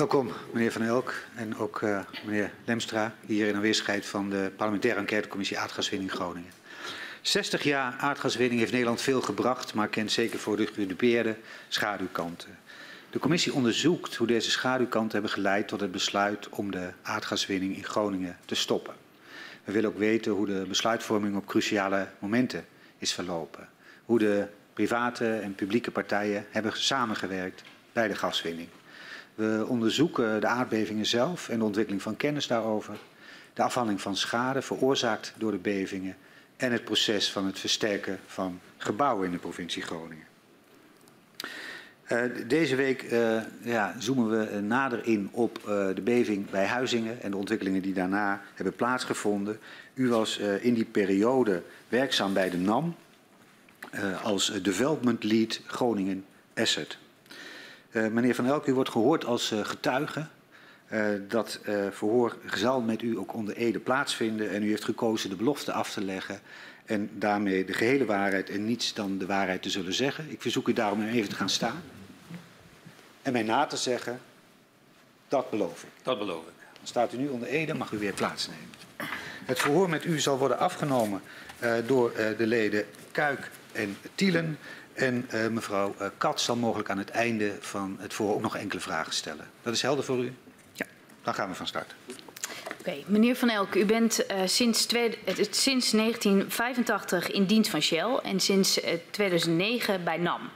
Welkom, meneer Van Elk en ook uh, meneer Lemstra, hier in aanwezigheid van de parlementaire enquêtecommissie aardgaswinning Groningen. 60 jaar aardgaswinning heeft Nederland veel gebracht, maar kent zeker voor de gedupeerde schaduwkanten. De commissie onderzoekt hoe deze schaduwkanten hebben geleid tot het besluit om de aardgaswinning in Groningen te stoppen. We willen ook weten hoe de besluitvorming op cruciale momenten is verlopen. Hoe de private en publieke partijen hebben samengewerkt bij de gaswinning. We onderzoeken de aardbevingen zelf en de ontwikkeling van kennis daarover, de afhandeling van schade veroorzaakt door de bevingen en het proces van het versterken van gebouwen in de provincie Groningen. Uh, deze week uh, ja, zoomen we nader in op uh, de beving bij Huizingen en de ontwikkelingen die daarna hebben plaatsgevonden. U was in die periode werkzaam bij de NAM als Development Lead Groningen Asset. Meneer Van Elk, u wordt gehoord als getuige. dat verhoor zal met u ook onder ede plaatsvinden en u heeft gekozen de belofte af te leggen en daarmee de gehele waarheid en niets dan de waarheid te zullen zeggen. Ik verzoek u daarom even te gaan staan en mij na te zeggen, dat beloof ik. Dat beloof ik. Dan staat u nu onder ede, mag u weer plaatsnemen. Het verhoor met u zal worden afgenomen uh, door uh, de leden Kuik en Tielen. En uh, mevrouw Kat zal mogelijk aan het einde van het verhoor ook nog enkele vragen stellen. Dat is helder voor u? Ja. Dan gaan we van start. Oké, okay. meneer Van Elk, u bent uh, sinds, twee, sinds 1985 in dienst van Shell en sinds uh, 2009 bij NAM.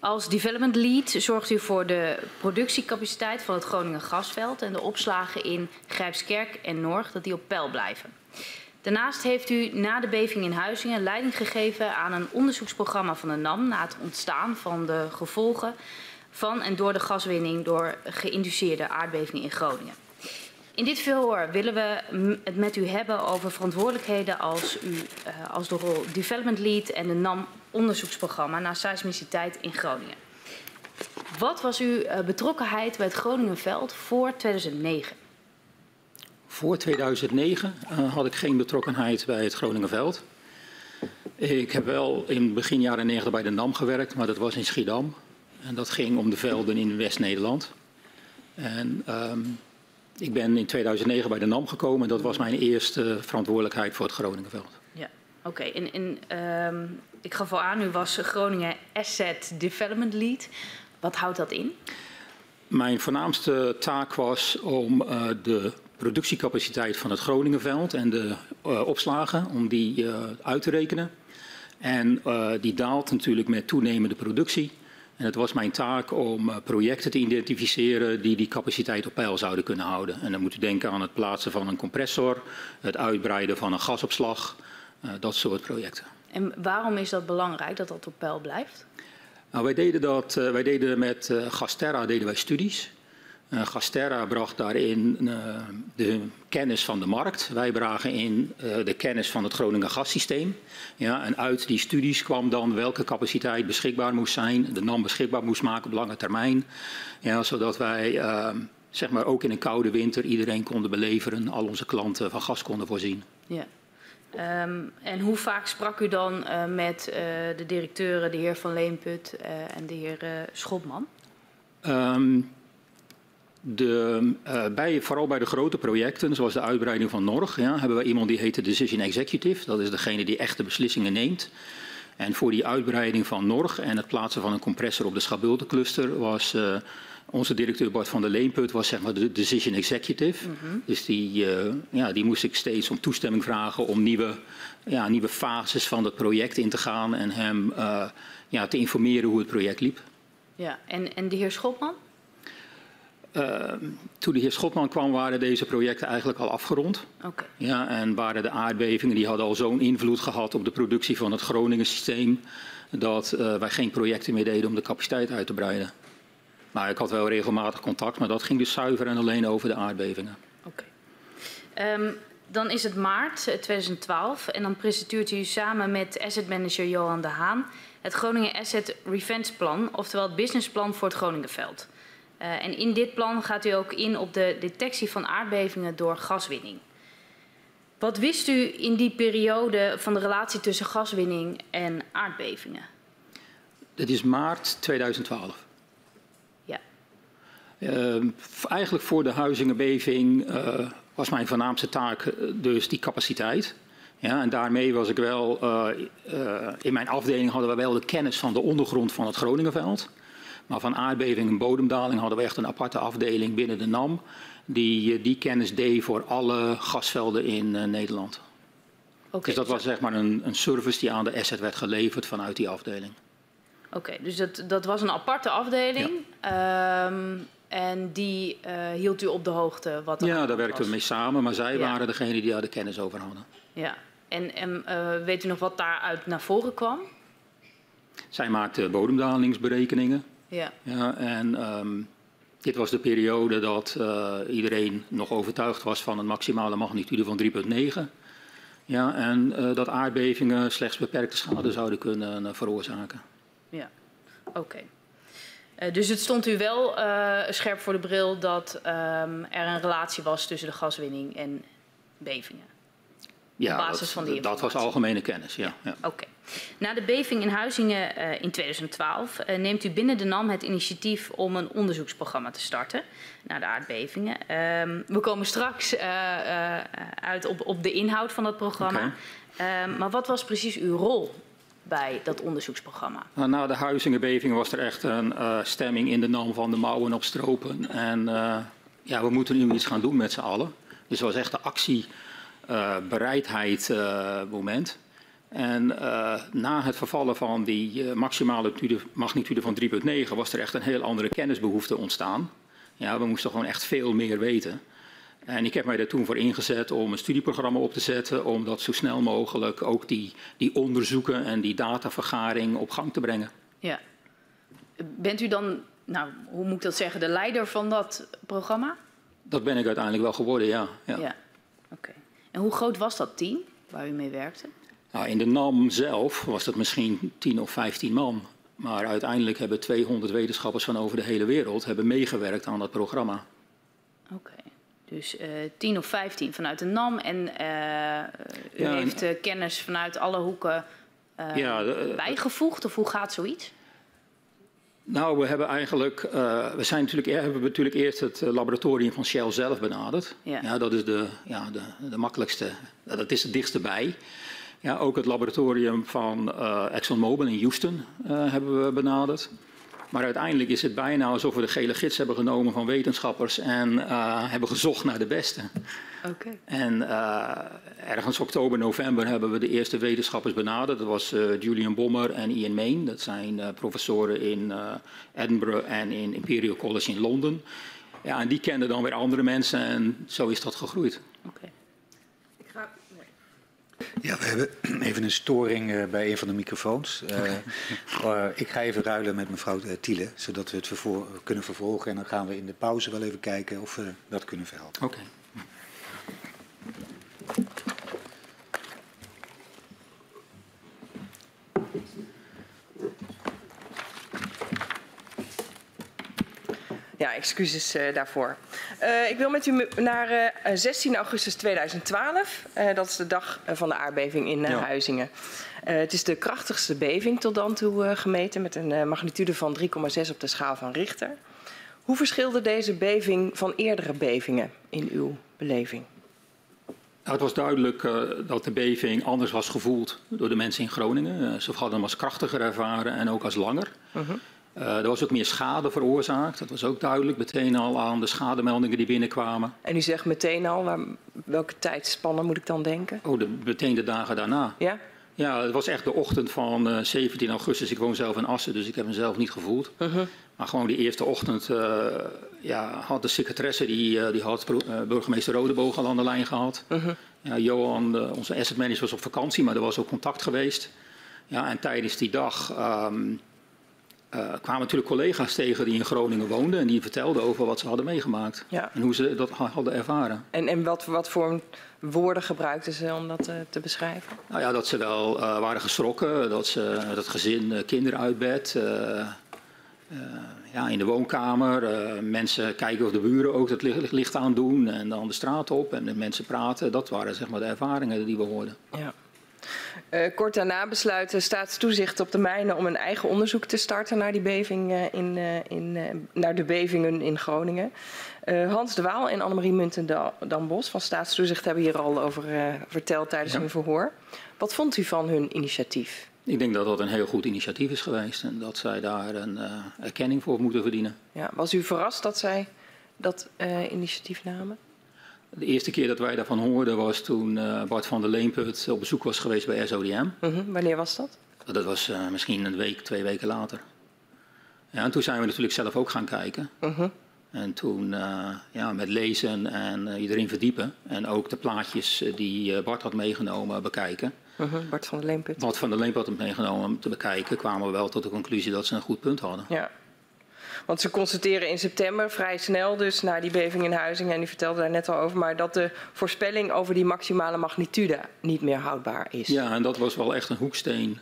Als development lead zorgt u voor de productiecapaciteit van het Groningen gasveld en de opslagen in Grijpskerk en Norg dat die op peil blijven. Daarnaast heeft u na de beving in Huizingen leiding gegeven aan een onderzoeksprogramma van de NAM na het ontstaan van de gevolgen van en door de gaswinning door geïnduceerde aardbevingen in Groningen. In dit verhoor willen we het met u hebben over verantwoordelijkheden als, u, uh, als de rol Development Lead en de NAM onderzoeksprogramma naar seismiciteit in Groningen. Wat was uw uh, betrokkenheid bij het Groningenveld voor 2009? Voor 2009 uh, had ik geen betrokkenheid bij het Groningenveld. Ik heb wel in begin jaren 90 bij de NAM gewerkt, maar dat was in Schiedam. En dat ging om de velden in West-Nederland. En um, ik ben in 2009 bij de NAM gekomen en dat was mijn eerste verantwoordelijkheid voor het Groningenveld. Ja, oké. Okay. En, en um, ik gaf al aan, u was Groningen Asset Development Lead. Wat houdt dat in? Mijn voornaamste taak was om uh, de productiecapaciteit van het Groningenveld en de uh, opslagen, om die uh, uit te rekenen. En die daalt natuurlijk met toenemende productie. En het was mijn taak om projecten te identificeren die die capaciteit op peil zouden kunnen houden. En dan moet u denken aan het plaatsen van een compressor, het uitbreiden van een gasopslag, dat soort projecten. En waarom is dat belangrijk dat dat op peil blijft? Nou, wij deden dat, wij deden met Gasterra deden wij studies. Uh, Gasterra bracht daarin uh, de kennis van de markt. Wij brachten in uh, de kennis van het Groningen gassysteem. Ja, en uit die studies kwam dan welke capaciteit beschikbaar moest zijn. De NAM beschikbaar moest maken op lange termijn. Ja, zodat wij zeg maar ook in een koude winter iedereen konden beleveren. Al onze klanten van gas konden voorzien. Ja. Um, en hoe vaak sprak u dan met de directeuren, de heer Van Leenput en de heer Schotman? Um, de, uh, bij, vooral bij de grote projecten, zoals de uitbreiding van Norg, ja, hebben we iemand die heet de Decision Executive. Dat is degene die echte beslissingen neemt. En voor die uitbreiding van Norg en het plaatsen van een compressor op de Schabulte-cluster was uh, onze directeur Bart van der Leenput was zeg maar de Decision Executive. Mm -hmm. Dus die, uh, ja, die moest ik steeds om toestemming vragen om nieuwe, ja, nieuwe fases van het project in te gaan en hem ja, te informeren hoe het project liep. Ja, en, en de heer Schotman? Uh, toen de heer Schotman kwam, waren deze projecten eigenlijk al afgerond. Okay. Ja, en waren de aardbevingen die hadden al zo'n invloed gehad op de productie van het Groningen systeem dat uh, wij geen projecten meer deden om de capaciteit uit te breiden. Maar ik had wel regelmatig contact, maar dat ging dus zuiver en alleen over de aardbevingen. Oké. Okay. Um, dan is het maart 2012 en dan presenteert u samen met asset manager Johan de Haan het Groningen Asset Revenge Plan, oftewel het businessplan voor het Groningenveld. Uh, en in dit plan gaat u ook in op de detectie van aardbevingen door gaswinning. Wat wist u in die periode van de relatie tussen gaswinning en aardbevingen? Het is maart 2012. Ja. Ehm, eigenlijk voor de Huizingenbeving uh, was mijn voornaamste taak dus die capaciteit. Ja, en daarmee was ik wel, in mijn afdeling hadden we wel de kennis van de ondergrond van het Groningenveld. Maar van aardbeving en bodemdaling hadden we echt een aparte afdeling binnen de NAM. Die die kennis deed voor alle gasvelden in Nederland. Okay, dus dat was zeg maar een, een service die aan de asset werd geleverd vanuit die afdeling. Oké, dus dat, dat was een aparte afdeling. Ehm, en die uh, hield u op de hoogte wat Ja, daar werkten we mee samen, maar zij waren degene die daar de kennis over hadden. Ja, en, en uh, weet u nog wat daaruit naar voren kwam? Zij maakte bodemdalingsberekeningen. Ja. ja en um, dit was de periode dat uh, iedereen nog overtuigd was van een maximale magnitude van 3,9. Ja, en uh, dat aardbevingen slechts beperkte schade zouden kunnen uh, veroorzaken. Ja, oké. Okay. Uh, dus het stond u wel scherp voor de bril dat um, er een relatie was tussen de gaswinning en bevingen? Ja, basis dat, van die dat was algemene kennis, ja. ja. Oké. Na de beving in Huizingen uh, in 2012 uh, neemt u binnen de NAM het initiatief om een onderzoeksprogramma te starten naar de aardbevingen. Um, we komen straks uh, uit op, op, de inhoud van dat programma. Okay. Um, maar wat was precies uw rol bij dat onderzoeksprogramma? Nou, na de Huizingenbeving was er echt een stemming in de NAM van de mouwen opstropen. En ja, we moeten nu iets gaan doen met z'n allen. Dus het was echt de actie bereidheid uh, moment. En uh, na het vervallen van die maximale magnitude van 3,9 was er echt een heel andere kennisbehoefte ontstaan. Ja, we moesten gewoon echt veel meer weten. En ik heb mij daar toen voor ingezet om een studieprogramma op te zetten, om dat zo snel mogelijk ook die, die onderzoeken en die datavergaring op gang te brengen. Ja. Bent u dan, nou, hoe moet ik dat zeggen, de leider van dat programma? Dat ben ik uiteindelijk wel geworden, ja. Ja, ja. oké. En hoe groot was dat team waar u mee werkte? Nou, in de NAM zelf was dat misschien 10 of 15 man. Maar uiteindelijk hebben 200 wetenschappers van over de hele wereld hebben meegewerkt aan dat programma. Oké, dus uh, 10 of 15 vanuit de NAM en uh, u ja, heeft uh, kennis vanuit alle hoeken ja, bijgevoegd of hoe gaat zoiets? Nou, we hebben eigenlijk, we zijn natuurlijk, hebben natuurlijk eerst het eh, laboratorium van Shell zelf benaderd. Ja. ja dat is de, ja, de, de makkelijkste, dat is het dichtste bij. Ja, ook het laboratorium van uh, ExxonMobil in Houston uh, hebben we benaderd. Maar uiteindelijk is het bijna alsof we de gele gids hebben genomen van wetenschappers en uh, hebben gezocht naar de beste. Okay. En ergens oktober, november hebben we de eerste wetenschappers benaderd. Dat was Julian Bommer en Ian Main. Dat zijn professoren in Edinburgh en in Imperial College in Londen. Ja, en die kenden dan weer andere mensen en zo is dat gegroeid. Okay. Ja, we hebben even een storing uh, bij een van de microfoons. Uh, uh, ik ga even ruilen met mevrouw Thiele, zodat we het kunnen vervolgen. En dan gaan we in de pauze wel even kijken of we dat kunnen verhelpen. Oké. Ja, excuses uh, daarvoor. Uh, ik wil met u naar uh, 16 augustus 2012. dat is de dag van de aardbeving in ja. Huizingen. het is de krachtigste beving tot dan toe gemeten met een magnitude van 3,6 op de schaal van Richter. Hoe verschilde deze beving van eerdere bevingen in uw beleving? Nou, het was duidelijk dat de beving anders was gevoeld door de mensen in Groningen. ze hadden hem als krachtiger ervaren en ook als langer. -huh. Uh, er was ook meer schade veroorzaakt. Dat was ook duidelijk meteen al aan de schademeldingen die binnenkwamen. En u zegt meteen al, waar, welke tijdspannen moet ik dan denken? Oh, de, meteen de dagen daarna. Ja? Ja, het was echt de ochtend van uh, eh, 17 augustus. Ik woon zelf in Assen, dus ik heb hem zelf niet gevoeld. Uh -huh. Maar gewoon die eerste ochtend uh, ja, had de secretaresse, die, die had burgemeester Rodeboog al aan de lijn gehad. -huh. Ja, Johan, onze asset manager, was op vakantie, maar er was ook contact geweest. Ja, en tijdens die dag... Um, uh, kwamen natuurlijk collega's tegen die in Groningen woonden en die vertelden over wat ze hadden meegemaakt ja. en hoe ze dat hadden ervaren. En, en wat, wat voor woorden gebruikten ze om dat uh, te beschrijven? Nou ja, dat ze wel uh, waren geschrokken, dat ze dat gezin kinderen uit bed, ja, in de woonkamer, mensen kijken of de buren ook het licht, licht aan doen en dan de straat op en de mensen praten. Dat waren zeg maar de ervaringen die we hoorden. Ja. Uh, kort daarna besluit de staatstoezicht op de mijnen om een eigen onderzoek te starten naar, die beving, uh, in, uh, in, naar de bevingen in Groningen. Hans de Waal en Annemarie Munten-Dambos van staatstoezicht hebben hier al over verteld tijdens ja. hun verhoor. Wat vond u van hun initiatief? Ik denk dat dat een heel goed initiatief is geweest en dat zij daar een erkenning voor moeten verdienen. Ja, was u verrast dat zij dat initiatief namen? De eerste keer dat wij daarvan hoorden was toen uh, Bart van der Leemput op bezoek was geweest bij SODM. -huh. Wanneer was dat? Dat was uh, misschien een week, twee weken later. Ja, en toen zijn we natuurlijk zelf ook gaan kijken. -huh. En toen uh, ja, met lezen en iedereen verdiepen. En ook de plaatjes die Bart had meegenomen bekijken. -huh. Bart van der Leemput. Bart van der Leemput had meegenomen te bekijken. Kwamen we wel tot de conclusie dat ze een goed punt hadden. Ja. Want ze constateren in september vrij snel dus na die beving in Huizingen, en u vertelde daar net al over, maar dat de voorspelling over die maximale magnitude niet meer houdbaar is. Ja, en dat was wel echt een hoeksteen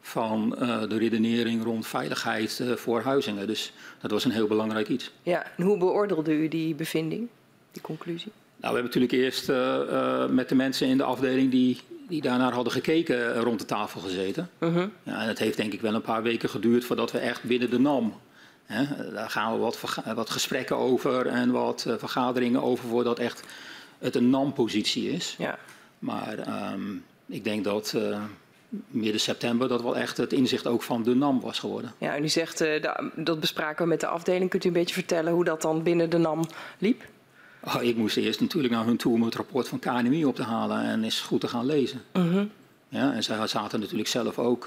van uh, de redenering rond veiligheid uh, voor Huizingen. Dus dat was een heel belangrijk iets. Ja, en hoe beoordeelde u die bevinding, die conclusie? Nou, we hebben natuurlijk eerst uh, met de mensen in de afdeling die, die daarnaar hadden gekeken rond de tafel gezeten. -huh. Ja, en het heeft denk ik wel een paar weken geduurd voordat we echt binnen de NAM Daar gaan we wat, wat, gesprekken over en wat uh, vergaderingen over voordat echt het een NAM-positie is. Ja. Maar um, ik denk dat uh, midden september dat wel echt het inzicht ook van de NAM was geworden. Ja, en u zegt, uh, dat bespraken we met de afdeling. Kunt u een beetje vertellen hoe dat dan binnen de NAM liep? Oh, ik moest eerst natuurlijk naar hun toe om het rapport van KNMI op te halen en eens goed te gaan lezen. -huh. ja, en zij zaten natuurlijk zelf ook...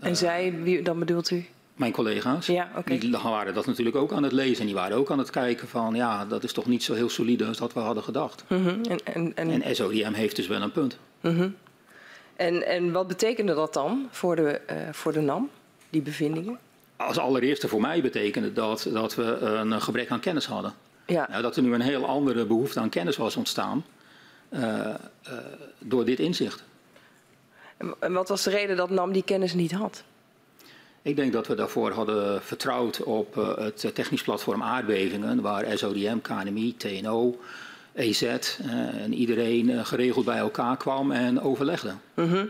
en zij, wie, dan bedoelt u? Mijn collega's, ja, okay. die waren dat natuurlijk ook aan het lezen. En die waren ook aan het kijken van, ja, dat is toch niet zo heel solide als dat we hadden gedacht. -huh. en, en, en... en, SODM heeft dus wel een punt. -huh. en, en wat betekende dat dan voor de, uh, voor de NAM, die bevindingen? Als allereerste voor mij betekende dat dat we een gebrek aan kennis hadden. Ja. Nou, dat er nu een heel andere behoefte aan kennis was ontstaan uh, uh, door dit inzicht. En wat was de reden dat NAM die kennis niet had? Ik denk dat we daarvoor hadden vertrouwd op uh, het technisch platform aardbevingen, waar SODM, KNMI, TNO, EZ uh, en iedereen geregeld bij elkaar kwam en overlegde. -huh.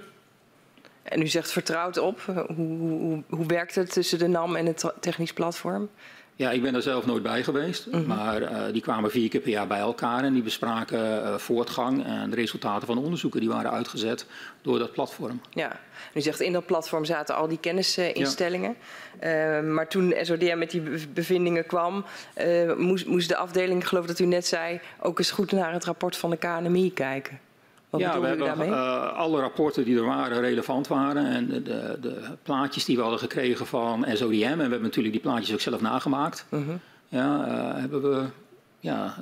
En u zegt vertrouwd op. Hoe, hoe, hoe werkt het tussen de NAM en het technisch platform? Ja, ik ben er zelf nooit bij geweest. Mhm. Maar uh, die kwamen vier keer per jaar bij elkaar en die bespraken uh, voortgang en de resultaten van de onderzoeken die waren uitgezet door dat platform. Ja, u zegt in dat platform zaten al die kennisinstellingen. Ja. Uh, maar toen SODM met die bevindingen kwam, moest, moest de afdeling, geloof dat u net zei, ook eens goed naar het rapport van de KNMI kijken. Wat ja, we hebben uh, alle rapporten die er waren relevant waren. En de, de, de, plaatjes die we hadden gekregen van SODM. En we hebben natuurlijk die plaatjes ook zelf nagemaakt. Uh -huh. Ja, uh, hebben we ja,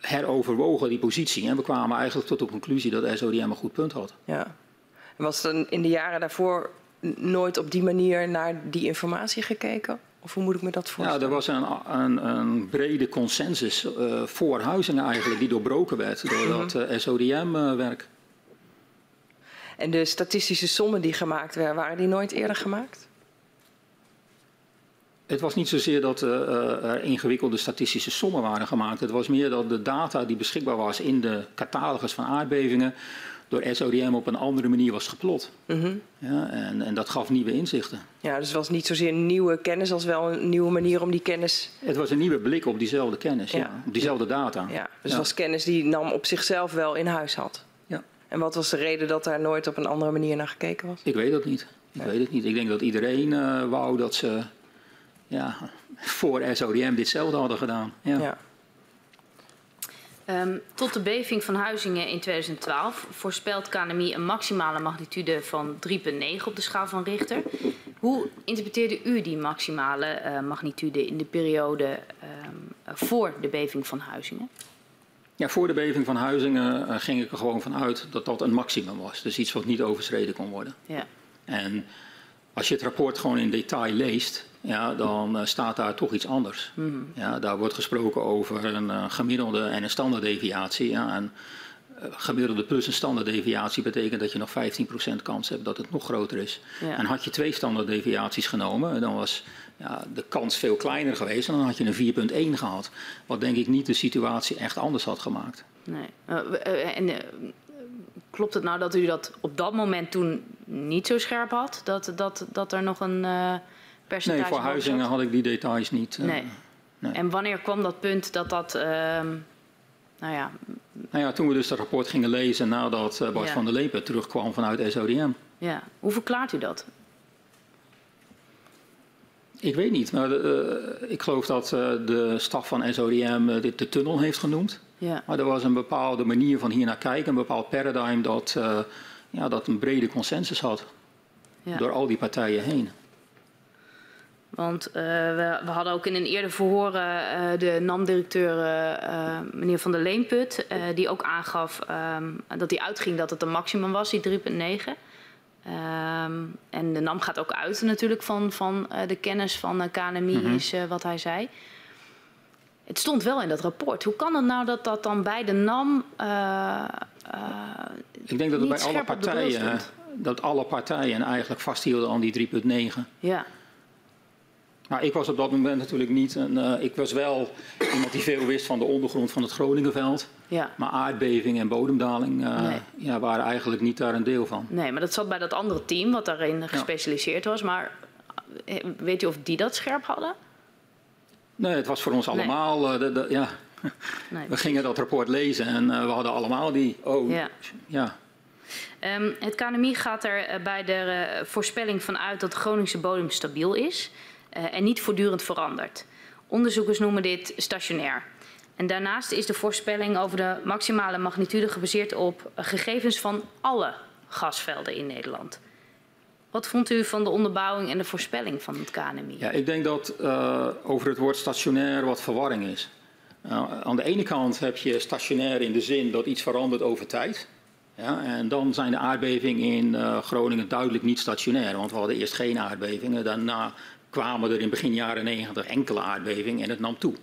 heroverwogen die positie. En we kwamen eigenlijk tot de conclusie dat SODM een goed punt had. Ja. En was er in de jaren daarvoor nooit op die manier naar die informatie gekeken? Of hoe moet ik me dat voorstellen? Ja, er was een, een, een brede consensus uh, voor Huizingen eigenlijk die doorbroken werd door dat uh, SODM-werk. En de statistische sommen die gemaakt werden, waren die nooit eerder gemaakt? Het was niet zozeer dat uh, er ingewikkelde statistische sommen waren gemaakt. Het was meer dat de data die beschikbaar was in de catalogus van aardbevingen door SODM op een andere manier was geplot. -huh. ja, en, en, dat gaf nieuwe inzichten. Ja, dus het was niet zozeer nieuwe kennis als wel een nieuwe manier om die kennis... Het was een nieuwe blik op diezelfde kennis, ja. ja op diezelfde data. Ja, dus het ja. was kennis die NAM op zichzelf wel in huis had. Ja. En wat was de reden dat daar nooit op een andere manier naar gekeken was? Ik weet het niet. Ik weet het niet. Ik denk dat iedereen uh, wou dat ze ja, voor SODM ditzelfde hadden gedaan. ja. Um, tot de beving van Huizingen in 2012 voorspelt KNMI een maximale magnitude van 3,9 op de schaal van Richter. Hoe interpreteerde u die maximale uh, magnitude in de periode um, voor de beving van Huizingen? Ja, voor de beving van Huizingen uh, ging ik er gewoon van uit dat dat een maximum was. Dus iets wat niet overschreden kon worden. Ja. En als je het rapport gewoon in detail leest, ja, dan uh, staat daar toch iets anders. Mm -hmm. ja, daar wordt gesproken over een uh, gemiddelde en een standaarddeviatie. Ja, en uh, gemiddelde plus een standaarddeviatie betekent dat je nog 15% kans hebt dat het nog groter is. Ja. En had je twee standaarddeviaties genomen, dan was ja, de kans veel kleiner geweest en dan had je een 4,1 gehad. Wat denk ik niet de situatie echt anders had gemaakt. Nee. en klopt het nou dat u dat op dat moment toen niet zo scherp had? Dat, dat, dat er nog een uh, percentage Nee, voor Huizingen had ik die details niet. Uh, nee. nee. En wanneer kwam dat punt dat dat... Uh, nou ja... Nou ja, toen we dus het rapport gingen lezen nadat uh, Bart ja. van der Lepen terugkwam vanuit SODM. Ja, hoe verklaart u dat? Ik weet niet, maar uh, ik geloof dat uh, de staf van SODM uh, dit de tunnel heeft genoemd. Ja. Maar er was een bepaalde manier van hier naar kijken, een bepaald paradigm dat, ja, dat een brede consensus had. Ja. Door al die partijen heen. Want we, we, hadden ook in een eerder verhoor de NAM-directeur meneer Van der Leenput, die ook aangaf um, dat hij uitging dat het een maximum was, die 3,9. Um, en de NAM gaat ook uit natuurlijk van, van uh, de kennis van uh, KNMI, mm -hmm. is uh, wat hij zei. Het stond wel in dat rapport. Hoe kan het nou dat dat dan bij de NAM. Ik denk dat het bij alle partijen. Dat alle partijen eigenlijk vasthielden aan die 3,9. Ja. Nou, ik was op dat moment natuurlijk niet een. Uh, ik was wel iemand die veel wist van de ondergrond van het Groningenveld. Ja. Maar aardbeving en bodemdaling uh, nee. ja, waren eigenlijk niet daar een deel van. Nee, maar dat zat bij dat andere team wat daarin gespecialiseerd was. Maar weet u of die dat scherp hadden? Nee, het was voor ons allemaal. Nee. Uh, de, de, ja. Nee, we gingen dat rapport lezen en we hadden allemaal die. Oh, ja. ja. Um, het KNMI gaat er bij de voorspelling van uit dat de Groningse bodem stabiel is. Uh, en niet voortdurend verandert. Onderzoekers noemen dit stationair. En daarnaast is de voorspelling over de maximale magnitude gebaseerd op gegevens van alle gasvelden in Nederland. Wat vond u van de onderbouwing en de voorspelling van het KNMI? Ja, ik denk dat uh, over het woord stationair wat verwarring is. Uh, aan de ene kant heb je stationair in de zin dat iets verandert over tijd. Ja, en dan zijn de aardbevingen in uh, Groningen duidelijk niet stationair. Want we hadden eerst geen aardbevingen. Daarna kwamen er in begin jaren 90 enkele aardbevingen en het nam toe.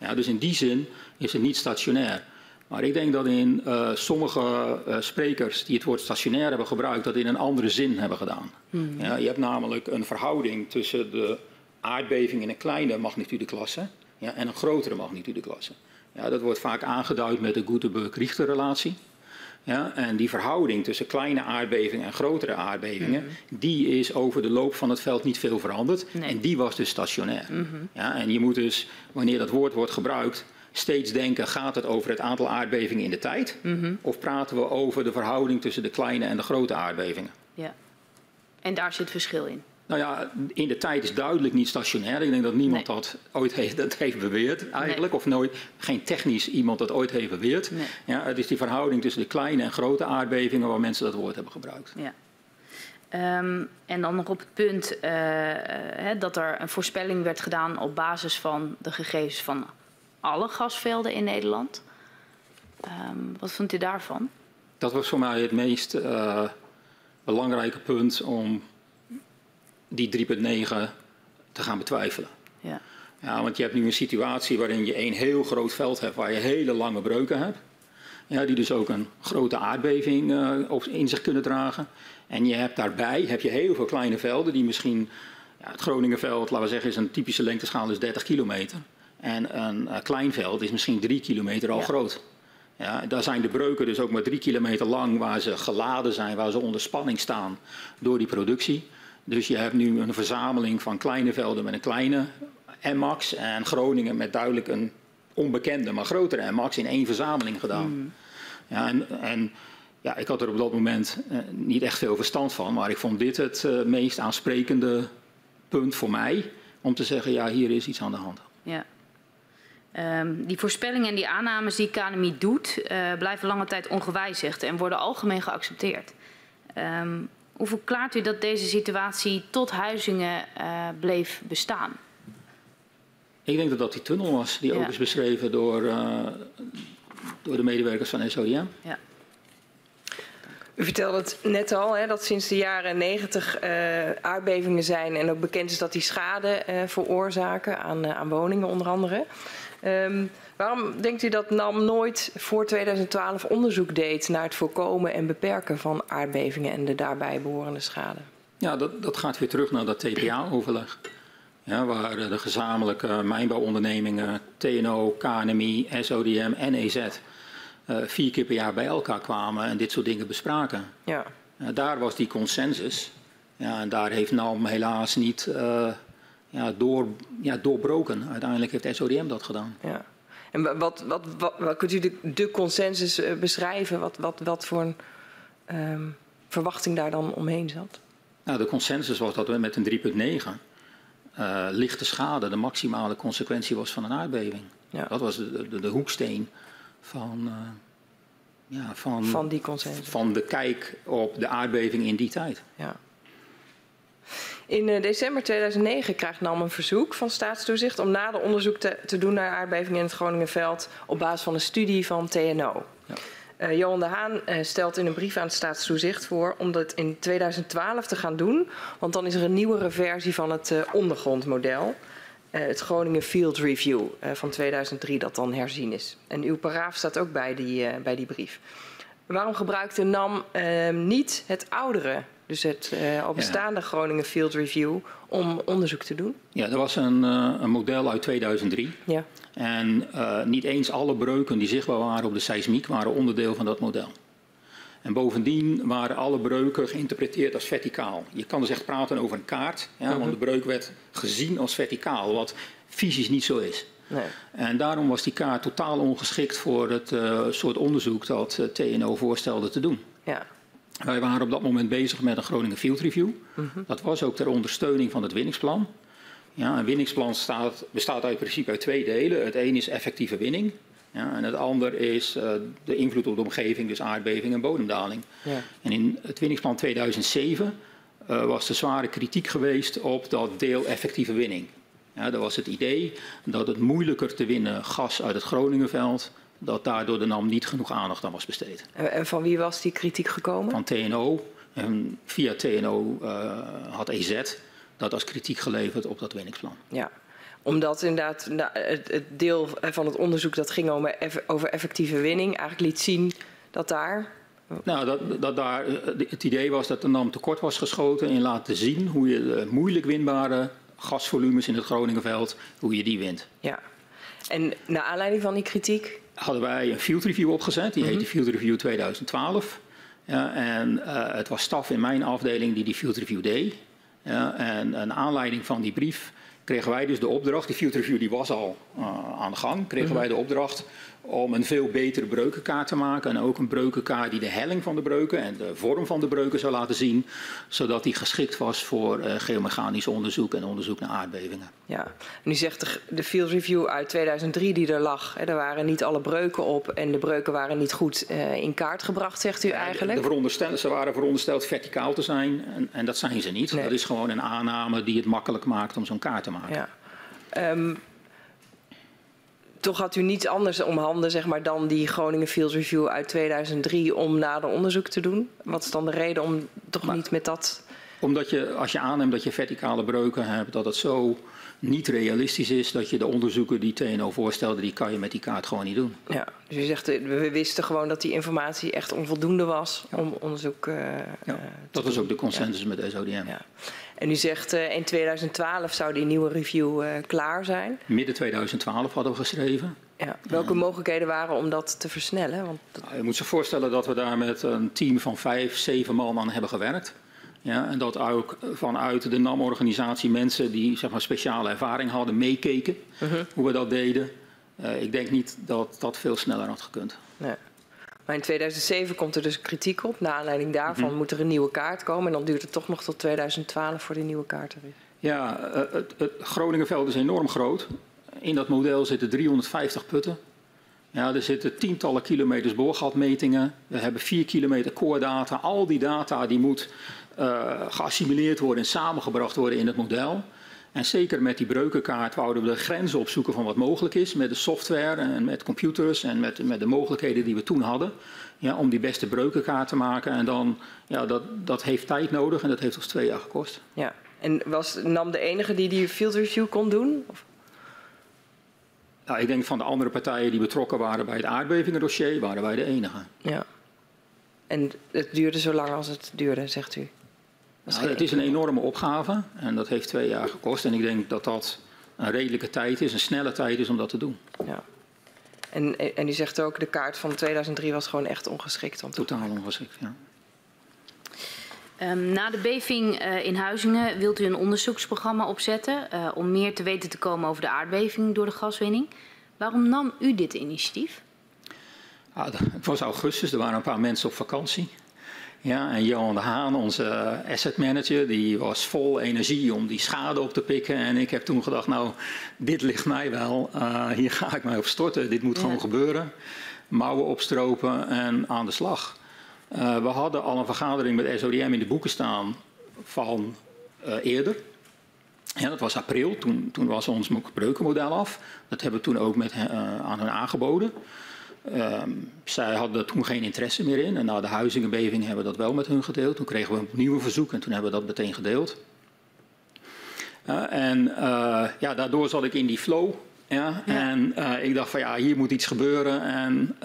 Ja, dus in die zin is het niet stationair. Maar ik denk dat in uh, sommige uh, sprekers die het woord stationair hebben gebruikt, dat in een andere zin hebben gedaan. Mm. Ja, je hebt namelijk een verhouding tussen de aardbeving in een kleine magnitudeklasse ja, en een grotere magnitudeklasse. Ja, dat wordt vaak aangeduid met de Gutenberg-Richter-relatie. Ja, en die verhouding tussen kleine aardbevingen en grotere aardbevingen, mm -hmm. die is over de loop van het veld niet veel veranderd. Nee. En die was dus stationair. Mm -hmm. ja, en je moet dus, wanneer dat woord wordt gebruikt, steeds denken, gaat het over het aantal aardbevingen in de tijd? Mm -hmm. Of praten we over de verhouding tussen de kleine en de grote aardbevingen? Ja, en daar zit verschil in. Nou ja, in de tijd is duidelijk niet stationair. Ik denk dat niemand nee. dat ooit heeft, dat heeft beweerd eigenlijk. Nee. Of nooit, geen technisch iemand dat ooit heeft beweerd. Nee. Ja, het is die verhouding tussen de kleine en grote aardbevingen waar mensen dat woord hebben gebruikt. Ja. Um, en dan nog op het punt uh, he, dat er een voorspelling werd gedaan op basis van de gegevens van alle gasvelden in Nederland. Um, wat vond u daarvan? Dat was voor mij het meest uh, belangrijke punt om die 3,9 te gaan betwijfelen. Ja. ja. Want je hebt nu een situatie waarin je een heel groot veld hebt waar je hele lange breuken hebt. Ja, die dus ook een grote aardbeving uh, in zich kunnen dragen. En je hebt daarbij heb je heel veel kleine velden die misschien... Ja, het Groningenveld, laten we zeggen, is een typische lengteschaal is 30 kilometer. En een uh, klein veld is misschien 3 kilometer al ja. groot. Ja, daar zijn de breuken dus ook maar 3 kilometer lang waar ze geladen zijn, waar ze onder spanning staan door die productie. Dus je hebt nu een verzameling van kleine velden met een kleine MAX en Groningen met duidelijk een onbekende, maar grotere MAX in één verzameling gedaan. Mm. Ja, en, en ja, ik had er op dat moment uh, niet echt veel verstand van, maar ik vond dit het uh, meest aansprekende punt voor mij om te zeggen, ja, hier is iets aan de hand. Ja. Um, die voorspellingen en die aannames die KNMI doet, uh, blijven lange tijd ongewijzigd en worden algemeen geaccepteerd. Um, hoe verklaart u dat deze situatie tot Huizingen uh, bleef bestaan? Ik denk dat dat die tunnel was, die ja. ook is beschreven door, uh, door de medewerkers van SODM. Ja. U vertelde het net al, hè, dat sinds de jaren 90 uh, aardbevingen zijn en ook bekend is dat die schade uh, veroorzaken aan, uh, aan woningen onder andere. Um, waarom denkt u dat NAM nooit voor 2012 onderzoek deed naar het voorkomen en beperken van aardbevingen en de daarbij behorende schade? Ja, dat, dat gaat weer terug naar dat TPA-overleg. Ja, waar de gezamenlijke mijnbouwondernemingen, TNO, KNMI, SODM en EZ uh, vier keer per jaar bij elkaar kwamen en dit soort dingen bespraken. Ja. Uh, daar was die consensus. Ja, en daar heeft NAM helaas niet uh, ja, door, ja, doorbroken. Uiteindelijk heeft SODM dat gedaan. Ja. En wat, wat, wat, wat kunt u de, de consensus beschrijven? Wat, wat, wat voor een um, verwachting daar dan omheen zat? Nou, de consensus was dat we met een 3,9 uh, lichte schade de maximale consequentie was van een aardbeving. Ja. Dat was de, de, de hoeksteen van, uh, ja, van, van die consensus. Van de kijk op de aardbeving in die tijd. Ja. In uh, december 2009 krijgt NAM een verzoek van staatstoezicht om nader onderzoek te, te doen naar aardbevingen in het Groningenveld op basis van een studie van TNO. Ja. Uh, Johan de Haan uh, stelt in een brief aan het staatstoezicht voor om dat in 2012 te gaan doen. Want dan is er een nieuwere versie van het uh, ondergrondmodel. het Groningen Field Review van 2003 dat dan herzien is. En uw paraaf staat ook bij die, bij die brief. Waarom gebruikte NAM niet het oudere, dus het al bestaande ja. Groningen Field Review, om onderzoek te doen? Ja, er was een, een model uit 2003. Ja. En uh, niet eens alle breuken die zichtbaar waren op de seismiek waren onderdeel van dat model. En bovendien waren alle breuken geïnterpreteerd als verticaal. Je kan dus echt praten over een kaart, ja, want de breuk werd gezien als verticaal, wat fysisch niet zo is. Nee. En daarom was die kaart totaal ongeschikt voor het soort onderzoek dat TNO voorstelde te doen. Ja. Wij waren op dat moment bezig met een Groningen Field Review. Mm -hmm. Dat was ook ter ondersteuning van het winningsplan. Ja, een winningsplan staat, bestaat uit principe uit twee delen. Het een is effectieve winning. Ja, en het ander is uh, de invloed op de omgeving, dus aardbeving en bodemdaling. Ja. En in het winningsplan 2007 uh, was er zware kritiek geweest op dat deel effectieve winning. Ja, dat was het idee dat het moeilijker te winnen gas uit het Groningenveld, dat daardoor de NAM niet genoeg aandacht aan was besteed. En, van wie was die kritiek gekomen? Van TNO. En via TNO uh, had EZ dat als kritiek geleverd op dat winningsplan. Ja, omdat inderdaad nou, het, deel van het onderzoek dat ging over, over effectieve winning eigenlijk liet zien dat daar. Nou, dat, dat daar het idee was dat de NAM tekort was geschoten in laten zien hoe je de moeilijk winbare gasvolumes in het Groningenveld, hoe je die wint. Ja, en naar aanleiding van die kritiek? Hadden wij een field review opgezet, die mm -hmm. heette Field Review 2012. Ja, en uh, het was staf in mijn afdeling die die field review deed. Ja, en een aanleiding van die brief kregen wij dus de opdracht, die field review die was al uh, aan de gang, kregen mm -hmm. wij de opdracht om een veel betere breukenkaart te maken. En ook een breukenkaart die de helling van de breuken en de vorm van de breuken zou laten zien. Zodat die geschikt was voor uh, geomechanisch onderzoek en onderzoek naar aardbevingen. Ja, en u zegt de, de field review uit 2003 die er lag. Hè, er waren niet alle breuken op en de breuken waren niet goed uh, in kaart gebracht, zegt u eigenlijk? De, de ze waren verondersteld verticaal te zijn en, en dat zijn ze niet. Nee. Dat is gewoon een aanname die het makkelijk maakt om zo'n kaart te maken. Ja. Um, toch had u niets anders om handen zeg maar, dan die Groningen Field Review uit 2003 om nader onderzoek te doen? Wat is dan de reden om toch maar, niet met dat... Omdat je, als je aanneemt dat je verticale breuken hebt, dat het zo niet realistisch is dat je de onderzoeken die TNO voorstelde, die kan je met die kaart gewoon niet doen. Ja, dus u zegt, we wisten gewoon dat die informatie echt onvoldoende was ja. om onderzoek uh, ja, Dat was ook de consensus ja. met SODM. Ja. En u zegt uh, in 2012 zou die nieuwe review uh, klaar zijn. Midden 2012 hadden we geschreven. Ja. Welke mogelijkheden waren om dat te versnellen? Want dat... nou, je moet zich voorstellen dat we daar met een team van vijf, zeven man aan hebben gewerkt. Ja, en dat ook vanuit de NAM-organisatie mensen die zeg maar, speciale ervaring hadden meekeken -huh. hoe we dat deden. Uh, ik denk niet dat dat veel sneller had gekund. Nee. Maar in 2007 komt er dus kritiek op. Naar aanleiding daarvan -huh. moet er een nieuwe kaart komen. En dan duurt het toch nog tot 2012 voor die nieuwe kaart er is. Ja, uh, het, het Groningenveld is enorm groot. In dat model zitten 350 putten. Ja, er zitten tientallen kilometers boorgatmetingen. We hebben 4 kilometer core data. Al die data die moet uh, geassimileerd worden en samengebracht worden in het model. En zeker met die breukenkaart wouden we de grenzen opzoeken van wat mogelijk is met de software en met computers en met, met de mogelijkheden die we toen hadden. Ja, om die beste breukenkaart te maken. En dan, ja, dat, dat heeft tijd nodig en dat heeft ons twee jaar gekost. Ja, en was NAM de enige die die field review kon doen? Of? Nou, ik denk van de andere partijen die betrokken waren bij het aardbevingendossier, waren wij de enige. Ja. En het duurde zo lang als het duurde, zegt u? Nou, het is een enorme opgave en dat heeft twee jaar gekost. En ik denk dat dat een redelijke tijd is, een snelle tijd is om dat te doen. Ja. En, en u zegt ook, de kaart van 2003 was gewoon echt ongeschikt. Om Totaal ongeschikt, ja. Um, na de beving uh, in Huizingen wilt u een onderzoeksprogramma opzetten uh, om meer te weten te komen over de aardbeving door de gaswinning. Waarom nam u dit initiatief? Ah, het was augustus, er waren een paar mensen op vakantie. Ja, en Johan de Haan, onze asset manager, die was vol energie om die schade op te pikken. En ik heb toen gedacht, nou, dit ligt mij wel. Uh, hier ga ik mij op storten. Dit moet ja. gewoon gebeuren. Mouwen opstropen en aan de slag. Uh, we hadden al een vergadering met SODM in de boeken staan van uh, eerder. Ja, dat was april, toen, toen was ons breukenmodel af. Dat hebben we toen ook met, aan hen aangeboden. Um, zij hadden toen geen interesse meer in. En na de huizingenbeving hebben we dat wel met hun gedeeld. Toen kregen we een nieuwe verzoek en toen hebben we dat meteen gedeeld. Uh, en uh, ja, daardoor zat ik in die flow. Ja, ja. En uh, ik dacht van ja, hier moet iets gebeuren. En,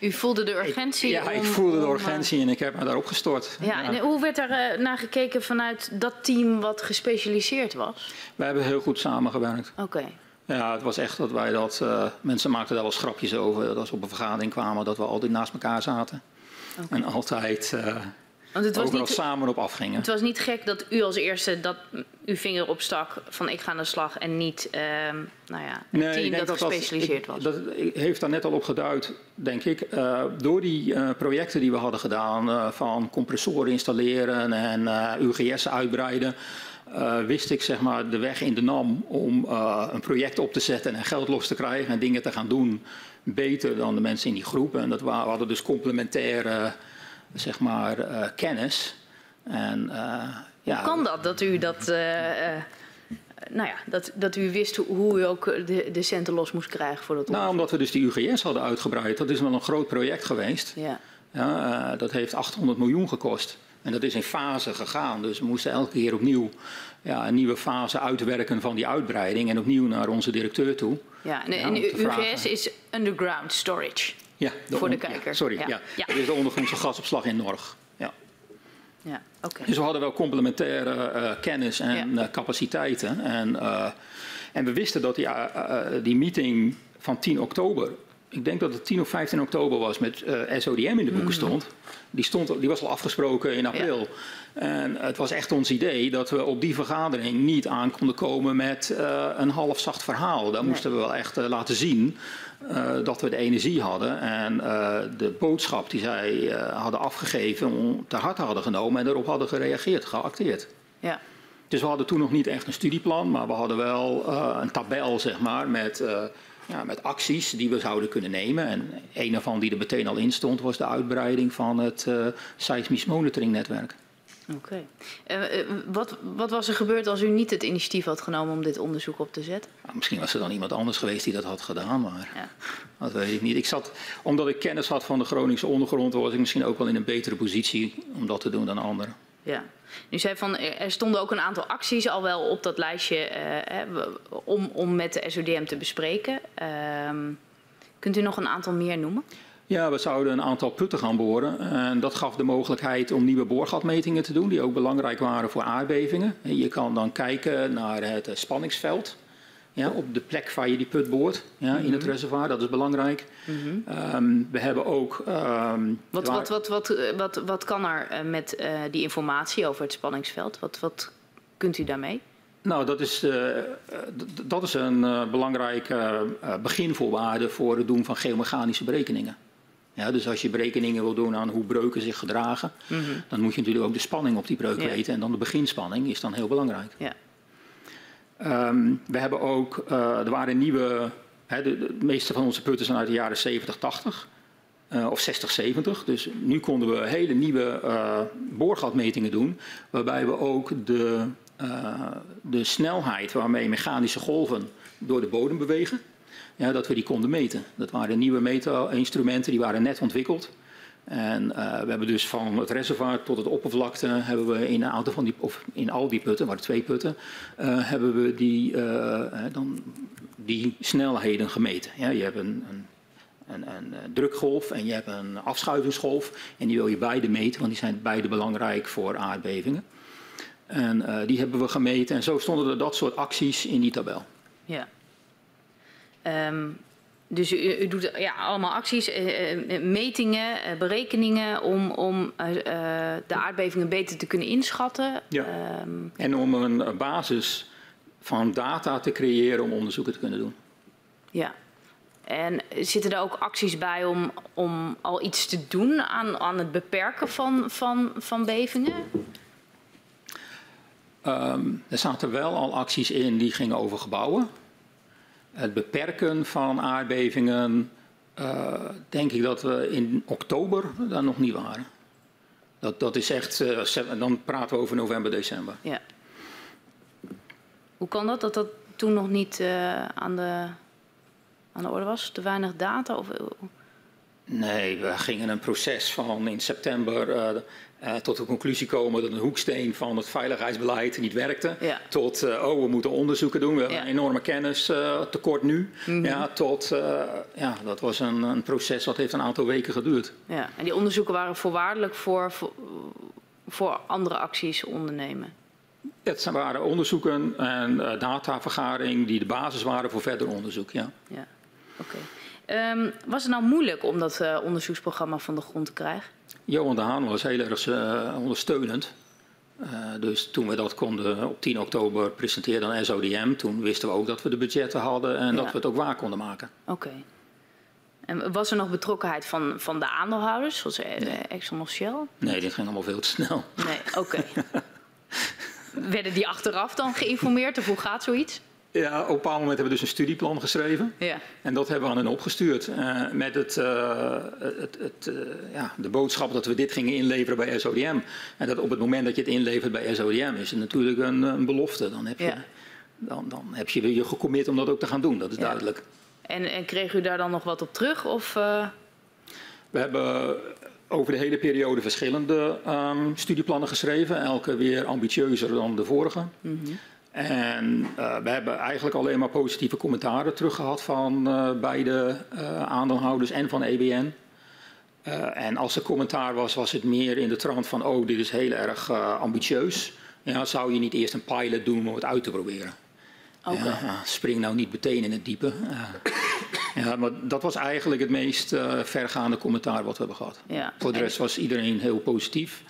U voelde de urgentie? Ik, ja, om, ik voelde de om, urgentie en ik heb me daarop gestort. Ja, ja. En hoe werd daar naar gekeken vanuit dat team wat gespecialiseerd was? We hebben heel goed samengewerkt. Oké. Okay. Ja, het was echt dat wij dat. Uh, mensen maakten daar wel schrapjes over. Dat als we op een vergadering kwamen, dat we altijd naast elkaar zaten. Okay. En altijd. Uh, Want het was niet, samen op afgingen. Het was niet gek dat u als eerste dat uw vinger opstak van ik ga aan de slag en niet uh, nou ja, een nee, team dat, dat gespecialiseerd dat, was. Dat heeft daar net al op geduid, denk ik. Uh, door die uh, projecten die we hadden gedaan, van compressoren installeren en UGS uitbreiden. Uh, wist ik zeg maar, de weg in de NAM om uh, een project op te zetten en geld los te krijgen en dingen te gaan doen beter dan de mensen in die groep. En dat we hadden dus complementaire zeg maar, uh, kennis. En, ja, Hoe kan dat, dat u dat... nou ja, dat, dat u wist hoe u ook de, de centen los moest krijgen voor dat Nou, omdat we dus die UGS hadden uitgebreid. Dat is wel een groot project geweest. Ja. Ja, dat heeft 800 miljoen gekost. En dat is in fase gegaan. Dus we moesten elke keer opnieuw ja, een nieuwe fase uitwerken van die uitbreiding. En opnieuw naar onze directeur toe. Ja, en, en UGS vragen. is underground storage. Ja, de voor de kijker. Ja, sorry, ja. Dat is de ondergrondse gasopslag in Norg. Ja. Ja, okay. Dus we hadden wel complementaire uh, kennis en uh, capaciteiten. En, uh, en we wisten dat die, die meeting van 10 oktober ik denk dat het 10 of 15 oktober was, met uh, SODM in de boeken stond. Die, stond. die was al afgesproken in april. Ja. En het was echt ons idee dat we op die vergadering niet aan konden komen met uh, een half zacht verhaal. Daar nee. moesten we wel echt uh, laten zien dat we de energie hadden. En de boodschap die zij hadden afgegeven, ter harte hadden genomen en daarop hadden gereageerd, geacteerd. Ja. Dus we hadden toen nog niet echt een studieplan, maar we hadden wel een tabel, zeg maar, met ja, met acties die we zouden kunnen nemen. En een ervan die er meteen al in stond was de uitbreiding van het uh, seismisch monitoringnetwerk. Oké. Okay. Uh, wat, wat, was er gebeurd als u niet het initiatief had genomen om dit onderzoek op te zetten? Nou, misschien was er dan iemand anders geweest die dat had gedaan, maar ja. dat weet ik niet. Ik zat, omdat ik kennis had van de Groningse ondergrond, was ik misschien ook wel in een betere positie om dat te doen dan anderen. Ja. U zei van er stonden ook een aantal acties al wel op dat lijstje uh, om, om met de SODM te bespreken. Uh, kunt u nog een aantal meer noemen? Ja, we zouden een aantal putten gaan boren. En dat gaf de mogelijkheid om nieuwe boorgatmetingen te doen, die ook belangrijk waren voor aardbevingen. Je kan dan kijken naar het spanningsveld. Ja, op de plek waar je die put boort ja, mm -hmm. in het reservoir. Dat is belangrijk. Mm -hmm. um, we hebben ook. Um, wat, wat, wat, wat, wat, wat kan er met uh, die informatie over het spanningsveld? Wat, wat kunt u daarmee? Nou, dat is, uh, dat is een uh, belangrijke beginvoorwaarde voor het doen van geomechanische berekeningen. Ja, dus als je berekeningen wil doen aan hoe breuken zich gedragen, mm -hmm. dan moet je natuurlijk ook de spanning op die breuk ja. weten. En dan de beginspanning is dan heel belangrijk. Ja. Um, we hebben ook, uh, er waren nieuwe, hè, de, meeste van onze putten zijn uit de jaren 70, 80 uh, of 60, 70. Dus nu konden we hele nieuwe uh, boorgatmetingen doen, waarbij we ook de, de snelheid waarmee mechanische golven door de bodem bewegen, ja, dat we die konden meten. Dat waren nieuwe meetinstrumenten, die waren net ontwikkeld. En uh, we hebben dus van het reservoir tot het oppervlakte hebben we in een aantal van die, of in al die putten, maar twee putten, uh, hebben we die, uh, dan die snelheden gemeten. Ja, je hebt een, een, drukgolf en je hebt een afschuivingsgolf. En die wil je beide meten, want die zijn beide belangrijk voor aardbevingen. En die hebben we gemeten en zo stonden er dat soort acties in die tabel. Ja. Um, Dus u, u doet ja, allemaal acties, uh, metingen, uh, berekeningen om, om de aardbevingen beter te kunnen inschatten. Ja. Um, en om een basis van data te creëren om onderzoeken te kunnen doen. Ja. En zitten er ook acties bij om, om al iets te doen aan, aan het beperken van, van, van bevingen? Um, er zaten wel al acties in die gingen over gebouwen. Het beperken van aardbevingen, uh, denk ik dat we in oktober daar nog niet waren. Dat, dat is echt, uh, dan praten we over november, december. Ja. Hoe kan dat, dat dat toen nog niet uh, aan, de, aan de orde was? Te weinig data? Of, Nee, we gingen een proces van in september uh, uh, tot de conclusie komen dat een hoeksteen van het veiligheidsbeleid niet werkte. Ja. Tot, uh, oh, we moeten onderzoeken doen. We hebben ja. een enorme kennistekort nu. Mm -hmm. Ja, tot, ja, dat was een, een, proces dat heeft een aantal weken geduurd. Ja, en die onderzoeken waren voorwaardelijk voor, voor, voor andere acties ondernemen? Het waren onderzoeken en datavergaring die de basis waren voor verder onderzoek, ja. Ja, oké. Okay. Um, was het nou moeilijk om dat uh, onderzoeksprogramma van de grond te krijgen? Johan de Haan was heel erg uh, ondersteunend. Uh, dus toen we dat konden op 10 oktober presenteren aan SODM, toen wisten we ook dat we de budgetten hadden en ja. dat we het ook waar konden maken. Oké. Okay. En was er nog betrokkenheid van, van de aandeelhouders, zoals nee. Exxon of Shell? Nee, dit ging allemaal veel te snel. Nee, oké. Okay. Werden die achteraf dan geïnformeerd of hoe gaat zoiets? Ja, op een bepaald moment hebben we dus een studieplan geschreven. Ja. En dat hebben we aan hen opgestuurd. Uh, met het, uh, het, het uh, ja, de boodschap dat we dit gingen inleveren bij SODM. En dat op het moment dat je het inlevert bij SODM is het natuurlijk een, een belofte. Dan heb, je, ja. dan, dan heb je je gecommit om dat ook te gaan doen, dat is ja. duidelijk. En, en kreeg u daar dan nog wat op terug? Of, We hebben over de hele periode verschillende um, studieplannen geschreven. Elke weer ambitieuzer dan de vorige. Mm -hmm. En uh, we hebben eigenlijk alleen maar positieve commentaren teruggehad van uh, beide uh, aandeelhouders en van EBN. en als er commentaar was, was het meer in de trant van, oh, dit is heel erg ambitieus. Ja, zou je niet eerst een pilot doen om het uit te proberen? Okay. Ja, spring nou niet meteen in het diepe. ja, maar dat was eigenlijk het meest vergaande commentaar wat we hebben gehad. Ja. Voor de rest was iedereen heel positief.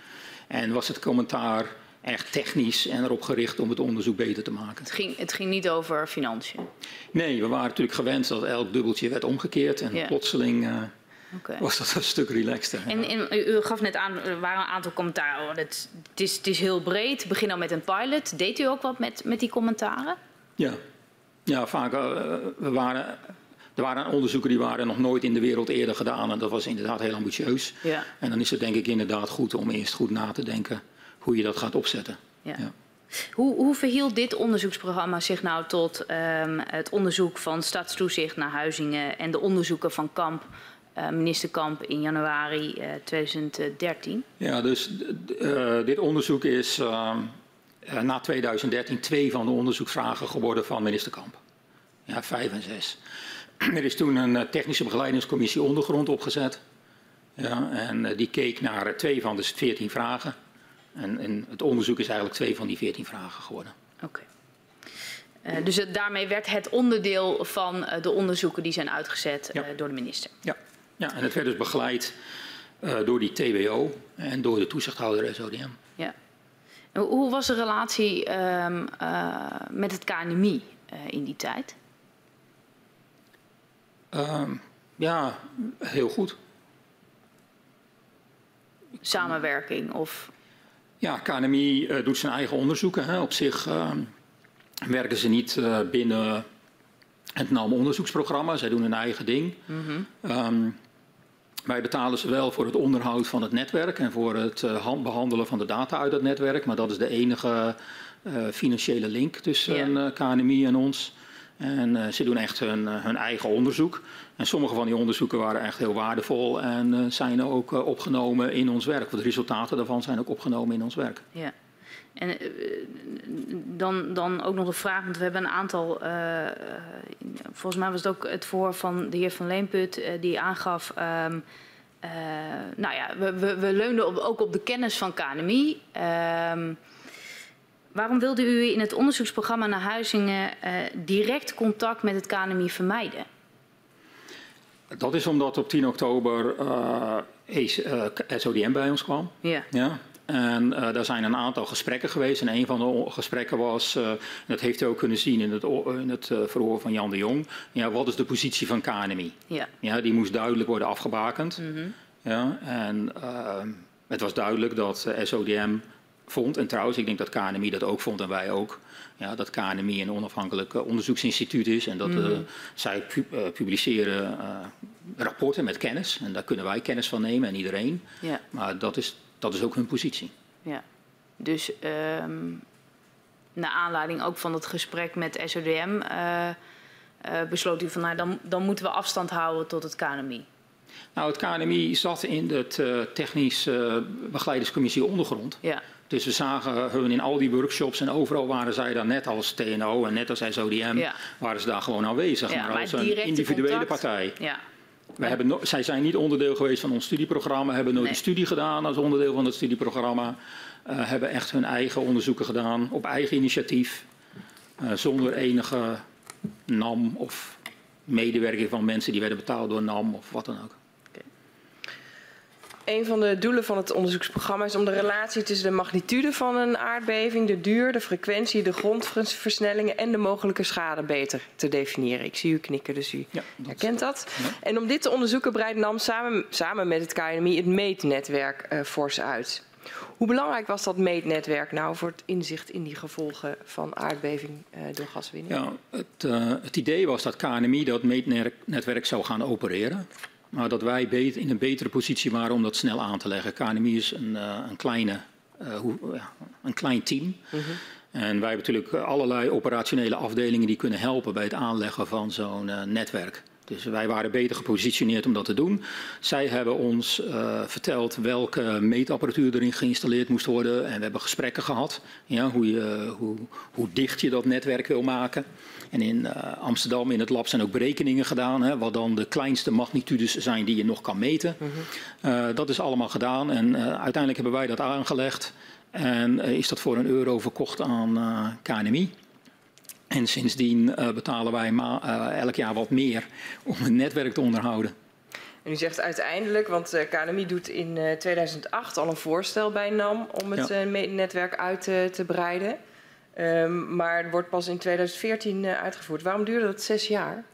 En was het commentaar echt technisch en erop gericht om het onderzoek beter te maken. Het ging, het ging niet over financiën? Nee, we waren natuurlijk gewend dat elk dubbeltje werd omgekeerd en plotseling uh, okay. was dat een stuk relaxter. En, en, u gaf net aan, er waren een aantal commentaren. Oh, het, het, is, het is heel breed, begin al met een pilot. Deed u ook wat met, met die commentaren? Ja, ja vaak. Uh, we waren, er waren onderzoeken die waren nog nooit in de wereld eerder gedaan en dat was inderdaad heel ambitieus. Ja. En dan is het denk ik inderdaad goed om eerst goed na te denken hoe je dat gaat opzetten. Ja. ja. Hoe, hoe, verhield dit onderzoeksprogramma zich nou tot um, het onderzoek van stadstoezicht naar Huizingen en de onderzoeken van Kamp, uh, minister Kamp in januari uh, 2013? Ja, dus uh, dit onderzoek is na 2013 twee van de onderzoeksvragen geworden van minister Kamp. Ja, vijf en zes. Er is toen een technische begeleidingscommissie ondergrond opgezet. Ja, en die keek naar twee van de veertien vragen. En, en, het onderzoek is eigenlijk twee van die veertien vragen geworden. Oké. Okay. Uh, dus het, daarmee werd het onderdeel van uh, de onderzoeken die zijn uitgezet ja. uh, door de minister. Ja. ja, en het werd dus begeleid door die TWO en door de toezichthouder SODM. Ja. Hoe was de relatie um, met het KNMI in die tijd? Um, ja, heel goed. Samenwerking of ja, KNMI uh, doet zijn eigen onderzoeken. Hè. Op zich uh, werken ze niet uh, binnen het NAM-onderzoeksprogramma. Zij doen hun eigen ding. Mm -hmm. um, wij betalen ze wel voor het onderhoud van het netwerk en voor het behandelen van de data uit het netwerk. Maar dat is de enige financiële link tussen yeah. KNMI en ons. En uh, ze doen echt hun, uh, hun, eigen onderzoek. En sommige van die onderzoeken waren echt heel waardevol en uh, zijn ook opgenomen in ons werk. De resultaten daarvan zijn ook opgenomen in ons werk. Ja. En dan, dan ook nog de vraag, want we hebben een aantal, volgens mij was het ook het voor van de heer Van Leenput, die aangaf, um, nou ja, we, we, we leunden ook op de kennis van KNMI. Um, Waarom wilde u in het onderzoeksprogramma naar Huizingen uh, direct contact met het KNMI vermijden? Dat is omdat op 10 oktober uh, SODM bij ons kwam. Ja. ja? En uh, daar zijn een aantal gesprekken geweest. En een van de gesprekken was, uh, dat heeft u ook kunnen zien in het, in het uh, verhoor van Jan de Jong. Ja, wat is de positie van KNMI? Ja. Ja, die moest duidelijk worden afgebakend. Mm -hmm. ja, en het was duidelijk dat SODM vond, en trouwens, ik denk dat KNMI dat ook vond en wij ook, ja, dat KNMI een onafhankelijk onderzoeksinstituut is en dat mm -hmm. zij pu publiceren rapporten met kennis. En daar kunnen wij kennis van nemen en iedereen. Ja. Maar dat is dat is ook hun positie. Ja, dus um, naar aanleiding ook van het gesprek met SODM uh, uh, besloot u van nou, dan, dan moeten we afstand houden tot het KNMI. Nou, het KNMI zat in de uh, technisch begeleidingscommissie ondergrond. Ja. Dus we zagen hun in al die workshops en overal waren zij daar net als TNO en net als SODM, ja. waren ze daar gewoon aanwezig. Ja, maar als een individuele contact, partij. Ja. We hebben no zij zijn niet onderdeel geweest van ons studieprogramma, hebben nooit Nee. een studie gedaan als onderdeel van het studieprogramma. Uh, hebben echt hun eigen onderzoeken gedaan op eigen initiatief, uh, zonder enige NAM of medewerking van mensen die werden betaald door NAM of wat dan ook. Een van de doelen van het onderzoeksprogramma is om de relatie tussen de magnitude van een aardbeving, de duur, de frequentie, de grondversnellingen en de mogelijke schade beter te definiëren. Ik zie u knikken, dus u Ja, dat- herkent dat. Ja. En om dit te onderzoeken breidt NAM samen, samen met het KNMI het meetnetwerk eh, fors uit. Hoe belangrijk was dat meetnetwerk nou voor het inzicht in die gevolgen van aardbeving eh, door gaswinning? Ja, het, uh, het idee was dat KNMI dat meetnetwerk zou gaan opereren. Maar dat wij in een betere positie waren om dat snel aan te leggen. KNMI is een, uh, een, kleine, hoe, ja, een klein team. -hmm. En wij hebben natuurlijk allerlei operationele afdelingen die kunnen helpen bij het aanleggen van zo'n netwerk. Dus wij waren beter gepositioneerd om dat te doen. Zij hebben ons uh, verteld welke meetapparatuur erin geïnstalleerd moest worden. En we hebben gesprekken gehad. Ja, hoe, je, hoe, hoe dicht je dat netwerk wil maken. En in uh, Amsterdam in het lab zijn ook berekeningen gedaan. Hè, wat dan de kleinste magnitudes zijn die je nog kan meten. Mhm. Mm -hmm. uh, dat is allemaal gedaan. En uiteindelijk hebben wij dat aangelegd. En is dat voor een euro verkocht aan KNMI. En sindsdien uh, betalen wij uh, elk jaar wat meer om het netwerk te onderhouden. En u zegt uiteindelijk, want uh, KNMI doet in 2008 al een voorstel bij NAM om het Ja. netwerk uit te, te breiden. Um, maar het wordt pas in 2014 uitgevoerd. Waarom duurde dat zes jaar?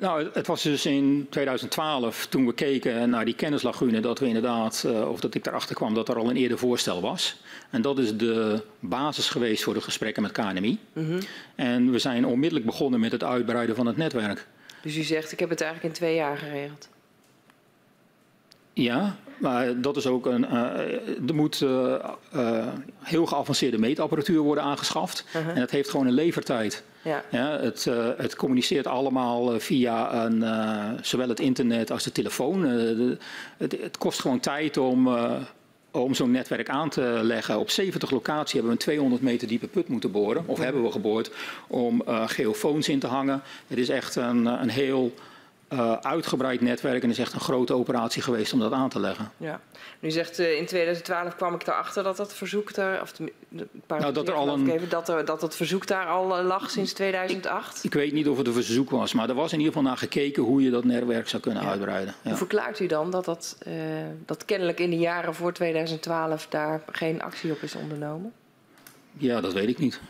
Nou, het was dus in 2012 toen we keken naar die kennislagune dat we inderdaad, uh, of dat ik erachter kwam dat er al een eerder voorstel was. En dat is de basis geweest voor de gesprekken met KNMI. Mm -hmm. En we zijn onmiddellijk begonnen met het uitbreiden van het netwerk. Dus u zegt, ik heb het eigenlijk in twee jaar geregeld. Ja, maar dat is ook een. Uh, er moet uh, uh, heel geavanceerde meetapparatuur worden aangeschaft. Uh -huh. En dat heeft gewoon een levertijd. Ja. Ja, het, het, communiceert allemaal via een, zowel het internet als de telefoon. De, het, het, kost gewoon tijd om, om zo'n netwerk aan te leggen. Op 70 locaties hebben we een 200 meter diepe put moeten boren. Of hebben we geboord om geofoons in te hangen. Het is echt een, een heel uh, uitgebreid netwerk en het is echt een grote operatie geweest om dat aan te leggen. Ja. U zegt uh, in 2012 kwam ik erachter dat dat verzoek daar, of de, de nou, dat er al een, even, dat, er, dat het verzoek daar al uh, lag sinds 2008. Ik, ik, weet niet of het een verzoek was, maar er was in ieder geval naar gekeken hoe je dat netwerk zou kunnen ja. uitbreiden. Ja. Hoe verklaart u dan dat, dat, uh, dat kennelijk in de jaren voor 2012 daar geen actie op is ondernomen? Ja, dat weet ik niet.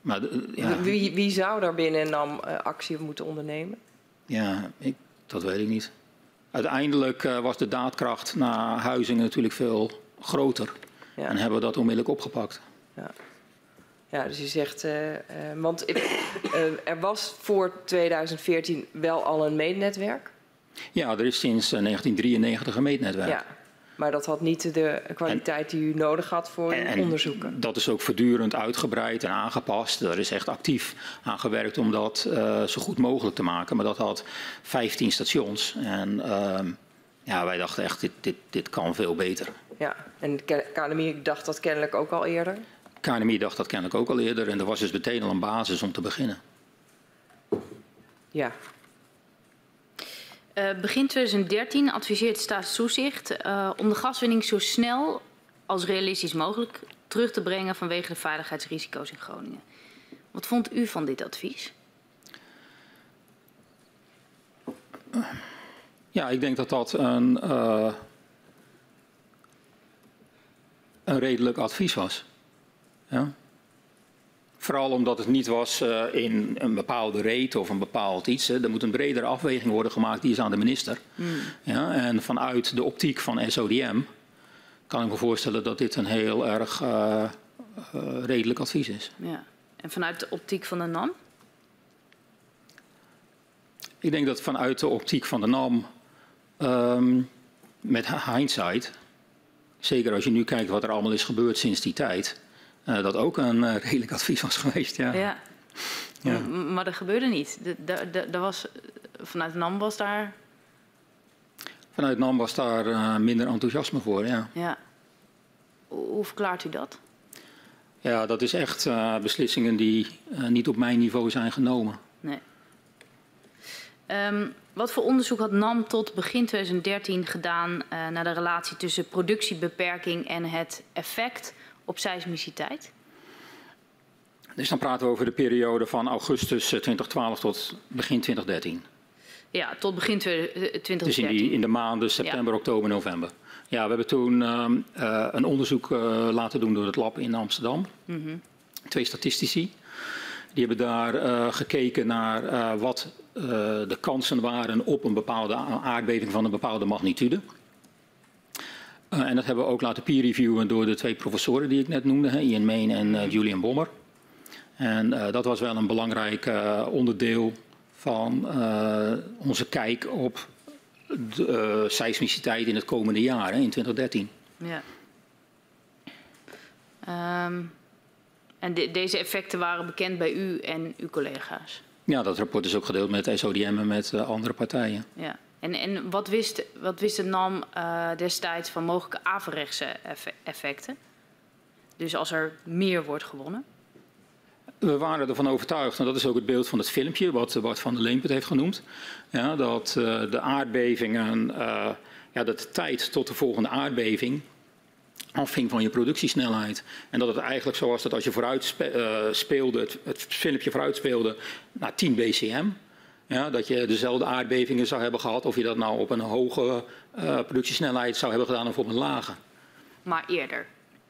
Maar, ja. wie, wie zou daar binnen NAM actie op moeten ondernemen? Ja, ik, dat weet ik niet. Uiteindelijk uh, was de daadkracht naar Huizingen natuurlijk veel groter. Ja. En hebben we dat onmiddellijk opgepakt. Ja, ja dus je zegt, uh, uh, want er was voor 2014 wel al een meetnetwerk? Ja, er is sinds 1993 een meetnetwerk. Ja. Maar dat had niet de kwaliteit en, die u nodig had voor uw onderzoeken. Dat is ook voortdurend uitgebreid en aangepast. Er is echt actief aan gewerkt om dat uh, zo goed mogelijk te maken. Maar dat had 15 stations. En uh, ja, wij dachten echt, dit, dit, dit kan veel beter. Ja, en KNMI dacht dat kennelijk ook al eerder? KNMI dacht dat kennelijk ook al eerder. En er was dus meteen al een basis om te beginnen. Ja, uh, begin 2013 adviseert Staatstoezicht uh, om de gaswinning zo snel als realistisch mogelijk terug te brengen vanwege de veiligheidsrisico's in Groningen. Wat vond u van dit advies? Ja, ik denk dat dat een, uh, een redelijk advies was. Ja. Vooral omdat het niet was uh, in een bepaalde rate of een bepaald iets. Hè. Er moet een bredere afweging worden gemaakt, die is aan de minister. Mm. Ja, en vanuit de optiek van SODM kan ik me voorstellen dat dit een heel erg uh, redelijk advies is. Ja. En vanuit de optiek van de NAM? Ik denk dat vanuit de optiek van de NAM, um, met hindsight, zeker als je nu kijkt wat er allemaal is gebeurd sinds die tijd, dat ook een uh, redelijk advies was geweest. Ja. ja. ja. Maar dat gebeurde niet. Er was, vanuit NAM was daar. Vanuit NAM was daar minder enthousiasme voor, ja. ja. Hoe verklaart u dat? Ja, dat is echt beslissingen die niet op mijn niveau zijn genomen. Nee. Um, wat voor onderzoek had NAM tot begin 2013 gedaan uh, naar de relatie tussen productiebeperking en het effect op seismiciteit? Dus dan praten we over de periode van augustus 2012 eh, tot begin 2013. Ja, tot begin 2013. Dus in, die, in de maanden september, ja. oktober, november. Ja, we hebben toen uh, uh, een onderzoek uh, laten doen door het lab in Amsterdam. Mm -hmm. Twee statistici. Die hebben daar gekeken naar wat de kansen waren op een bepaalde aardbeving van een bepaalde magnitude. Uh, en dat hebben we ook laten peer-reviewen door de twee professoren die ik net noemde, Ian Main en uh, Julian Bommer. En uh, dat was wel een belangrijk onderdeel van onze kijk op de seismiciteit in het komende jaar, in 2013. Ja. Um, en de, deze effecten waren bekend bij u en uw collega's? Ja, dat rapport is ook gedeeld met SODM en met andere partijen. Ja. En, en wat, wist, wat wist de NAM uh, destijds van mogelijke averechtse effecten? Dus als er meer wordt gewonnen? We waren ervan overtuigd, en dat is ook het beeld van het filmpje, wat Bart van der Leempert heeft genoemd, ja, dat uh, de aardbevingen, uh, ja, dat de tijd tot de volgende aardbeving afhing van je productiesnelheid. En dat het eigenlijk zo was dat als je vooruit spe, speelde, het, het filmpje vooruit speelde naar 10 BCM, ja, dat je dezelfde aardbevingen zou hebben gehad of je dat nou op een hoge uh, productiesnelheid zou hebben gedaan of op een lage. Maar eerder.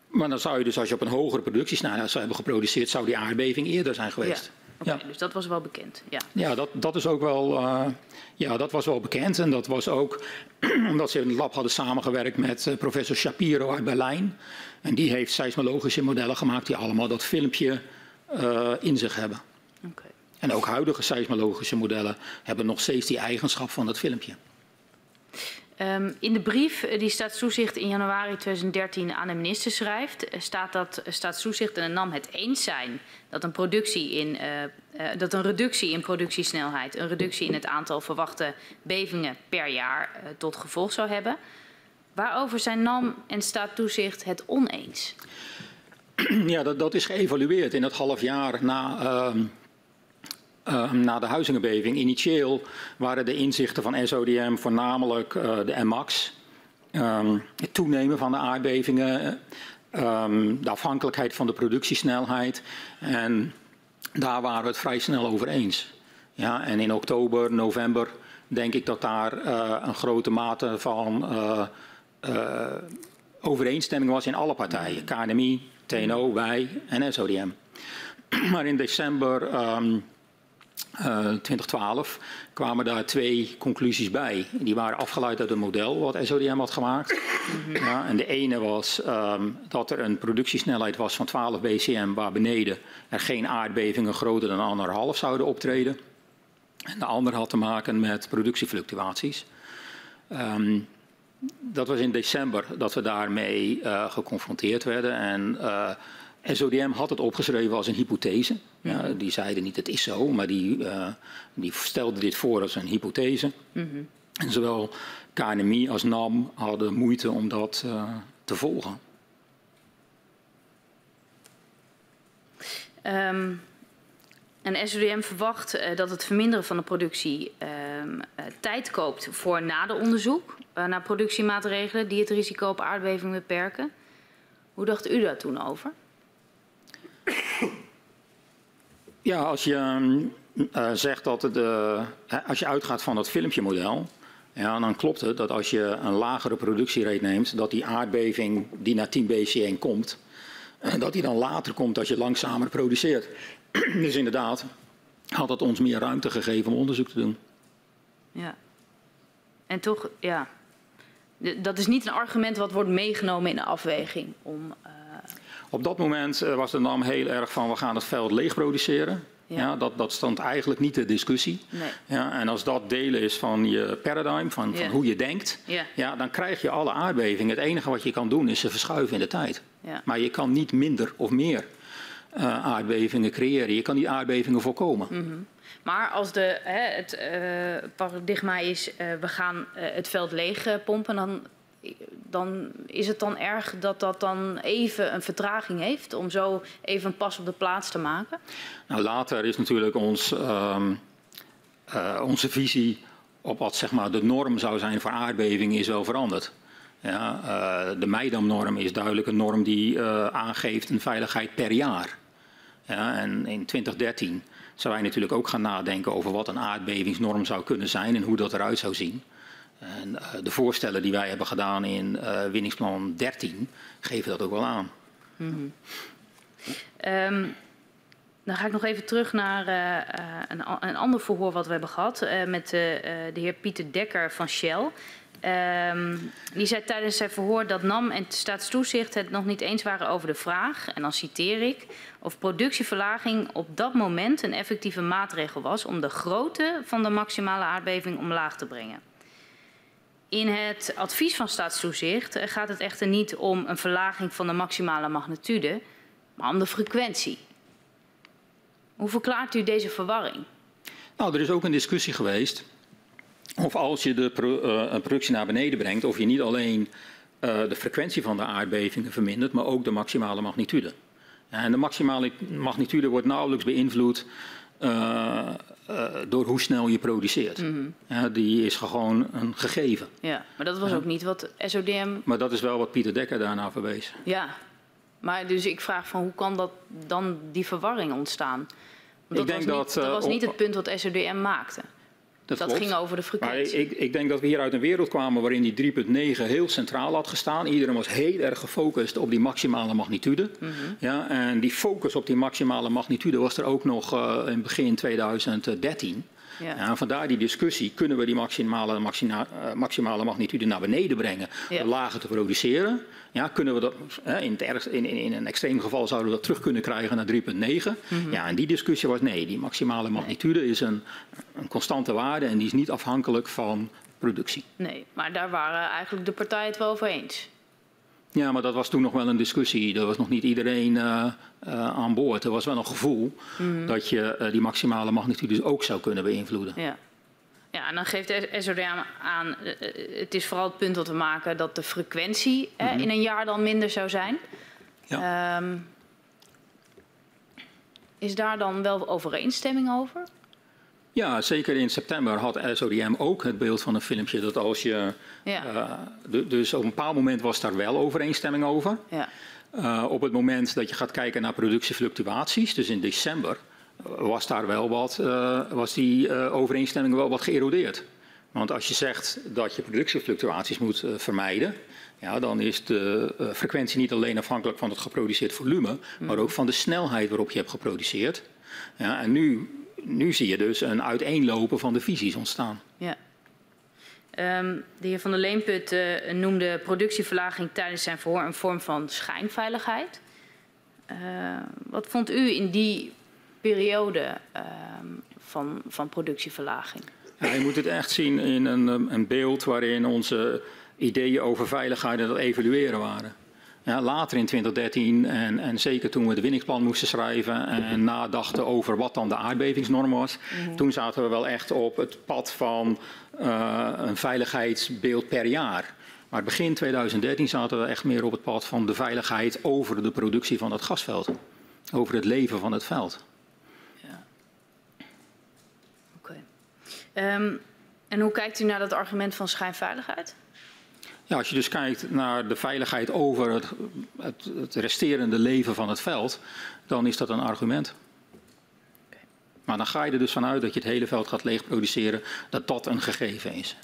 Maar dan zou je dus als je op een hogere productiesnelheid zou hebben geproduceerd, zou die aardbeving eerder zijn geweest. Ja. Okay, ja. Dus dat was wel bekend. Ja, ja dat, dat is ook wel, uh, ja, dat was wel bekend. En dat was ook omdat ze in het lab hadden samengewerkt met uh, professor Shapiro uit Berlijn. En die heeft seismologische modellen gemaakt die allemaal dat filmpje uh, in zich hebben. En ook huidige seismologische modellen hebben nog steeds die eigenschap van dat filmpje. Um, in de brief die Staatstoezicht in januari 2013 aan de minister schrijft, staat dat Staatstoezicht en de NAM het eens zijn dat een, productie in, uh, uh, dat een reductie in productiesnelheid, een reductie in het aantal verwachte bevingen per jaar uh, tot gevolg zou hebben. Waarover zijn NAM en Staatstoezicht het oneens? Ja, dat, dat is geëvalueerd in het half jaar na ehm, uh, na de huizingenbeving. Initieel waren de inzichten van SODM voornamelijk uh, de MAX. Um, het toenemen van de aardbevingen, um, de afhankelijkheid van de productiesnelheid. En daar waren we het vrij snel over eens. Ja, en in oktober, november denk ik dat daar uh, een grote mate van overeenstemming was in alle partijen. KNMI, TNO, wij en SODM. Maar in december 2012 kwamen daar twee conclusies bij. Die waren afgeleid uit een model wat SODM had gemaakt. Mm -hmm. ja, en de ene was um, dat er een productiesnelheid was van 12 BCM waar beneden er geen aardbevingen groter dan anderhalf zouden optreden. En de andere had te maken met productiefluctuaties. Um, dat was in december dat we daarmee uh, geconfronteerd werden. En uh, SODM had het opgeschreven als een hypothese. Ja, die zeiden niet het is zo, maar die, uh, die stelden dit voor als een hypothese. Mm -hmm. En zowel KNMI als NAM hadden moeite om dat uh, te volgen. Um, en SODM verwacht uh, dat het verminderen van de productie um, tijd koopt voor naderonderzoek naar productiemaatregelen die het risico op aardbeving beperken. Hoe dacht u daar toen over? Ja, als je, uh, zegt dat de, als je uitgaat van dat filmpje-model, ja, dan klopt het dat als je een lagere productierate neemt, dat die aardbeving die naar 10 BCN komt, dat die dan later komt als je langzamer produceert. dus inderdaad had dat ons meer ruimte gegeven om onderzoek te doen. Ja. En toch, ja, dat is niet een argument wat wordt meegenomen in de afweging om... Op dat moment uh, was de NAM heel erg van we gaan het veld leeg produceren. Ja. ja. dat, dat stond eigenlijk niet de discussie. Nee. Ja, en als dat delen is van je paradigm, van, van hoe je denkt, ja. Ja, dan krijg je alle aardbevingen. Het enige wat je kan doen is ze verschuiven in de tijd. Ja. Maar je kan niet minder of meer uh, aardbevingen creëren. Je kan die aardbevingen voorkomen. Mm -hmm. Maar als de, hè, het uh, paradigma is, uh, we gaan het veld leeg pompen, dan dan is het dan erg dat dat dan even een vertraging heeft om zo even een pas op de plaats te maken? Nou, later is natuurlijk ons, um, uh, onze visie op wat zeg maar, de norm zou zijn voor aardbevingen is wel veranderd. Ja, uh, de Meidam-norm is duidelijk een norm die uh, aangeeft een veiligheid per jaar. Ja, en in 2013 zijn wij natuurlijk ook gaan nadenken over wat een aardbevingsnorm zou kunnen zijn en hoe dat eruit zou zien. En uh, de voorstellen die wij hebben gedaan in uh, winningsplan 13 geven dat ook wel aan. Mm -hmm. um, dan ga ik nog even terug naar uh, een, een, ander verhoor wat we hebben gehad met de heer Pieter Dekker van Shell. Um, die zei tijdens zijn verhoor dat NAM en staatstoezicht het nog niet eens waren over de vraag, en dan citeer ik, of productieverlaging op dat moment een effectieve maatregel was om de grootte van de maximale aardbeving omlaag te brengen. In het advies van staatstoezicht gaat het echter niet om een verlaging van de maximale magnitude, maar om de frequentie. Hoe verklaart u deze verwarring? Nou, er is ook een discussie geweest of als je de uh, productie naar beneden brengt, of je niet alleen uh, de frequentie van de aardbevingen vermindert, maar ook de maximale magnitude. En de maximale magnitude wordt nauwelijks beïnvloed uh, door hoe snel je produceert. Mm -hmm. ja, die is gewoon een gegeven. Ja, maar dat was ook niet wat SODM... Maar dat is wel wat Pieter Dekker daarna verwees. Ja, maar dus ik vraag van hoe kan dat dan die verwarring ontstaan? Dat, ik denk was niet, dat, dat was niet het punt wat SODM maakte. Dat, dat ging over de frequentie. Maar ik, ik, denk dat we hier uit een wereld kwamen waarin die 3.9 heel centraal had gestaan. Iedereen was heel erg gefocust op die maximale magnitude. Mm -hmm. ja, en die focus op die maximale magnitude was er ook nog uh, in begin 2013. Ja. Ja, vandaar die discussie, kunnen we die maximale, maxima, uh, maximale magnitude naar beneden brengen ja. om lager te produceren? Ja, kunnen we dat, in, het in, in, in, een extreem geval zouden we dat terug kunnen krijgen naar 3,9. Mm -hmm. Ja, en die discussie was nee, die maximale magnitude is een, een constante waarde en die is niet afhankelijk van productie. Nee, maar daar waren eigenlijk de partijen het wel over eens. Ja, maar dat was toen nog wel een discussie. Er was nog niet iedereen uh, uh, aan boord. Er was wel een gevoel mm -hmm. dat je uh, die maximale magnitudes ook zou kunnen beïnvloeden. Ja. Ja, en dan geeft de SODM aan, het is vooral het punt dat we maken dat de frequentie mm -hmm. in een jaar dan minder zou zijn. Ja. Um, is daar dan wel overeenstemming over? Ja, zeker in september had SODM ook het beeld van een filmpje dat als je... Ja. Uh, dus op een bepaald moment was daar wel overeenstemming over. Ja. Uh, op het moment dat je gaat kijken naar productiefluctuaties, dus in december, was daar wel wat, uh, was die overeenstemming wel wat geërodeerd. Want als je zegt dat je productiefluctuaties moet vermijden, ja, dan is de frequentie niet alleen afhankelijk van het geproduceerd volume, mm. maar ook van de snelheid waarop je hebt geproduceerd. Ja, en nu nu zie je dus een uiteenlopen van de visies ontstaan. Ja. Um, de heer Van der Leenput uh, noemde productieverlaging tijdens zijn verhoor een vorm van schijnveiligheid. Uh, wat vond u in die periode uh, van, van productieverlaging? Ja, je moet het echt zien in een, een beeld waarin onze ideeën over veiligheid en het evalueren waren. Ja, later in 2013 en, en, zeker toen we de winningsplan moesten schrijven en nadachten over wat dan de aardbevingsnorm was, Mhm. mm -hmm. toen zaten we wel echt op het pad van uh, een veiligheidsbeeld per jaar. Maar begin 2013 zaten we echt meer op het pad van de veiligheid over de productie van het gasveld. Over het leven van het veld. Ja. Oké. Okay. Um, en hoe kijkt u naar dat argument van schijnveiligheid? Ja, als je dus kijkt naar de veiligheid over het, het, het resterende leven van het veld, dan is dat een argument. Maar dan ga je er dus vanuit dat je het hele veld gaat leeg produceren, dat dat een gegeven is.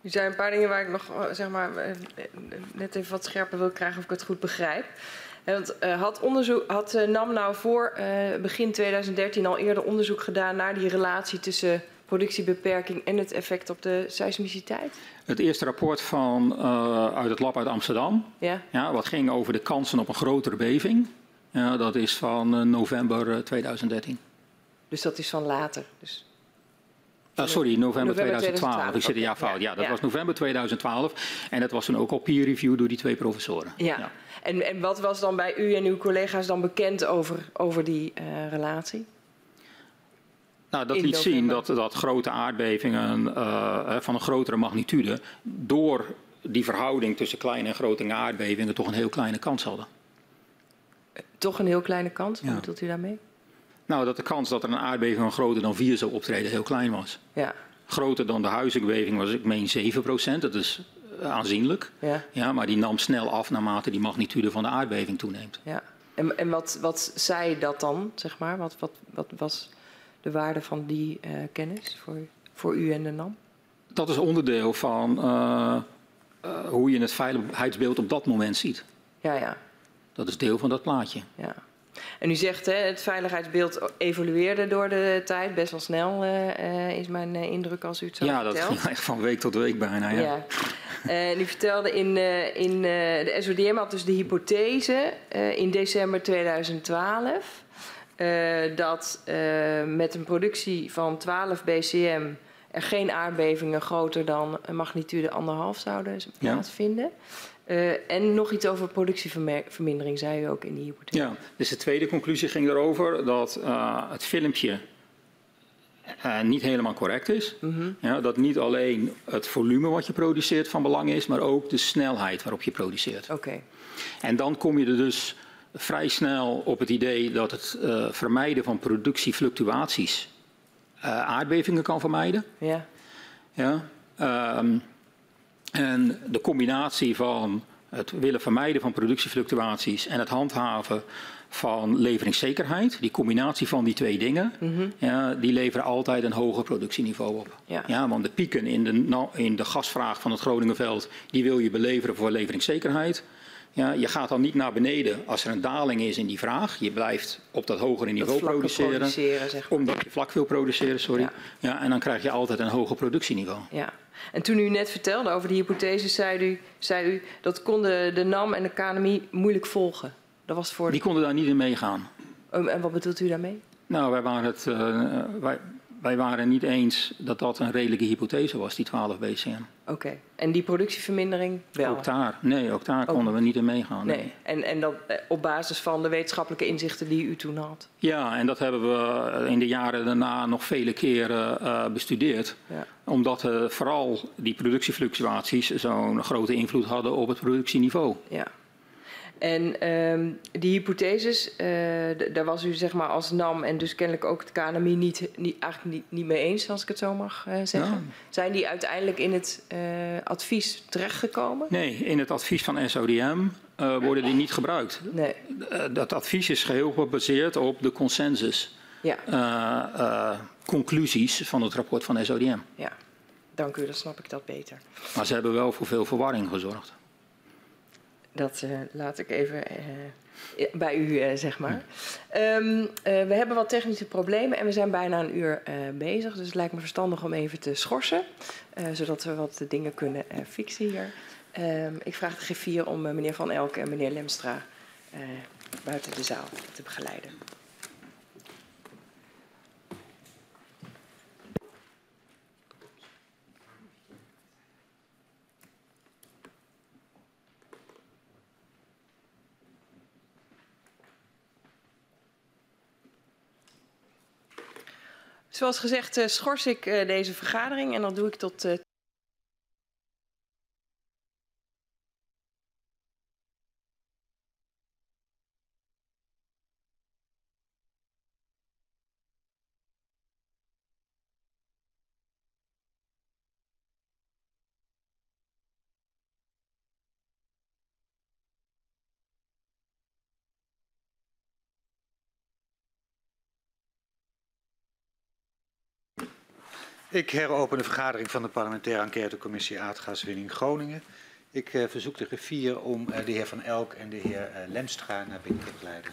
Er zijn een paar dingen waar ik nog eh, zeg maar, eh, net even wat scherper wil krijgen of ik het goed begrijp. Want uh, had, onderzoek, had NAM nou voor uh, begin 2013 al eerder onderzoek gedaan naar die relatie tussen productiebeperking en het effect op de seismiciteit? Het eerste rapport van, uit het lab uit Amsterdam, ja. Ja, wat ging over de kansen op een grotere beving, ja, dat is van november 2013. Dus dat is van later? Dus Uh, sorry, november, november 2012. 2012. Ik zit een jaar fout. Ja, dat ja. was november 2012. En dat was toen ook al peer review door die twee professoren. Ja. ja. En, en wat was dan bij u en uw collega's dan bekend over, over die uh, relatie? Nou, dat liet zien dat, dat grote aardbevingen uh, van een grotere magnitude door die verhouding tussen kleine en grote aardbevingen toch een heel kleine kans hadden. Toch een heel kleine kans? Wat bedoelt u daarmee? Nou, dat de kans dat er een aardbeving van groter dan 4 zou optreden heel klein was. Ja. Groter dan de huizenbeving was, ik meen, 7 procent. Dat is aanzienlijk. Ja. Ja, maar die nam snel af naarmate die magnitude van de aardbeving toeneemt. Ja. En, en wat, wat zei dat dan, zeg maar? Wat, wat, wat was de waarde van die uh, kennis voor, voor u en de NAM? Dat is onderdeel van uh, uh, hoe je het veiligheidsbeeld op dat moment ziet. Ja, ja. Dat is deel van dat plaatje. Ja. En u zegt, hè, het veiligheidsbeeld evolueerde door de tijd, best wel snel uh, is mijn indruk als u het zo ja, vertelt. Ja, dat ging echt van week tot week bijna, ja. ja. En u vertelde in, uh, in de SODM had dus de hypothese in december 2012 dat met een productie van 12 BCM er geen aardbevingen groter dan een magnitude anderhalf zouden plaatsvinden. Ja. Uh, en nog iets over productievermindering, zei u ook in die hypothese. Ja, dus de tweede conclusie ging erover dat het filmpje uh, niet helemaal correct is. Mhm. Mm -hmm. ja, dat niet alleen het volume wat je produceert van belang is, maar ook de snelheid waarop je produceert. Oké. Okay. En dan kom je er dus vrij snel op het idee dat het vermijden van productiefluctuaties aardbevingen kan vermijden. Ja. Ja. Um, en de combinatie van het willen vermijden van productiefluctuaties en het handhaven van leveringszekerheid, die combinatie van die twee dingen, mm -hmm. ja, die leveren altijd een hoger productieniveau op. Ja. Ja, want de pieken in de, in de gasvraag van het Groningenveld, die wil je beleveren voor leveringszekerheid. Ja, je gaat dan niet naar beneden als er een daling is in die vraag. Je blijft op dat hogere niveau dat produceren. produceren zeg maar. Omdat je vlak wil produceren, sorry. Ja. Ja. en dan krijg je altijd een hoger productieniveau. Ja. En toen u net vertelde over die hypothese, zei u, zei u dat konden de NAM en de KNMI moeilijk volgen. Dat was voor... Die konden daar niet in meegaan. En wat bedoelt u daarmee? Nou, wij waren, het, uh, wij, wij waren niet eens dat dat een redelijke hypothese was, die 12 BCM. Oké, okay. en die productievermindering wel? Ook daar, nee, ook daar konden we niet in meegaan. Nee, nee. En, en dat op basis van de wetenschappelijke inzichten die u toen had? Ja, en dat hebben we in de jaren daarna nog vele keren uh, bestudeerd. Ja. Omdat uh, vooral die productiefluctuaties zo'n grote invloed hadden op het productieniveau. Ja. En um, die hypotheses, uh, daar was u zeg maar als NAM en dus kennelijk ook het KNMI niet, niet, eigenlijk niet, niet mee eens, als ik het zo mag uh, zeggen. Ja. Zijn die uiteindelijk in het uh, advies terechtgekomen? Nee, in het advies van SODM worden die niet gebruikt. Nee. dat advies is geheel gebaseerd op de consensus. Ja. conclusies van het rapport van SODM. Ja, dank u, dan snap ik dat beter. Maar ze hebben wel voor veel verwarring gezorgd. Dat uh, laat ik even uh, bij u, uh, zeg maar. Um, we hebben wat technische problemen en we zijn bijna een uur bezig. Dus het lijkt me verstandig om even te schorsen. zodat we wat dingen kunnen fixen hier. Um, ik vraag de griffier om meneer Van Elke en meneer Lemstra buiten de zaal te begeleiden. Zoals gezegd uh, schors ik uh, deze vergadering en dat doe ik tot Ik heropen de vergadering van de parlementaire enquêtecommissie aardgaswinning Groningen. Ik uh, verzoek de griffier om uh, de heer Van Elk en de heer uh, Lemstra naar binnen te begeleiden.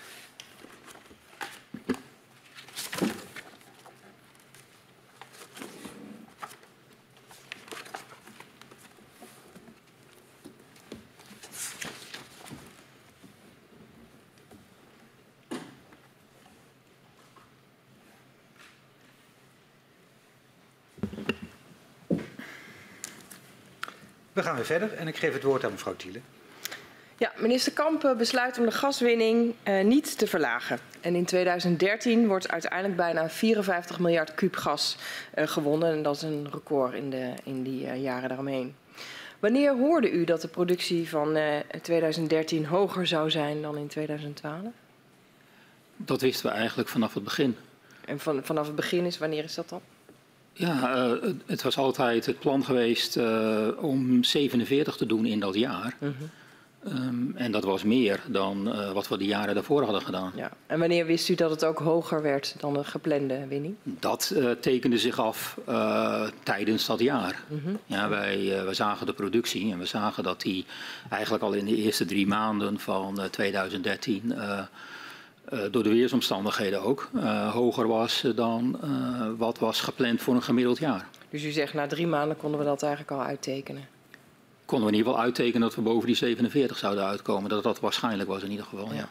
We gaan weer verder en ik geef het woord aan mevrouw Thiele. Ja, minister Kamp besluit om de gaswinning uh, niet te verlagen. En in 2013 wordt uiteindelijk bijna 54 miljard kuub gas uh, gewonnen. En dat is een record in, de, in die uh, jaren daaromheen. Wanneer hoorde u dat de productie van 2013 hoger zou zijn dan in 2012? Dat wisten we eigenlijk vanaf het begin. En van, vanaf het begin is, wanneer is dat dan? Ja, uh, het was altijd het plan geweest uh, om 47 te doen in dat jaar. -huh. um, en dat was meer dan uh, wat we de jaren daarvoor hadden gedaan. Ja. En wanneer wist u dat het ook hoger werd dan de geplande winning? Dat tekende zich af tijdens dat jaar. -huh. Ja, wij, we zagen de productie en we zagen dat die eigenlijk al in de eerste drie maanden van 2013 uh, door de weersomstandigheden ook, uh, hoger was dan uh, wat was gepland voor een gemiddeld jaar. Dus u zegt na drie maanden konden we dat eigenlijk al uittekenen? Konden we in ieder geval uittekenen dat we boven die 47 zouden uitkomen. Dat dat waarschijnlijk was in ieder geval, ja. ja.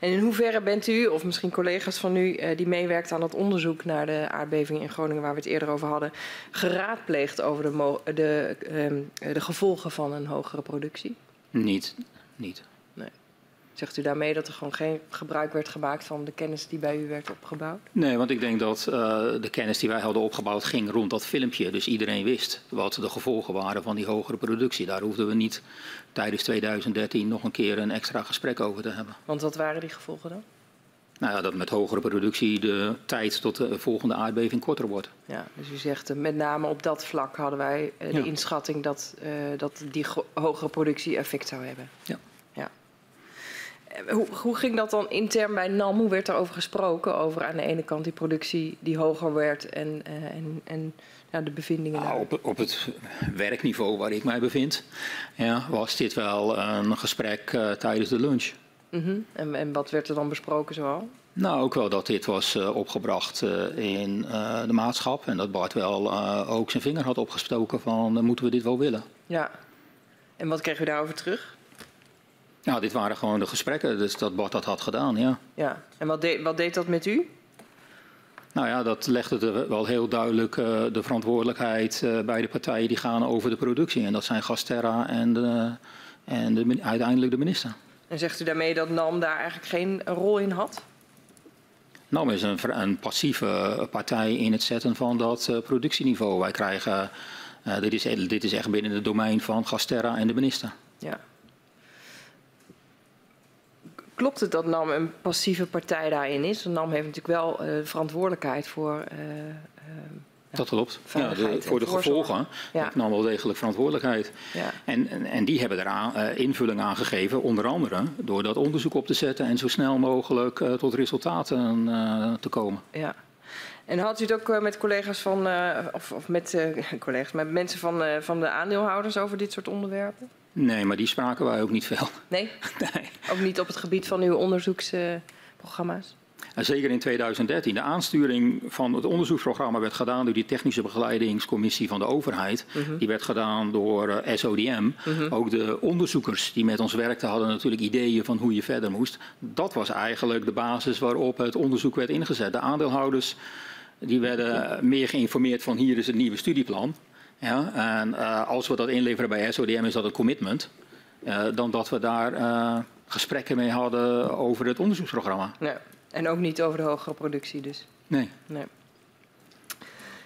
En in hoeverre bent u, of misschien collega's van u die meewerkt aan het onderzoek naar de aardbeving in Groningen, waar we het eerder over hadden, geraadpleegd over de, de, um, de gevolgen van een hogere productie? Niet, niet. Zegt u daarmee dat er gewoon geen gebruik werd gemaakt van de kennis die bij u werd opgebouwd? Nee, want ik denk dat uh, de kennis die wij hadden opgebouwd ging rond dat filmpje. Dus iedereen wist wat de gevolgen waren van die hogere productie. Daar hoefden we niet tijdens 2013 nog een keer een extra gesprek over te hebben. Want wat waren die gevolgen dan? Nou ja, dat met hogere productie de tijd tot de volgende aardbeving korter wordt. Ja, dus u zegt uh, met name op dat vlak hadden wij uh, de ja. inschatting dat, uh, dat die hogere productie effect zou hebben. Ja. Ja. Hoe, hoe, ging dat dan intern bij NAM? Hoe werd daarover gesproken? Over aan de ene kant die productie die hoger werd en, uh, en, en ja, de bevindingen nou, op, op, het werkniveau waar ik mij bevind, ja, was dit wel een gesprek uh, tijdens de lunch. Mm -hmm. en, en, wat werd er dan besproken zoal? Nou, ook wel dat dit was uh, opgebracht in de maatschap en dat Bart wel ook zijn vinger had opgestoken van moeten we dit wel willen. Ja, en wat kreeg u daarover terug? Nou, dit waren gewoon de gesprekken, dus dat Bart dat had gedaan, ja. Ja, en wat, de, wat deed dat met u? Nou ja, dat legde er wel heel duidelijk uh, de verantwoordelijkheid uh, bij de partijen die gaan over de productie. En dat zijn Gasterra en, de, en de, uiteindelijk de minister. En zegt u daarmee dat NAM daar eigenlijk geen rol in had? NAM is een, een passieve partij in het zetten van dat uh, productieniveau. Wij krijgen, dit, is, dit is echt binnen het domein van Gasterra en de minister. Ja. Klopt het dat NAM een passieve partij daarin is? Want NAM heeft natuurlijk wel uh, verantwoordelijkheid voor. Uh, uh, dat klopt. Ja, de, voor de gevolgen ja. NAM wel degelijk verantwoordelijkheid. Ja. En, en, en, die hebben er invulling aan gegeven, onder andere door dat onderzoek op te zetten en zo snel mogelijk tot resultaten te komen. Ja. En had u het ook met collega's van, of, of met collega's, met mensen van, van de aandeelhouders over dit soort onderwerpen? Nee, maar die spraken wij ook niet veel. Nee? nee. Ook niet op het gebied van uw onderzoeksprogramma's? En zeker in 2013. De aansturing van het onderzoeksprogramma werd gedaan door die technische begeleidingscommissie van de overheid. Uh -huh. Die werd gedaan door uh, SODM. Uh -huh. Ook de onderzoekers die met ons werkten hadden natuurlijk ideeën van hoe je verder moest. Dat was eigenlijk de basis waarop het onderzoek werd ingezet. De aandeelhouders die werden meer geïnformeerd van hier is het nieuwe studieplan. Ja, en uh, als we dat inleveren bij SODM is dat een commitment. Uh, dan dat we daar uh, gesprekken mee hadden over het onderzoeksprogramma. Ja. En ook niet over de hogere productie dus? Nee. nee.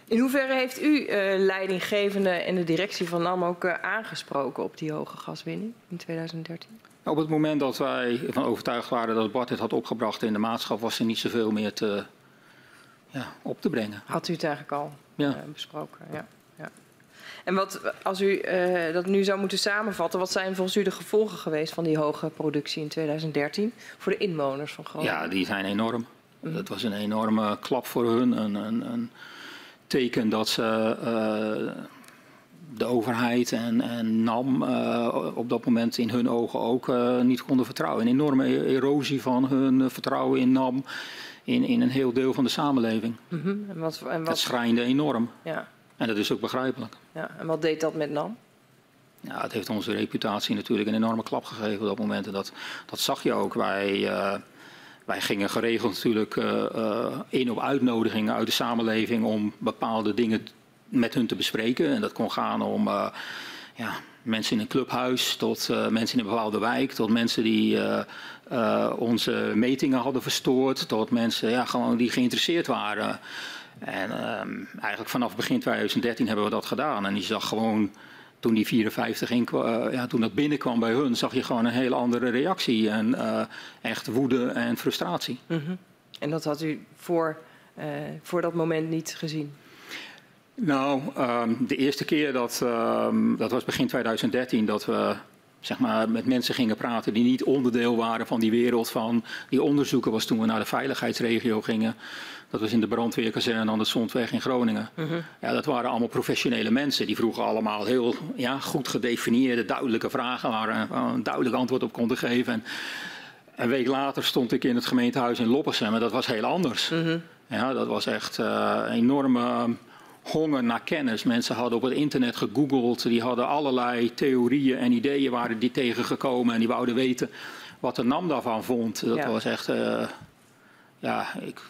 In hoeverre heeft u leidinggevende en de directie van NAM ook aangesproken op die hoge gaswinning in 2013? Op het moment dat wij van overtuigd waren dat Bart het had opgebracht in de maatschap, was er niet zoveel meer te, ja, op te brengen. Had u het eigenlijk al ja. besproken? Ja. En wat, als u uh, dat nu zou moeten samenvatten, wat zijn volgens u de gevolgen geweest van die hoge productie in 2013 voor de inwoners van Groningen? Ja, die zijn enorm. Mm. Dat was een enorme klap voor hun. Een, een, een, teken dat ze de overheid en, en NAM op dat moment in hun ogen ook niet konden vertrouwen. Een enorme e-, erosie van hun vertrouwen in NAM in, in een heel deel van de samenleving. Mhm. en wat, en wat... Dat schrijnde enorm. Ja. En dat is ook begrijpelijk. Ja. En wat deed dat met NAM? Ja, het heeft onze reputatie natuurlijk een enorme klap gegeven op dat moment. En dat, dat zag je ook. Wij, uh, wij gingen geregeld natuurlijk uh, uh, in op uitnodigingen uit de samenleving om bepaalde dingen met hun te bespreken. En dat kon gaan om ja, mensen in een clubhuis, tot mensen in een bepaalde wijk, tot mensen die onze metingen hadden verstoord, tot mensen ja, gewoon die geïnteresseerd waren. En ehm, eigenlijk vanaf begin 2013 hebben we dat gedaan. En je zag gewoon toen die 54 in, uh, ja, toen dat binnenkwam bij hun, zag je gewoon een hele andere reactie. En uh, echt woede en frustratie. Mm -hmm. En dat had u voor, uh, voor dat moment niet gezien? Nou, um, de eerste keer dat, um, dat was begin 2013, dat we zeg maar, met mensen gingen praten die niet onderdeel waren van die wereld van die onderzoeken, was toen we naar de veiligheidsregio gingen. Dat was in de brandweerkazerne aan de Zondweg in Groningen. Uh -huh. ja, dat waren allemaal professionele mensen. Die vroegen allemaal heel ja, goed gedefinieerde, duidelijke vragen waar een duidelijk antwoord op konden geven. En een week later stond ik in het gemeentehuis in Loppersum en dat was heel anders. Uh -huh. Ja, dat was echt een enorme honger naar kennis. Mensen hadden op het internet gegoogeld, die hadden allerlei theorieën en ideeën waren die tegengekomen en die wouden weten wat de NAM daarvan vond. Dat ja. was echt, uh, ja, ik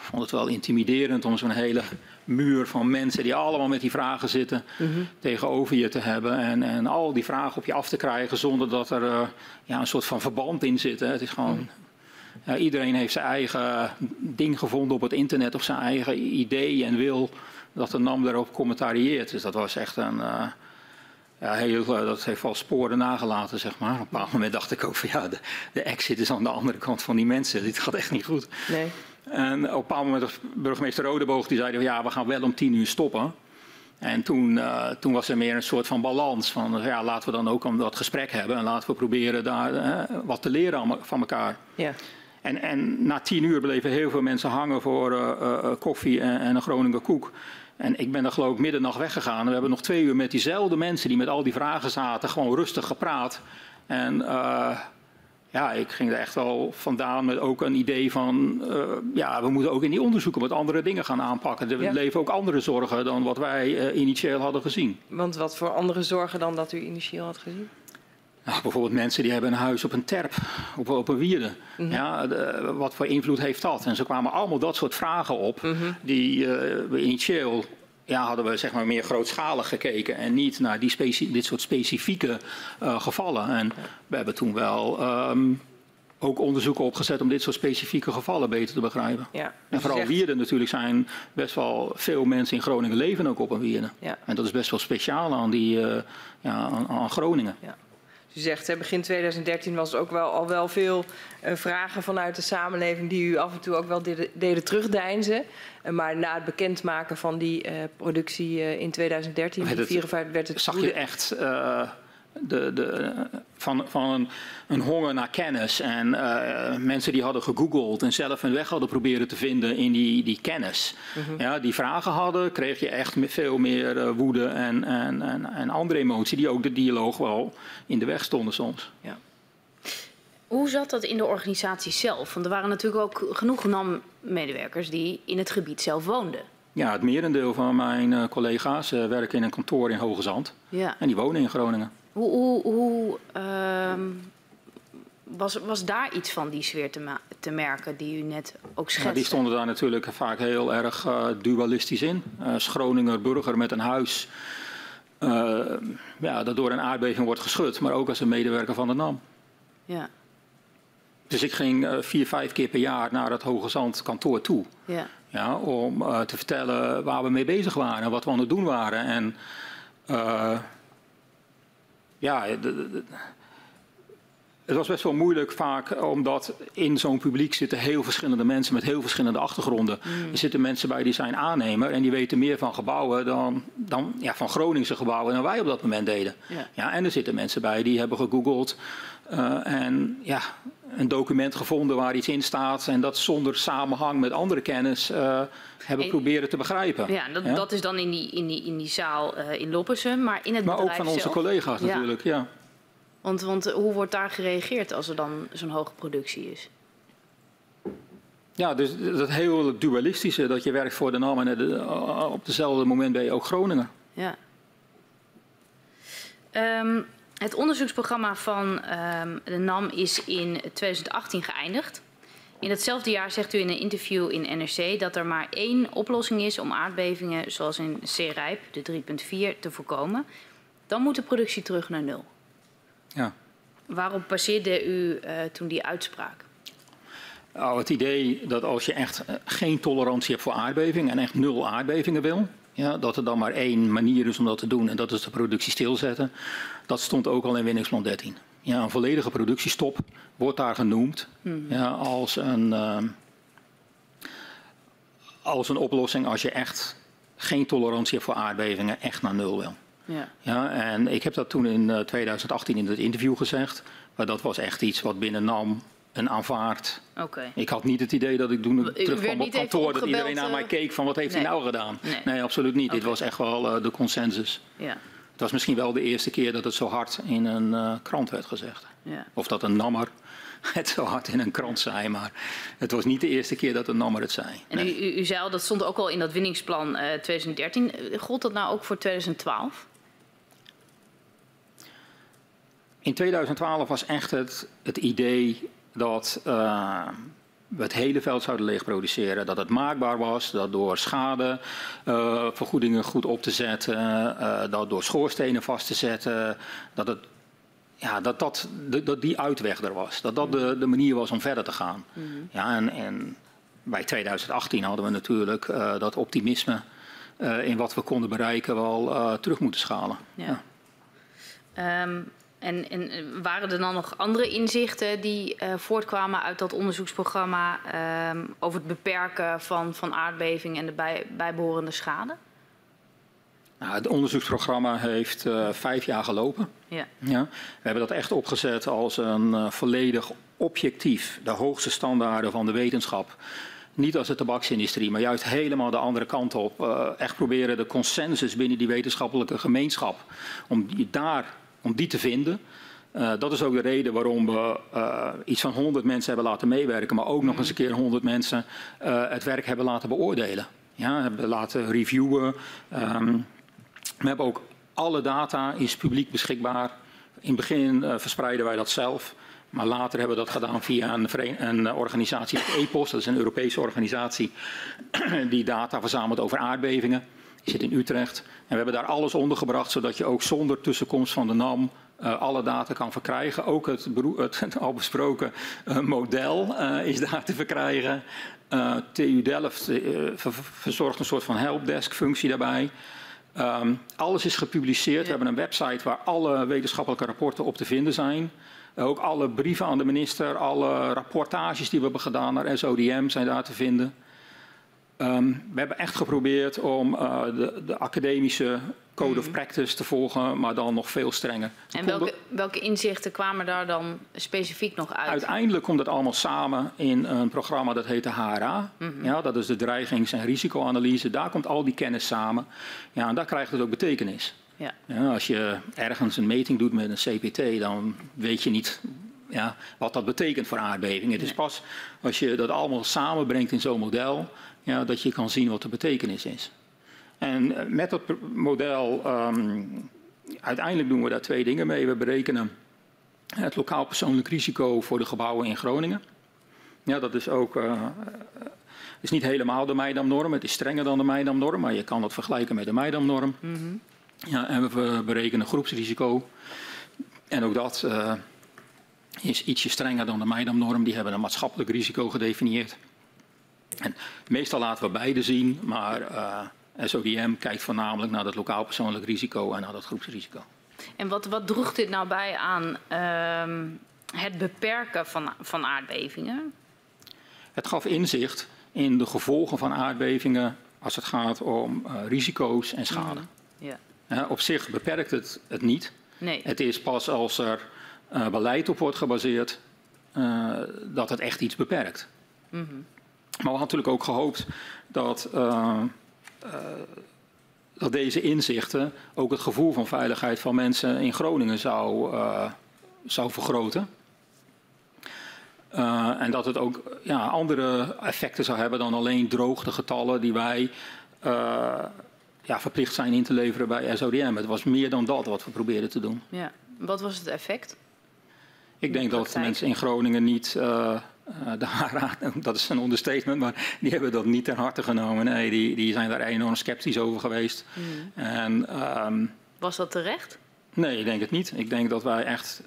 vond het wel intimiderend om zo'n hele muur van mensen die allemaal met die vragen zitten mm -hmm. tegenover je te hebben en, en al die vragen op je af te krijgen zonder dat er uh, ja, een soort van verband in zit. Hè. Het is gewoon... Mm. Ja, iedereen heeft zijn eigen ding gevonden op het internet of zijn eigen idee en wil dat de NAM daarop commentarieert. Dus dat was echt een. Uh, ja, heel, uh, dat heeft wel sporen nagelaten, zeg maar. Op een bepaald moment dacht ik ook van ja, de, de exit is aan de andere kant van die mensen. Dit gaat echt niet goed. Nee. En op een bepaald moment was burgemeester Rodeboog die zei van ja, we gaan wel om tien uur stoppen. En toen, uh, toen was er meer een soort van balans van ja, laten we dan ook dat gesprek hebben en laten we proberen daar uh, wat te leren van elkaar. Ja. En, en na tien uur bleven heel veel mensen hangen voor uh, koffie en, en, een Groninger koek. En ik ben dan geloof ik middernacht weggegaan. En we hebben nog twee uur met diezelfde mensen die met al die vragen zaten, gewoon rustig gepraat. En uh, ja, ik ging er echt wel vandaan met ook een idee van, uh, ja, we moeten ook in die onderzoeken wat andere dingen gaan aanpakken. Er ja. leven ook andere zorgen dan wat wij uh, initieel hadden gezien. Want wat voor andere zorgen dan dat u initieel had gezien? Nou, bijvoorbeeld mensen die hebben een huis op een terp, op, op een wierde. -hmm. ja, de, wat voor invloed heeft dat? En ze kwamen allemaal dat soort vragen op, -hmm. die uh, we initieel ja, hadden we zeg maar meer grootschalig gekeken en niet naar die dit soort specifieke uh, gevallen. En we hebben toen wel um, ook onderzoeken opgezet om dit soort specifieke gevallen beter te begrijpen. Ja, dus en vooral zegt... wierden natuurlijk zijn best wel veel mensen in Groningen leven ook op een wierde. Ja. En dat is best wel speciaal aan, die, uh, ja, aan, aan Groningen. Ja. U zegt, hè, begin 2013 was er ook wel, al wel veel uh, vragen vanuit de samenleving die u af en toe ook wel deden, deden terugdeinzen. Uh, maar na het bekendmaken van die uh, productie in 2013, die 54, werd het... Zag je echt de, de, van, van een, een, honger naar kennis. En uh, mensen die hadden gegoogeld en zelf hun weg hadden proberen te vinden in die, die kennis. Mm -hmm. ja, die vragen hadden, kreeg je echt veel meer uh, woede en, en, en, en, andere emotie die ook de dialoog wel in de weg stonden soms. Ja. Hoe zat dat in de organisatie zelf? Want er waren natuurlijk ook genoeg NAM-medewerkers die in het gebied zelf woonden. Ja, het merendeel van mijn uh, collega's werken in een kantoor in Hoge Zand. Ja. En die wonen in Groningen. Hoe, hoe, hoe uh, was, was daar iets van die sfeer te, te merken die u net ook schetste? Ja, die stonden daar natuurlijk vaak heel erg uh, dualistisch in. Uh, Groninger burger met een huis uh, ja, dat door een aardbeving wordt geschud, maar ook als een medewerker van de NAM. Ja. Dus ik ging vier, vijf keer per jaar naar het Hoge Zand kantoor toe. Ja. Ja, om te vertellen waar we mee bezig waren en wat we aan het doen waren. En ja, de, de, het was best wel moeilijk vaak, omdat in zo'n publiek zitten heel verschillende mensen met heel verschillende achtergronden. Mm. Er zitten mensen bij die zijn aannemer en die weten meer van gebouwen dan, dan ja, van Groningse gebouwen dan wij op dat moment deden. Ja. Ja, en er zitten mensen bij die hebben gegoogeld uh, en ja, een document gevonden waar iets in staat en dat zonder samenhang met andere kennis uh, hebben En- proberen te begrijpen. Ja, dat, dat is dan in die, in die, in die zaal eh, in Loppersum, maar in het Maar ook van onze zelf. collega's natuurlijk, ja. Want, want eh, hoe wordt daar gereageerd als er dan zo'n hoge productie is? Ja, dus dat heel dualistische, dat je werkt voor de NAM en de- eh, op dezelfde moment ben je ook Groningen. Ja. Ehm, het onderzoeksprogramma van ehm, de NAM is in 2018 geëindigd. In datzelfde jaar zegt u in een interview in NRC dat er maar één oplossing is om aardbevingen zoals in C-Rijp, de 3.4, te voorkomen. Dan moet de productie terug naar nul. Ja. Waarop baseerde u eh, toen die uitspraak? Nou, het idee dat als je echt eh, geen tolerantie hebt voor aardbevingen en echt nul aardbevingen wil, ja, dat er dan maar één manier is om dat te doen en dat is de productie stilzetten. Dat stond ook al in winningsplan 13. Ja, een volledige productiestop wordt daar genoemd ja, als, een, ehm, als een oplossing als je echt geen tolerantie hebt voor aardbevingen, echt naar nul wil. Ja. Ja, en ik heb dat toen in eh, 2018 in het interview gezegd, maar dat was echt iets wat binnen NAM een aanvaard Oké. ik had niet het idee dat ik toen ik terugkwam op kantoor dat iedereen naar mij eh? keek van wat heeft Nee. hij nou gedaan. Nee. Nee, absoluut niet. Dit was echt wel eh, de consensus. Ja. Het was misschien wel de eerste keer dat het zo hard in een eh, krant werd gezegd. Ja. Of dat een nammer het zo hard in een krant zei, maar het was niet de eerste keer dat een nammer het zei. En Nee. u, u, zei al, dat stond ook al in dat winningsplan eh 2013. Eh, Gold dat nou ook voor 2012? In 2012 was echt het, het idee dat eh, we het hele veld zouden leeg produceren. Dat het maakbaar was, dat door schadevergoedingen goed op te zetten, eh, dat door schoorstenen vast te zetten, dat, het, ja, dat, dat, die uitweg er was. Dat dat de, de manier was om verder te gaan. Ja, en, en bij 2018 hadden we natuurlijk eh, dat optimisme eh, in wat we konden bereiken wel eh, terug moeten schalen. Ja. Ehm, en, en eh, waren er dan nog andere inzichten die eh, voortkwamen uit dat onderzoeksprogramma ehm, over het beperken van, van aardbeving en de bij, bijbehorende schade? Nou, het onderzoeksprogramma heeft eh, vijf jaar gelopen. Ja. Ja. We hebben dat echt opgezet als een volledig objectief, de hoogste standaarden van de wetenschap. Niet als de tabaksindustrie, maar juist helemaal de andere kant op. Echt proberen de consensus binnen die wetenschappelijke gemeenschap, om daar, om die te vinden. Eh, dat is ook de reden waarom we eh, iets van 100 mensen hebben laten meewerken, maar ook nog eens een keer 100 mensen eh, het werk hebben laten beoordelen. Ja, hebben laten reviewen. Ehm, we hebben ook alle data is publiek beschikbaar. In het begin verspreiden wij dat zelf. Maar later hebben we dat gedaan via een, een organisatie, EPOS, dat is een Europese organisatie die data verzamelt over aardbevingen. Die zit in Utrecht. En we hebben daar alles ondergebracht, zodat je ook zonder tussenkomst van de NAM eh, alle data kan verkrijgen. Ook het, het al besproken eh, model eh, is daar te verkrijgen. TU Delft ver- verzorgt een soort van helpdesk-functie daarbij. Ehm, alles is gepubliceerd. We hebben een website waar alle wetenschappelijke rapporten op te vinden zijn. Ook alle brieven aan de minister, alle rapportages die we hebben gedaan naar SODM zijn daar te vinden. Ehm, we hebben echt geprobeerd om eh, de, de academische code of practice te volgen, maar dan nog veel strenger. En welke, welke inzichten kwamen daar dan specifiek nog uit? Uiteindelijk komt het allemaal samen in een programma dat heet de HRA. ja, dat is de dreigings- en risicoanalyse. Daar komt al die kennis samen. Ja, en daar krijgt het ook betekenis. Ja. Ja, als je ergens een meting doet met een CPT, dan weet je niet ja, wat dat betekent voor aardbeving. Het is pas als je dat allemaal samenbrengt in zo'n model, ja, dat je kan zien wat de betekenis is. En eh, met dat model, ehm, uiteindelijk doen we daar twee dingen mee. We berekenen het lokaal persoonlijk risico voor de gebouwen in Groningen. Ja, dat is ook. eh, eh, is niet helemaal de Meidam-norm. Het is strenger dan de Meidam-norm, maar je kan dat vergelijken met de Meidam-norm. Ja, en we berekenen groepsrisico. En ook dat is ietsje strenger dan de Meidam-norm. Die hebben een maatschappelijk risico gedefinieerd. En meestal laten we beide zien, maar eh, SODM kijkt voornamelijk naar dat lokaal persoonlijk risico en naar dat groepsrisico. En wat, wat droeg dit nou bij aan ehm, het beperken van, van aardbevingen? Het gaf inzicht in de gevolgen van aardbevingen als het gaat om eh, risico's en schade. Ja. Hè, op zich beperkt het het niet. Nee. Het is pas als er eh, beleid op wordt gebaseerd, uh, dat het echt iets beperkt. Mm -hmm. Maar we hadden natuurlijk ook gehoopt dat, uh, uh, dat deze inzichten ook het gevoel van veiligheid van mensen in Groningen zou, zou vergroten. en dat het ook ja, andere effecten zou hebben dan alleen droogtegetallen die wij ja, verplicht zijn in te leveren bij SODM. Het was meer dan dat wat we probeerden te doen. Ja. Wat was het effect? Ik denk dat de mensen in Groningen niet, de HARA, dat is een understatement, maar die hebben dat niet ter harte genomen. Nee, die, die zijn daar enorm sceptisch over geweest. Mm. En, um, Was dat terecht? Nee, ik denk het niet. Ik denk dat wij echt,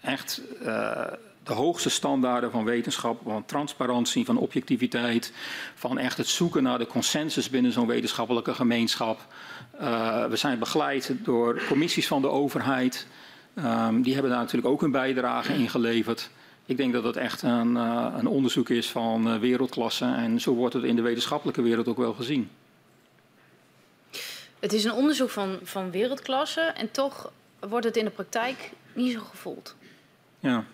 echt uh, de hoogste standaarden van wetenschap, van transparantie, van objectiviteit, van echt het zoeken naar de consensus binnen zo'n wetenschappelijke gemeenschap. Uh, we zijn begeleid door commissies van de overheid. Um, die hebben daar natuurlijk ook hun bijdrage in geleverd. Ik denk dat het echt een, uh, een onderzoek is van uh, wereldklasse en zo wordt het in de wetenschappelijke wereld ook wel gezien. Het is een onderzoek van, van wereldklasse en toch wordt het in de praktijk niet zo gevoeld. Ja,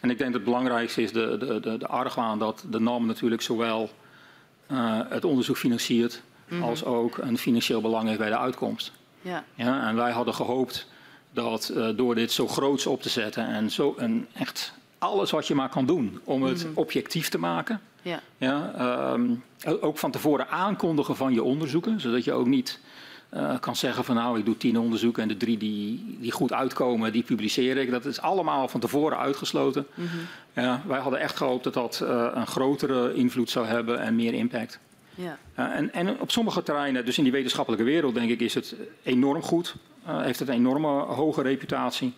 en ik denk dat het belangrijkste is de, de, de, de argwaan dat de NAM natuurlijk zowel uh, het onderzoek financiert mm -hmm. als ook een financieel belang heeft bij de uitkomst. Ja. Ja, en wij hadden gehoopt dat uh, door dit zo groots op te zetten en zo een echt alles wat je maar kan doen om het -hmm. objectief te maken. Ja. Ja, um, ook van tevoren aankondigen van je onderzoeken, zodat je ook niet uh, kan zeggen van nou ik doe tien onderzoeken en de drie die, die goed uitkomen, die publiceer ik. Dat is allemaal van tevoren uitgesloten. -hmm. ja, wij hadden echt gehoopt dat dat uh, een grotere invloed zou hebben en meer impact. Ja. Uh, en, en, op sommige terreinen, dus in die wetenschappelijke wereld, denk ik, is het enorm goed. Uh, heeft het een enorme hoge reputatie.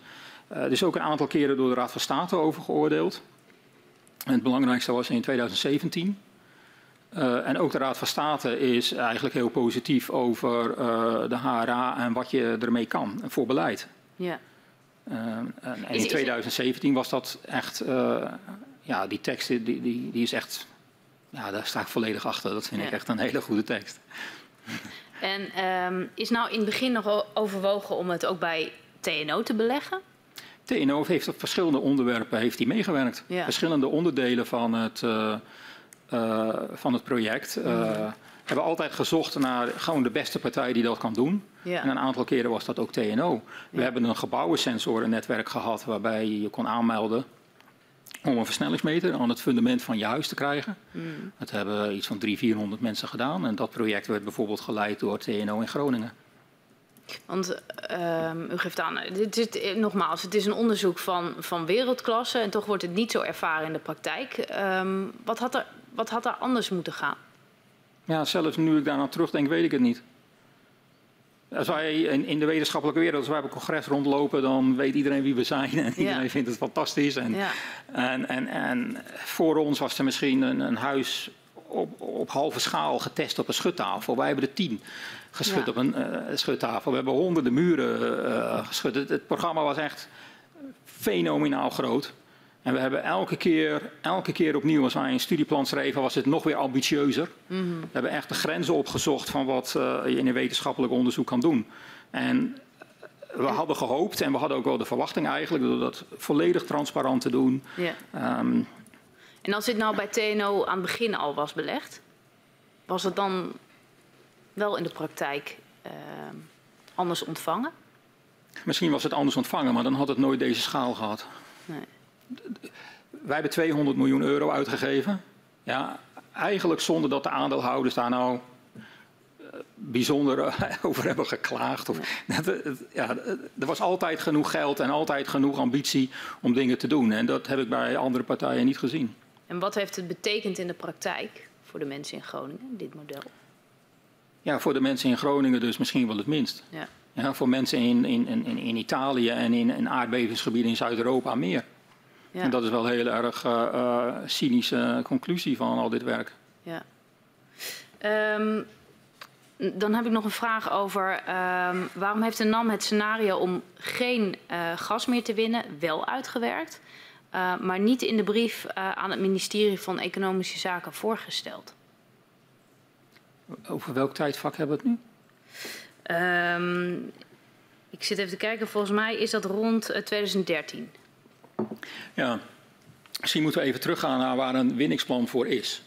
Uh, er is ook een aantal keren door de Raad van State over geoordeeld. En het belangrijkste was in 2017. Uh, en ook de Raad van State is eigenlijk heel positief over uh, de HRA en wat je ermee kan voor beleid. Ja. Uh, en in 2017 was dat echt, ja, die tekst die, die, die is echt ja, daar sta ik volledig achter. Dat vind ja. ik echt een hele goede tekst. En um, is nou in het begin nog overwogen om het ook bij TNO te beleggen? TNO heeft op verschillende onderwerpen heeft die meegewerkt. Ja. Verschillende onderdelen van het, uh, uh, van het project. Uh, hebben altijd gezocht naar gewoon de beste partij die dat kan doen. Ja. En een aantal keren was dat ook TNO. We hebben een gebouwensensorennetwerk gehad waarbij je kon aanmelden om een versnellingsmeter aan het fundament van je huis te krijgen. Mm. Dat hebben iets van 300, 400 mensen gedaan. En dat project werd bijvoorbeeld geleid door TNO in Groningen. Want um, u geeft aan, dit is, nogmaals, het is een onderzoek van, van wereldklasse en toch wordt het niet zo ervaren in de praktijk. Um, wat, had er, wat had er anders moeten gaan? Ja, zelfs nu ik daar naar terugdenk, weet ik het niet. Als wij in, in de wetenschappelijke wereld, als wij op een congres rondlopen, dan weet iedereen wie we zijn. En iedereen ja. vindt het fantastisch. En, ja. en, en, en voor ons was er misschien een, een huis op, op halve schaal getest op een schuttafel. Wij hebben er tien geschud Ja. op een uh, schuttafel. We hebben honderden muren uh, geschud. Het, het programma was echt fenomenaal groot. En we hebben elke keer, elke keer opnieuw, als wij een studieplan schreven, was het nog weer ambitieuzer. Mm -hmm. We hebben echt de grenzen opgezocht van wat uh, je in een wetenschappelijk onderzoek kan doen. En we hadden gehoopt en we hadden ook wel de verwachting eigenlijk door dat volledig transparant te doen. Ja. Um, en als dit nou bij TNO aan het begin al was belegd, was het dan wel in de praktijk uh, anders ontvangen? Misschien was het anders ontvangen, maar dan had het nooit deze schaal gehad. Nee. Wij hebben 200 miljoen euro uitgegeven. Ja, eigenlijk zonder dat de aandeelhouders daar nou uh, bijzonder over hebben geklaagd. Of, ja, er was altijd genoeg geld en altijd genoeg ambitie om dingen te doen. En dat heb ik bij andere partijen niet gezien. En wat heeft het betekend in de praktijk voor de mensen in Groningen, dit model? Ja, voor de mensen in Groningen dus misschien wel het minst. Ja. Ja, voor mensen in, in, in, in Italië en in, in aardbevingsgebieden in Zuid-Europa meer. Ja. En dat is wel een heel erg uh, uh, cynische conclusie van al dit werk. Ja. Um, dan heb ik nog een vraag over um, waarom heeft de NAM het scenario om geen uh, gas meer te winnen wel uitgewerkt, uh, maar niet in de brief uh, aan het ministerie van Economische Zaken voorgesteld? Over welk tijdvak hebben we het nu? Um, ik zit even te kijken, volgens mij is dat rond 2013. Ja, misschien moeten we even teruggaan naar waar een winningsplan voor is.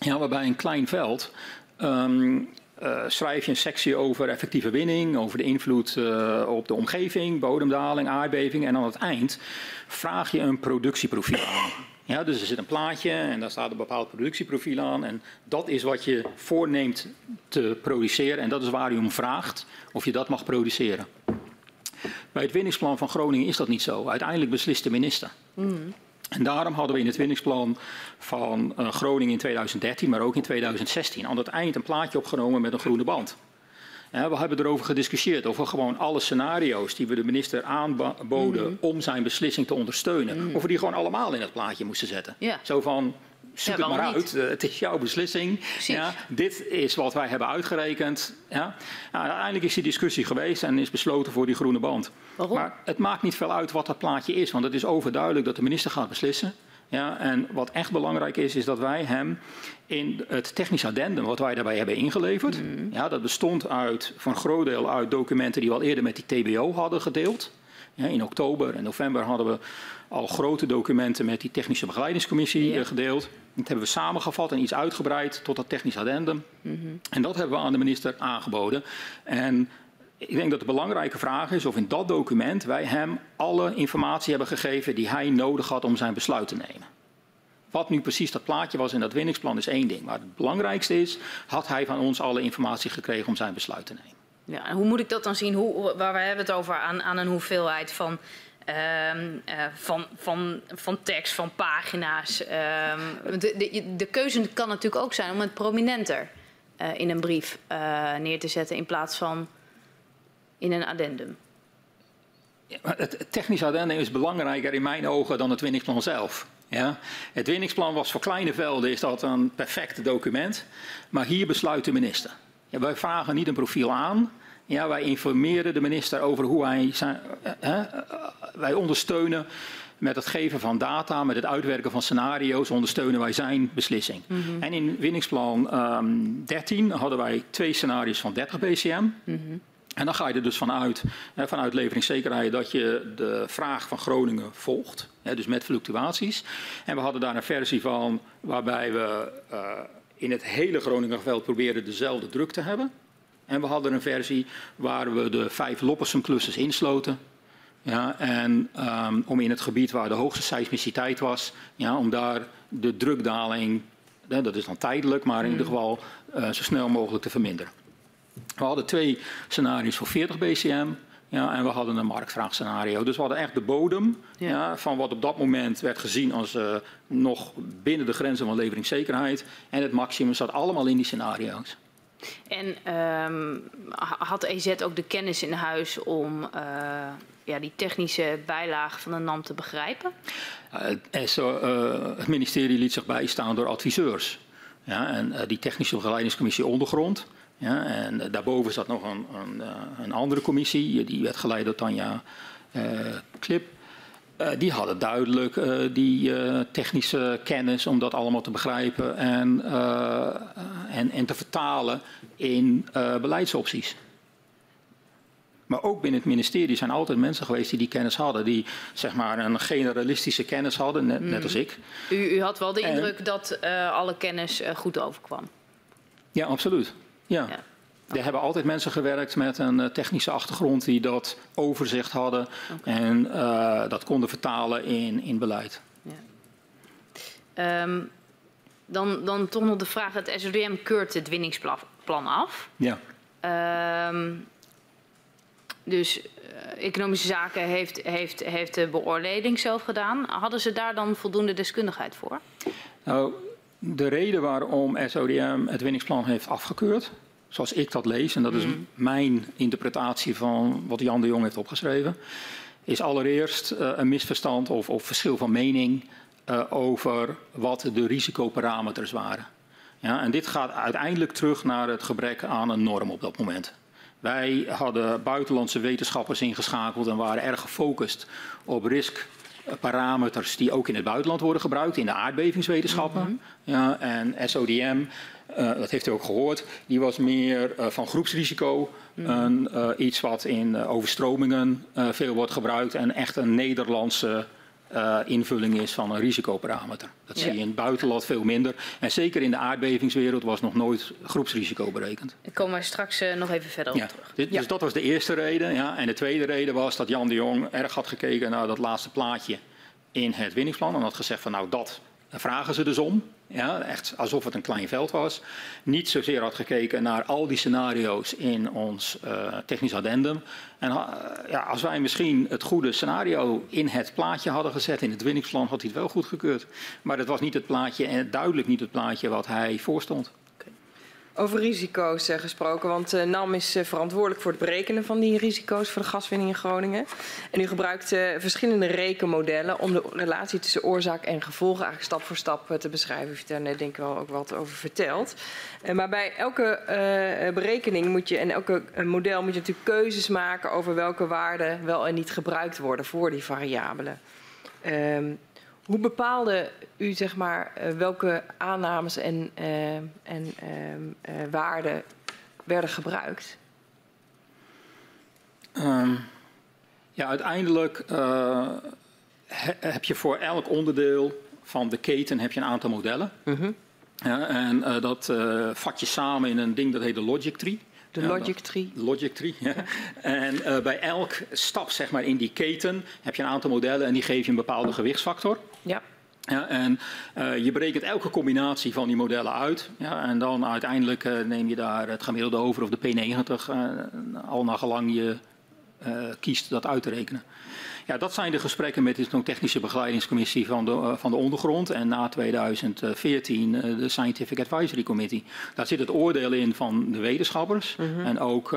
Ja, waarbij een klein veld um, uh, schrijf je een sectie over effectieve winning, over de invloed uh, op de omgeving, bodemdaling, aardbeving. En aan het eind vraag je een productieprofiel aan. Ja, dus er zit een plaatje en daar staat een bepaald productieprofiel aan. En dat is wat je voorneemt te produceren. En dat is waar u om vraagt of je dat mag produceren. Bij het winningsplan van Groningen is dat niet zo. Uiteindelijk beslist de minister. Mm. En daarom hadden we in het winningsplan van uh, Groningen in 2013, maar ook in 2016, aan het eind een plaatje opgenomen met een groene band. We hebben erover gediscussieerd, over gewoon alle scenario's die we de minister aanboden mm -hmm. om zijn beslissing te ondersteunen. Mm -hmm. Of we die gewoon allemaal in het plaatje moesten zetten. Ja. Zo van, zoek ja, het maar uit. Uh, het is jouw beslissing. Ja, dit is wat wij hebben uitgerekend. Ja. Nou, uiteindelijk is die discussie geweest en is besloten voor die groene band. Waarom? Maar het maakt niet veel uit wat dat plaatje is, want het is overduidelijk dat de minister gaat beslissen. Ja, en wat echt belangrijk is, is dat wij hem in het technisch addendum wat wij daarbij hebben ingeleverd, mm. ja, dat bestond uit, voor een groot deel uit documenten die we al eerder met die TBO hadden gedeeld. Ja, in oktober en november hadden we al grote documenten met die technische begeleidingscommissie ja. gedeeld. Dat hebben we samengevat en iets uitgebreid tot dat technisch addendum. Mm -hmm. En dat hebben we aan de minister aangeboden. En ik denk dat de belangrijke vraag is of in dat document wij hem alle informatie hebben gegeven die hij nodig had om zijn besluit te nemen. Wat nu precies dat plaatje was in dat winningsplan is één ding. Maar het belangrijkste is, had hij van ons alle informatie gekregen om zijn besluit te nemen. Ja, en hoe moet ik dat dan zien? Hoe, waar we hebben het over aan, aan een hoeveelheid van, uh, uh, van, van, van tekst, van pagina's. Uh, de, de, de, keuze kan natuurlijk ook zijn om het prominenter uh, in een brief uh, neer te zetten in plaats van in een addendum. Ja, het technisch addendum is belangrijker in mijn ogen dan het winningsplan zelf. Ja? Het winningsplan was voor kleine velden is dat een perfect document, maar hier besluit de minister. Ja, wij vragen niet een profiel aan, ja, wij informeren de minister over hoe hij zijn. Uh, wij ondersteunen met het geven van data, met het uitwerken van scenario's, ondersteunen wij zijn beslissing. Mm -hmm. En in winningsplan um, 13 hadden wij twee scenario's van 30 BCM. Mm -hmm. En dan ga je er dus vanuit, hè, vanuit leveringszekerheid, dat je de vraag van Groningen volgt. Hè, dus met fluctuaties. En we hadden daar een versie van waarbij we uh, in het hele Groningenveld probeerden dezelfde druk te hebben. En we hadden een versie waar we de vijf Loppersum clusters insloten. Ja, en um, om in het gebied waar de hoogste seismiciteit was, ja, om daar de drukdaling, dat is dan tijdelijk, maar in ieder mm. geval uh, zo snel mogelijk te verminderen. We hadden twee scenario's voor 40 BCM. Ja, en we hadden een marktvraagscenario. Dus we hadden echt de bodem ja. Ja, van wat op dat moment werd gezien als uh, nog binnen de grenzen van leveringszekerheid. En het maximum zat allemaal in die scenario's. En um, had EZ ook de kennis in huis om uh, ja, die technische bijlage van de NAM te begrijpen? Uh, SO, het ministerie liet zich bijstaan door adviseurs. Ja, en die technische begeleidingscommissie ondergrond ja, en daarboven zat nog een, een, eh, een andere commissie, die werd geleid door Tanja Klip. Uh, die hadden duidelijk uh, die technische kennis om dat allemaal te begrijpen en, en, en te vertalen in beleidsopties. Maar ook binnen het ministerie zijn altijd mensen geweest die die kennis hadden. Die zeg maar een generalistische kennis hadden, net, net als mm. ik. U, u, had wel de indruk en, dat alle kennis goed overkwam? Ja, absoluut. Ja. ja. Er hebben altijd mensen gewerkt met een eh, technische achtergrond die dat overzicht hadden okay. en uh, dat konden vertalen in, in beleid. Ja. Um, dan, dan toch nog de vraag: het SODM keurt het winningsplan af. Ja. Um, dus uh, Economische Zaken heeft, heeft, heeft de beoordeling zelf gedaan. Hadden ze daar dan voldoende deskundigheid voor? Nou, de reden waarom SODM het winningsplan heeft afgekeurd, zoals ik dat lees, en dat is mm. mijn interpretatie van wat Jan de Jong heeft opgeschreven, is allereerst uh, een misverstand of, of, verschil van mening uh, over wat de risicoparameters waren. Ja, en dit gaat uiteindelijk terug naar het gebrek aan een norm op dat moment. Wij hadden buitenlandse wetenschappers ingeschakeld en waren erg gefocust op risk parameters die ook in het buitenland worden gebruikt, in de aardbevingswetenschappen. Mm -hmm. ja, en SODM, uh, dat heeft u ook gehoord, die was meer uh, van groepsrisico. Mm -hmm. uh, iets wat in overstromingen veel wordt gebruikt en echt een Nederlandse invulling is van een risicoparameter. Dat zie je in het buitenland veel minder. En zeker in de aardbevingswereld was nog nooit groepsrisico berekend. Daar komen we straks nog even verder op terug. Dus, dus dat was de eerste reden. Ja. En de tweede reden was dat Jan de Jong erg had gekeken naar dat laatste plaatje in het winningsplan. En had gezegd van nou dat daar vragen ze dus om. Ja, echt alsof het een klein veld was. Niet zozeer had gekeken naar al die scenario's in ons uh, technisch addendum. En uh, ja, als wij misschien het goede scenario in het plaatje hadden gezet, in het winningsplan, had hij het wel goedgekeurd. Maar dat was niet het plaatje, en duidelijk niet het plaatje wat hij voorstond. Over risico's uh, gesproken, want uh, NAM is uh, verantwoordelijk voor het berekenen van die risico's voor de gaswinning in Groningen. En u gebruikt verschillende rekenmodellen om de relatie tussen oorzaak en gevolgen eigenlijk stap voor stap te beschrijven. U heeft daar net denk ik wel ook wat over verteld. maar bij elke berekening moet je en elke model moet je natuurlijk keuzes maken over welke waarden wel en niet gebruikt worden voor die variabelen. Hoe bepaalde u zeg maar, uh, welke aannames en, uh, en uh, waarden werden gebruikt? Um, ja, uiteindelijk he, heb je voor elk onderdeel van de keten heb je een aantal modellen. -huh. Mhm. Ja, en dat vat je samen in een ding dat heet de logic tree. De logic tree. Logic tree, ja. En uh, bij elk stap zeg maar, in die keten heb je een aantal modellen en die geven je een bepaalde gewichtsfactor. Ja. Ja, en uh, je berekent elke combinatie van die modellen uit. Ja, en dan uiteindelijk uh, neem je daar het gemiddelde over of de P90, uh, al naar gelang je kiest dat uit te rekenen. Ja, dat zijn de gesprekken met de technische begeleidingscommissie van de, van de ondergrond. En na 2014 de Scientific Advisory Committee. Daar zit het oordeel in van de wetenschappers. Mm -hmm. En ook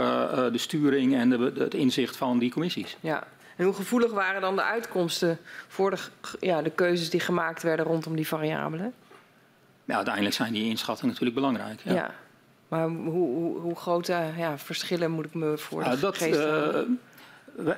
de sturing en de, de, het inzicht van die commissies. Ja, en hoe gevoelig waren dan de uitkomsten voor de, ja, de keuzes die gemaakt werden rondom die variabelen? Ja, uiteindelijk zijn die inschattingen natuurlijk belangrijk. Ja. ja. Maar hoe, hoe, hoe grote ja, verschillen moet ik me voor de ja, dat, geest uh,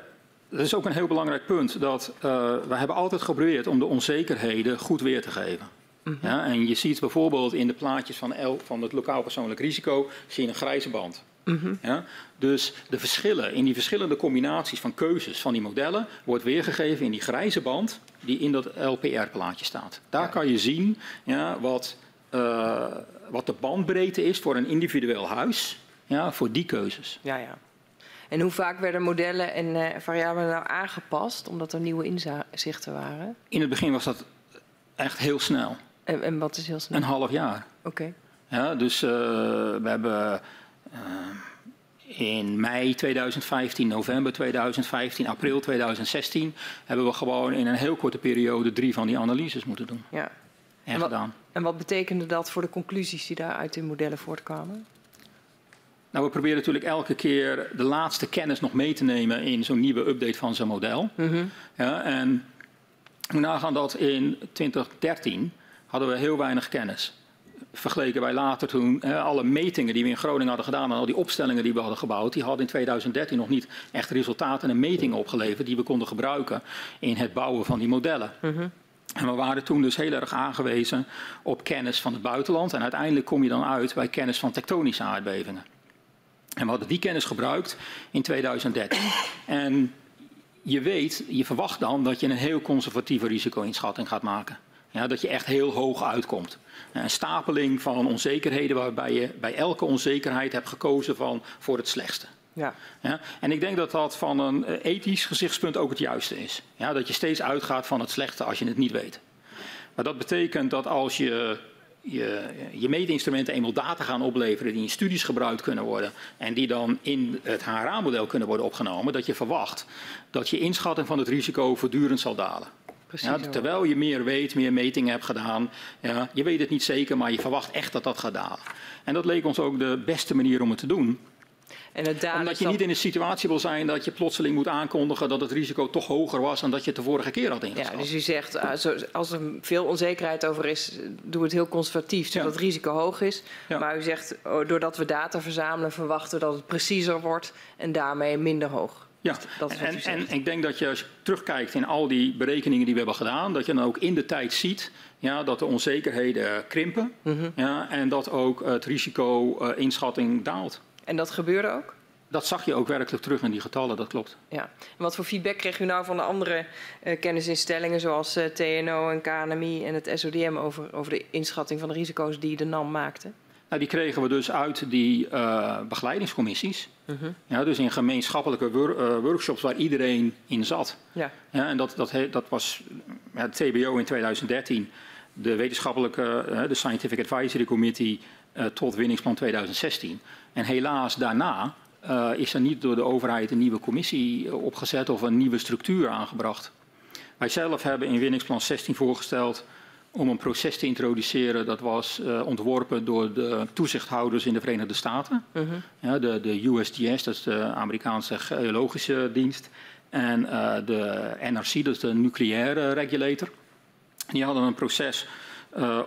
dat is ook een heel belangrijk punt. Dat, uh, we hebben altijd geprobeerd om de onzekerheden goed weer te geven. Mm -hmm. ja, en je ziet bijvoorbeeld in de plaatjes van, el, van het lokaal persoonlijk risico... zie je een grijze band. Mm -hmm. ja? Dus de verschillen in die verschillende combinaties van keuzes van die modellen wordt weergegeven in die grijze band die in dat LPR-plaatje staat. Daar ja. kan je zien ja, wat, uh, wat de bandbreedte is voor een individueel huis ja, voor die keuzes. Ja, ja. En hoe vaak werden modellen en uh, variabelen nou aangepast omdat er nieuwe inzichten waren? In het begin was dat echt heel snel. En, en wat is heel snel? Een half jaar. Oké. Okay. Ja, dus uh, we hebben in mei 2015, november 2015, april 2016 hebben we gewoon in een heel korte periode drie van die analyses moeten doen. Ja. En, en wat, gedaan. En wat betekende dat voor de conclusies die daar uit de modellen voortkwamen? Nou, we proberen natuurlijk elke keer de laatste kennis nog mee te nemen in zo'n nieuwe update van zo'n model. Mm -hmm. ja, en we nagaan dat in 2013 hadden we heel weinig kennis vergeleken wij later toen alle metingen die we in Groningen hadden gedaan en al die opstellingen die we hadden gebouwd, die hadden in 2013 nog niet echt resultaten en metingen opgeleverd die we konden gebruiken in het bouwen van die modellen. Mm -hmm. En we waren toen dus heel erg aangewezen op kennis van het buitenland en uiteindelijk kom je dan uit bij kennis van tektonische aardbevingen. En we hadden die kennis gebruikt in 2013. En je weet, je verwacht dan dat je een heel conservatieve risico-inschatting gaat maken. Ja, dat je echt heel hoog uitkomt. Een stapeling van onzekerheden waarbij je bij elke onzekerheid hebt gekozen van voor het slechtste. Ja. Ja, en ik denk dat dat van een eh, ethisch gezichtspunt ook het juiste is. Ja, dat je steeds uitgaat van het slechte als je het niet weet. Maar dat betekent dat als je je, je meetinstrumenten eenmaal data gaan opleveren die in studies gebruikt kunnen worden en die dan in het HRA-model kunnen worden opgenomen, dat je verwacht dat je inschatting van het risico voortdurend zal dalen. Ja, terwijl je meer weet, meer metingen hebt gedaan. Ja, je weet het niet zeker, maar je verwacht echt dat dat gaat dalen. En dat leek ons ook de beste manier om het te doen. En het Omdat je niet in een situatie wil zijn dat je plotseling moet aankondigen dat het risico toch hoger was dan dat je het de vorige keer had ingeschat. Ja, dus u zegt, uh, als er veel onzekerheid over is, doe het heel conservatief, zodat ja. het risico hoog is. Ja. Maar u zegt, oh, doordat we data verzamelen, verwachten we dat het preciezer wordt en daarmee minder hoog. Ja, dat is en, en, ik denk dat je als je terugkijkt in al die berekeningen die we hebben gedaan, dat je dan ook in de tijd ziet ja, dat de onzekerheden krimpen mm -hmm. ja, en dat ook het risico-inschatting daalt. En dat gebeurde ook? dat zag je ook werkelijk terug in die getallen, dat klopt. Ja. En wat voor feedback kreeg u nou van de andere uh, kennisinstellingen zoals uh, TNO en KNMI en het SODM over, over de inschatting van de risico's die de NAM maakte? Nou, die kregen we dus uit die uh, begeleidingscommissies. Uh -huh. ja, dus in gemeenschappelijke wor workshops waar iedereen in zat. Ja. Ja, en dat, dat, dat was het TBO in 2013, de wetenschappelijke, de Scientific Advisory Committee tot winningsplan 2016. En helaas daarna is er niet door de overheid een nieuwe commissie eh, opgezet of een nieuwe structuur aangebracht. Wij zelf hebben in winningsplan 16 voorgesteld om een proces te introduceren. Dat was uh, ontworpen door de toezichthouders in de Verenigde Staten. Uh -huh. ja, de, de, USGS, dat is de Amerikaanse geologische dienst. En uh, de NRC, dat is de nucleaire regulator. Die hadden een proces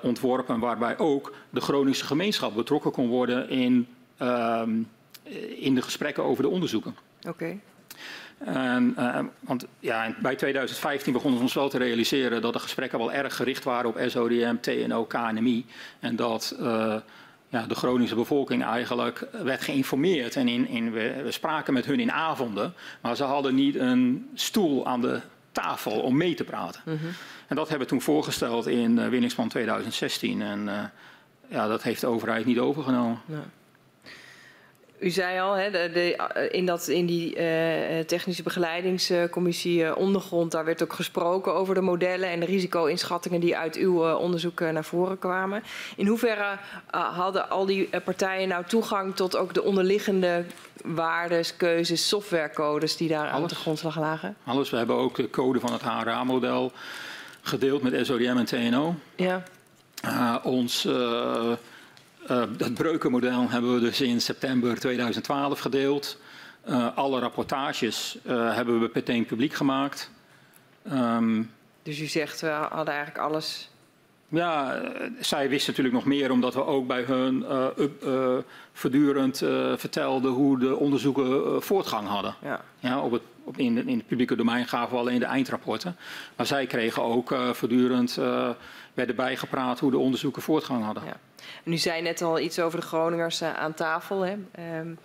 ontworpen waarbij ook de Groningse gemeenschap betrokken kon worden in ehm, eh, in de gesprekken over de onderzoeken. Oké. Okay. Uh, want ja, bij 2015 begonnen we ons wel te realiseren dat de gesprekken wel erg gericht waren op SODM, TNO, KNMI. En dat uh, ja, de Groningse bevolking eigenlijk werd geïnformeerd. En in, in, we, we, spraken met hun in avonden, maar ze hadden niet een stoel aan de tafel om mee te praten. Mm -hmm. En dat hebben we toen voorgesteld in uh, Winningsplan 2016. En ja, dat heeft de overheid niet overgenomen. Ja. U zei al, hè, de, de, in, dat, in die uh, technische begeleidingscommissie ondergrond, daar werd ook gesproken over de modellen en de risico-inschattingen die uit uw uh, onderzoek naar voren kwamen. In hoeverre hadden al die partijen nou toegang tot ook de onderliggende waardes, keuzes, softwarecodes die daar Alles. aan de grondslag lagen? Alles. We hebben ook de code van het HRA-model gedeeld met SODM en TNO. Ja. ons uh, dat breukenmodel hebben we dus in september 2012 gedeeld. Uh, alle rapportages uh, hebben we meteen publiek gemaakt. Um, dus u zegt, we hadden eigenlijk alles... Ja, zij wisten natuurlijk nog meer omdat we ook bij hun up, voortdurend vertelden hoe de onderzoeken voortgang hadden. Ja. Ja, op het, op in, in het publieke domein gaven we alleen de eindrapporten. Maar zij kregen ook voortdurend, werden bijgepraat hoe de onderzoeken voortgang hadden. Ja. En u zei net al iets over de Groningers uh, aan tafel. Hè. Um,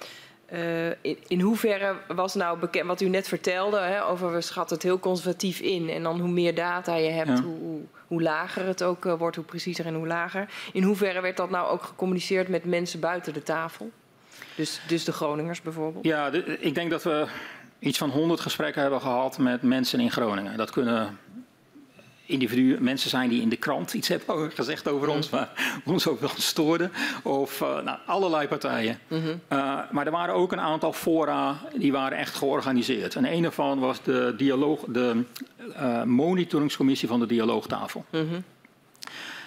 uh, in, in, hoeverre was nou bekend, wat u net vertelde, hè, over we schatten het heel conservatief in. En dan hoe meer data je hebt, ja. hoe, hoe, hoe, lager het ook uh, wordt, hoe preciezer en hoe lager. In hoeverre werd dat nou ook gecommuniceerd met mensen buiten de tafel? Dus, dus de Groningers bijvoorbeeld? Ja, de, ik denk dat we iets van 100 gesprekken hebben gehad met mensen in Groningen. Dat kunnen individu, mensen zijn die in de krant iets hebben gezegd over ons, maar ons ook wel stoorden. Of uh, nou, allerlei partijen. Mm -hmm. uh, maar er waren ook een aantal fora die waren echt georganiseerd. En een daarvan was de, dialoog, de uh, monitoringscommissie van de dialoogtafel. Mm -hmm.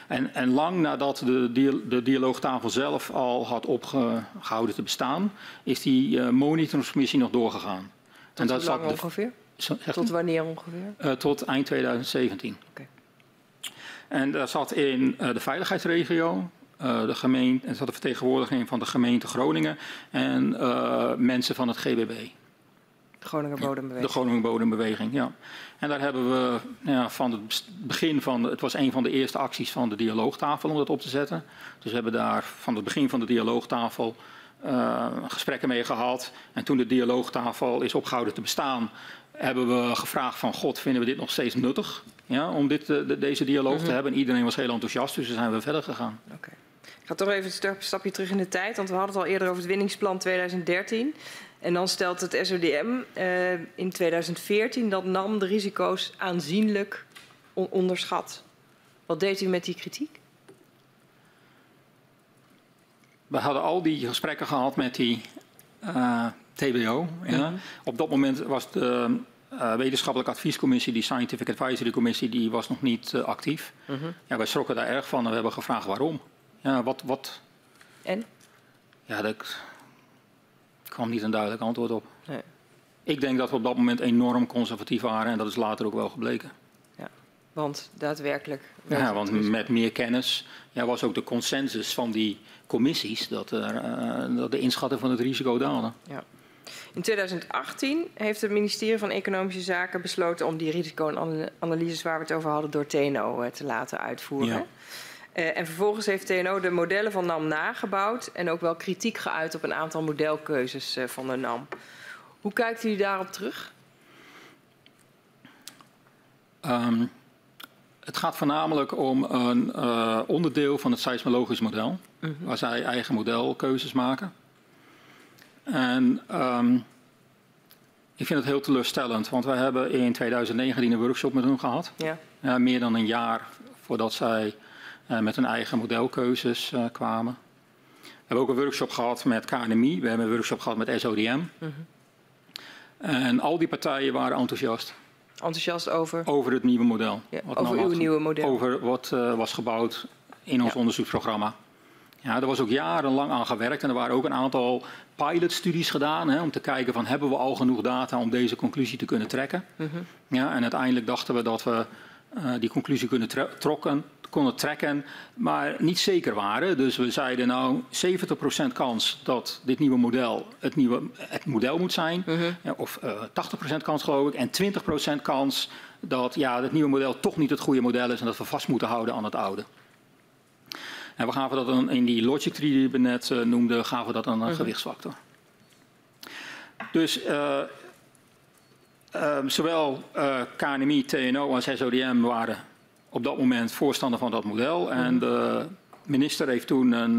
En, en, lang nadat de, de, dialoogtafel zelf al had opgehouden te bestaan, is die monitoringscommissie nog doorgegaan. Tot en dat lang ongeveer? Tot wanneer ongeveer? Uh, tot eind 2017. Okay. En daar zat in uh, de veiligheidsregio, uh, de gemeente, en zat de vertegenwoordiging van de gemeente Groningen en mensen van het GBB. De Groninger Bodembeweging. De Groninger Bodembeweging, ja. En daar hebben we ja, van het begin van, het was een van de eerste acties van de dialoogtafel om dat op te zetten. Dus we hebben daar van het begin van de dialoogtafel gesprekken mee gehad. En toen de dialoogtafel is opgehouden te bestaan, hebben we gevraagd van God, vinden we dit nog steeds nuttig ja, om dit, de, deze dialoog mm -hmm. te hebben? En iedereen was heel enthousiast, dus daar zijn we verder gegaan. Okay. Ik ga toch even een stapje terug in de tijd, want we hadden het al eerder over het winningsplan 2013. En dan stelt het SODM uh, in 2014 dat NAM de risico's aanzienlijk on onderschat. Wat deed u met die kritiek? We hadden al die gesprekken gehad met die uh, TBO. Ja. Op dat moment was de uh, wetenschappelijke adviescommissie, die Scientific Advisory Commissie, die was nog niet uh, actief. Uh -huh. ja, wij schrokken daar erg van en we hebben gevraagd waarom. Ja, wat, wat... En? Ja, daar kwam niet een duidelijk antwoord op. Nee. Ik denk dat we op dat moment enorm conservatief waren en dat is later ook wel gebleken. Ja, want daadwerkelijk. Ja, want met meer kennis ja, was ook de consensus van die commissies dat, er, uh, dat de inschatting van het risico daalde. Ja. In 2018 heeft het ministerie van Economische Zaken besloten om die risico-analyses waar we het over hadden door TNO eh, te laten uitvoeren. Ja. Uh, en vervolgens heeft TNO de modellen van NAM nagebouwd en ook wel kritiek geuit op een aantal modelkeuzes uh, van de NAM. Hoe kijkt u daarop terug? Um, het gaat voornamelijk om een uh, onderdeel van het seismologisch model, -hmm. waar zij eigen modelkeuzes maken. En um, ik vind het heel teleurstellend, want wij hebben in 2019 een workshop met hun gehad. Ja. Uh, meer dan een jaar voordat zij uh, met hun eigen modelkeuzes uh, kwamen. We hebben ook een workshop gehad met KNMI, we hebben een workshop gehad met SODM. -hmm. En al die partijen waren enthousiast. Enthousiast over? Over het nieuwe model. Ja, over uw nieuwe model? Over wat was gebouwd in ons ja. onderzoeksprogramma. Ja, er was ook jarenlang aan gewerkt en er waren ook een aantal pilotstudies gedaan hè, om te kijken van hebben we al genoeg data om deze conclusie te kunnen trekken. Mm -hmm. ja, en uiteindelijk dachten we dat we uh, die conclusie kunnen trokken, konden trekken, maar niet zeker waren. Dus we zeiden nou 70% kans dat dit nieuwe model het, nieuwe, het model moet zijn, mm -hmm. ja, of uh, 80% kans geloof ik, en 20% kans dat ja, het nieuwe model toch niet het goede model is en dat we vast moeten houden aan het oude. En we gaven dat dan in die logic tree die we net uh, noemden, gaven we dat dan een uh-huh. gewichtsfactor. Dus uh, uh, zowel KNMI, TNO als SODM waren op dat moment voorstander van dat model. En Mhm. de minister heeft toen een,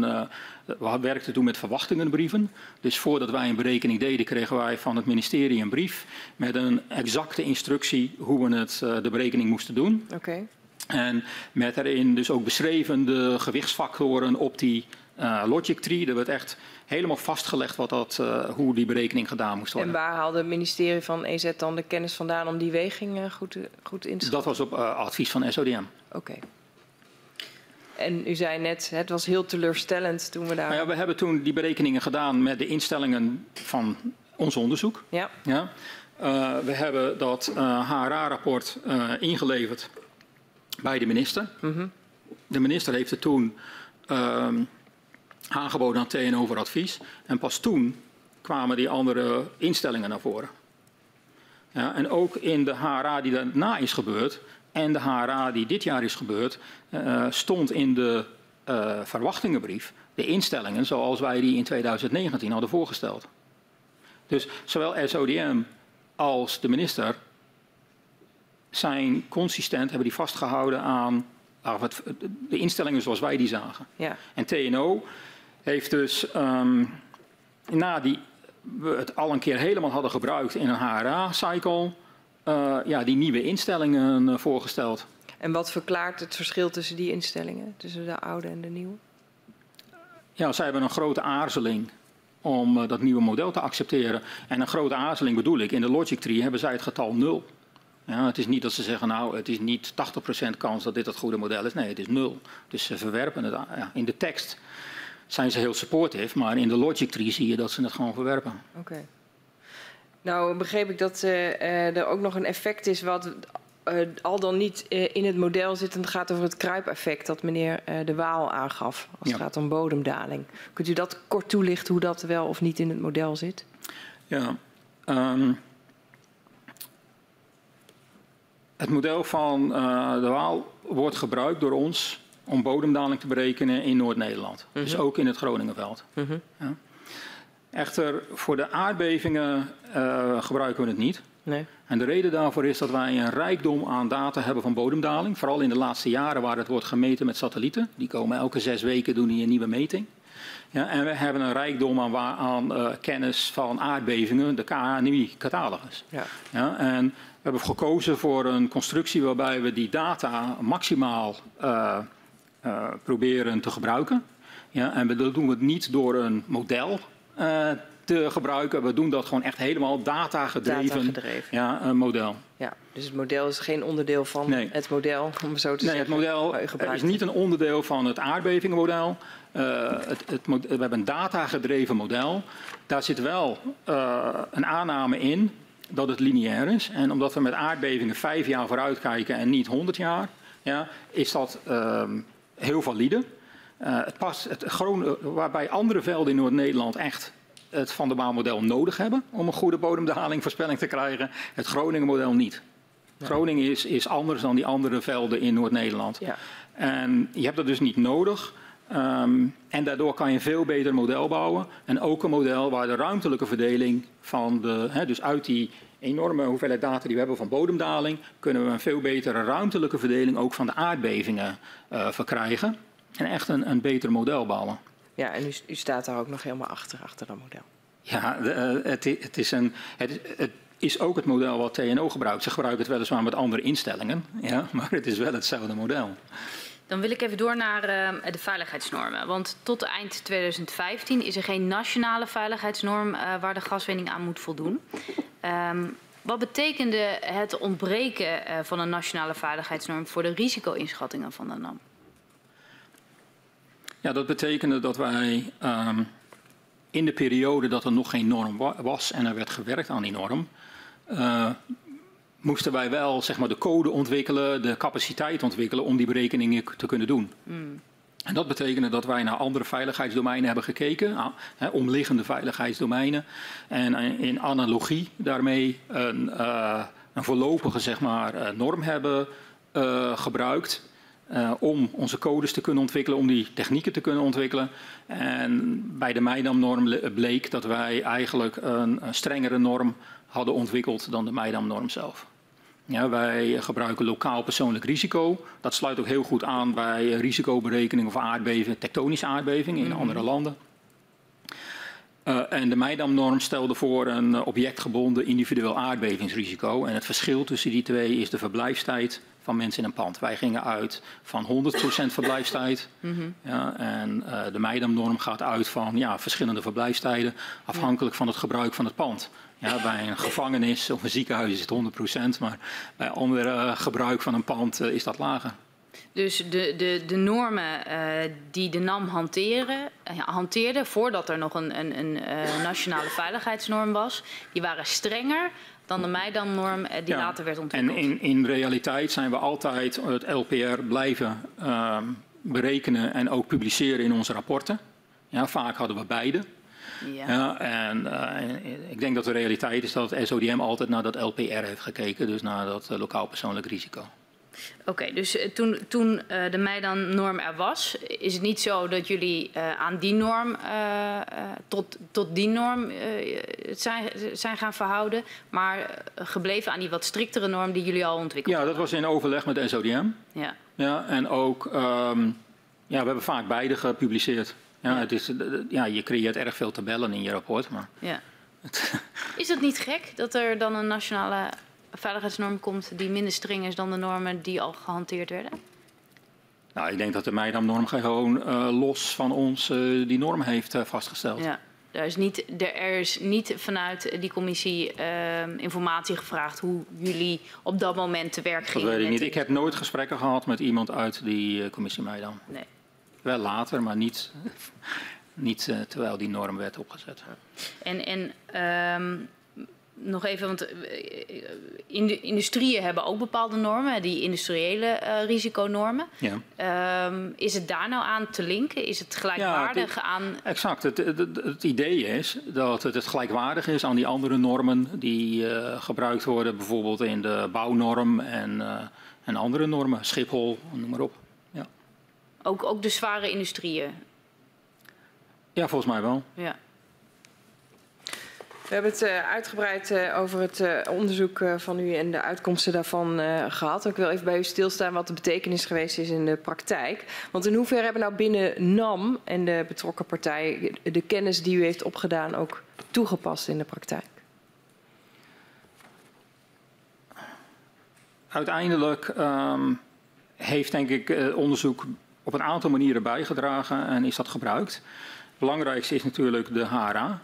we werkten toen met verwachtingenbrieven. Dus voordat wij een berekening deden, kregen wij van het ministerie een brief met een exacte instructie hoe we het, de berekening moesten doen. Okay. En met daarin dus ook beschreven de gewichtsfactoren op die uh, logic tree. Er werd echt helemaal vastgelegd wat dat, uh, hoe die berekening gedaan moest worden. En waar haalde het ministerie van EZ dan de kennis vandaan om die weging uh, goed, goed in te schatten? Dat was op advies van SODM. Oké. Okay. En u zei net, het was heel teleurstellend toen we daar... Nou ja, we hebben toen die berekeningen gedaan met de instellingen van ons onderzoek. Ja. ja. we hebben dat HRA-rapport ingeleverd bij de minister. De minister heeft het toen uh, aangeboden aan TNO voor advies. En pas toen kwamen die andere instellingen naar voren. Ja, en ook in de HRA die daarna is gebeurd en de HRA die dit jaar is gebeurd, uh, stond in de uh, verwachtingenbrief de instellingen zoals wij die in 2019 hadden voorgesteld. Dus zowel SODM als de minister zijn consistent, hebben die vastgehouden aan de instellingen zoals wij die zagen. Ja. En TNO heeft dus um, na die we het al een keer helemaal hadden gebruikt in een HRA-cycle, uh, ja, die nieuwe instellingen uh, voorgesteld. En wat verklaart het verschil tussen die instellingen, tussen de oude en de nieuwe? Ja, zij hebben een grote aarzeling om uh, dat nieuwe model te accepteren. En een grote aarzeling bedoel ik, in de logic tree hebben zij het getal 0. Ja, het is niet dat ze zeggen, nou, het is niet 80% kans dat dit het goede model is. Nee, het is nul. Dus ze verwerpen het. Ja, in de tekst zijn ze heel supportive, maar in de logic tree zie je dat ze het gewoon verwerpen. Oké. Okay. Nou, begreep ik dat uh, uh, er ook nog een effect is wat uh, al dan niet in het model zit. En het gaat over het kruipeffect dat meneer De Waal aangaf als het ja. gaat om bodemdaling. Kunt u dat kort toelichten hoe dat wel of niet in het model zit? Ja. Um, Het model van uh, de Waal wordt gebruikt door ons om bodemdaling te berekenen in Noord-Nederland. Mm -hmm. Dus ook in het Groningenveld. Mm -hmm. ja. Echter, voor de aardbevingen uh, gebruiken we het niet. Nee. En de reden daarvoor is dat wij een rijkdom aan data hebben van bodemdaling. Vooral in de laatste jaren waar het wordt gemeten met satellieten. Die komen elke zes weken doen die een nieuwe meting. Ja, en we hebben een rijkdom aan, aan uh, kennis van aardbevingen, de KNMI-catalogus. Ja. Ja, en hebben gekozen voor een constructie waarbij we die data maximaal uh, uh, proberen te gebruiken. Ja, en we doen het niet door een model uh, te gebruiken. We doen dat gewoon echt helemaal data-gedreven data gedreven. ja, een model. Ja, dus het model is geen onderdeel van nee. het model, om zo te nee, zeggen. het model is niet een onderdeel van het aardbevingenmodel. Uh, het, het, we hebben een data-gedreven model. Daar zit wel uh, een aanname in dat het lineair is. En omdat we met aardbevingen vijf jaar vooruit kijken en niet honderd jaar, ja, is dat uh, heel valide. Uh, het past, het, Groen, waarbij andere velden in Noord-Nederland echt het Van der Waal-model nodig hebben om een goede bodemdaling voorspelling te krijgen, het Groningen-model niet. Ja. Groningen is, is anders dan die andere velden in Noord-Nederland. Ja. En je hebt dat dus niet nodig. Ehm, en daardoor kan je een veel beter model bouwen. En ook een model waar de ruimtelijke verdeling van de, dus uit die enorme hoeveelheid data die we hebben van bodemdaling, kunnen we een veel betere ruimtelijke verdeling ook van de aardbevingen uh, verkrijgen. En echt een, een beter model bouwen. Ja, en u, u, staat daar ook nog helemaal achter, achter dat model. Ja, de, uh, het, het, is een, het, het, is ook het model wat TNO gebruikt. Ze gebruiken het weliswaar met andere instellingen, ja, maar het is wel hetzelfde model. Dan wil ik even door naar uh, de veiligheidsnormen. Want tot eind 2015 is er geen nationale veiligheidsnorm uh, waar de gaswinning aan moet voldoen. Um, wat betekende het ontbreken uh, van een nationale veiligheidsnorm voor de risico-inschattingen van de NAM? Ja, dat betekende dat wij um, in de periode dat er nog geen norm was en er werd gewerkt aan die norm, uh, moesten wij wel zeg maar, de code ontwikkelen, de capaciteit ontwikkelen om die berekeningen te kunnen doen. Mm. En dat betekende dat wij naar andere veiligheidsdomeinen hebben gekeken, ah, hè, omliggende veiligheidsdomeinen. En in analogie daarmee een, uh, een voorlopige zeg maar, uh, norm hebben uh, gebruikt. om onze codes te kunnen ontwikkelen, om die technieken te kunnen ontwikkelen. En bij de Meidam-norm bleek dat wij eigenlijk een, een strengere norm hadden ontwikkeld dan de Meidam-norm zelf. Ja, wij gebruiken lokaal persoonlijk risico. Dat sluit ook heel goed aan bij risicoberekening of aardbevingen, tektonische aardbevingen in mm andere landen. Uh, en de Meidam-norm stelde voor een objectgebonden individueel aardbevingsrisico. En het verschil tussen die twee is de verblijfstijd van mensen in een pand. Wij gingen uit van 100% verblijfstijd. Mm -hmm. ja, en uh, de Meidam-norm gaat uit van ja, verschillende verblijfstijden afhankelijk van het gebruik van het pand. Ja, bij een gevangenis of een ziekenhuis is het 100%, maar bij andere uh, gebruik van een pand uh, is dat lager. Dus de, de, de normen uh, die de NAM hanteren, hanteerde voordat er nog een, een, een nationale veiligheidsnorm was, die waren strenger dan de Meidam-norm die ja, later werd ontwikkeld. En in, in realiteit zijn we altijd het LPR blijven berekenen en ook publiceren in onze rapporten. Ja, vaak hadden we beide. Ja. ja en uh, ik denk dat de realiteit is dat het SODM altijd naar dat LPR heeft gekeken, dus naar dat uh, lokaal persoonlijk risico. Oké, okay, dus uh, toen, toen uh, de Meidan-norm er was, is het niet zo dat jullie aan die norm, tot, tot die norm zijn, zijn gaan verhouden, maar gebleven aan die wat striktere norm die jullie al ontwikkeld Ja, dat was in overleg met de SODM. Ja. ja en ook, um, ja, we hebben vaak beide gepubliceerd. Ja, het is, ja, je creëert erg veel tabellen in je rapport. Maar ja. is het niet gek dat er dan een nationale veiligheidsnorm komt die minder streng is dan de normen die al gehanteerd werden? Nou, ik denk dat de Meidam-norm gewoon uh, los van ons uh, die norm heeft uh, vastgesteld. Ja. Er is, niet, er is niet vanuit die commissie informatie gevraagd hoe jullie op dat moment te werk gingen. Dat weet ik niet. Ik heb nooit gesprekken gehad met iemand uit die commissie Meidam. Nee. Wel later, maar niet, niet uh, terwijl die norm werd opgezet. En, en um, nog even, want uh, in de industrieën hebben ook bepaalde normen, die industriële uh, risiconormen. Ja. Um, is het daar nou aan te linken? Is het gelijkwaardig ja, aan. Exact. Het, het, het, idee is dat het, het gelijkwaardig is aan die andere normen die gebruikt worden, bijvoorbeeld in de bouwnorm en, en andere normen, Schiphol, noem maar op. Ook, ook de zware industrieën? Ja, volgens mij wel. Ja. We hebben het uh, uitgebreid uh, over het uh, onderzoek van u en de uitkomsten daarvan gehad. Ik wil even bij u stilstaan wat de betekenis geweest is in de praktijk. Want in hoeverre hebben nou binnen NAM en de betrokken partij de kennis die u heeft opgedaan ook toegepast in de praktijk? Uiteindelijk um, heeft denk ik onderzoek op een aantal manieren bijgedragen en is dat gebruikt. Het belangrijkste is natuurlijk de HRA.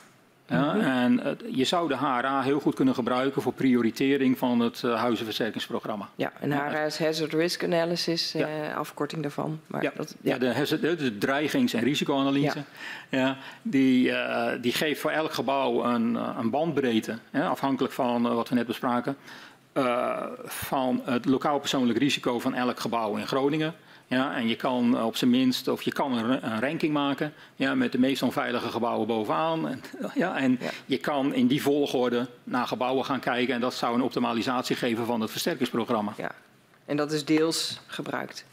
Ja, mhm. En uh, je zou de HRA heel goed kunnen gebruiken voor prioritering van het uh, huizenversterkingsprogramma. Ja, en HRA is Hazard Risk Analysis, ja. uh, afkorting daarvan. Maar ja, dat, ja. ja de, hazard, de dreigings- en risicoanalyse. Ja. die, die geeft voor elk gebouw een, een bandbreedte, afhankelijk van wat we net bespraken, van het lokaal persoonlijk risico van elk gebouw in Groningen. Ja, en je kan op zijn minst, of je kan een, een ranking maken ja, met de meest onveilige gebouwen bovenaan. En, ja, en ja. je kan in die volgorde naar gebouwen gaan kijken en dat zou een optimalisatie geven van het versterkingsprogramma. Ja, en dat is deels gebruikt.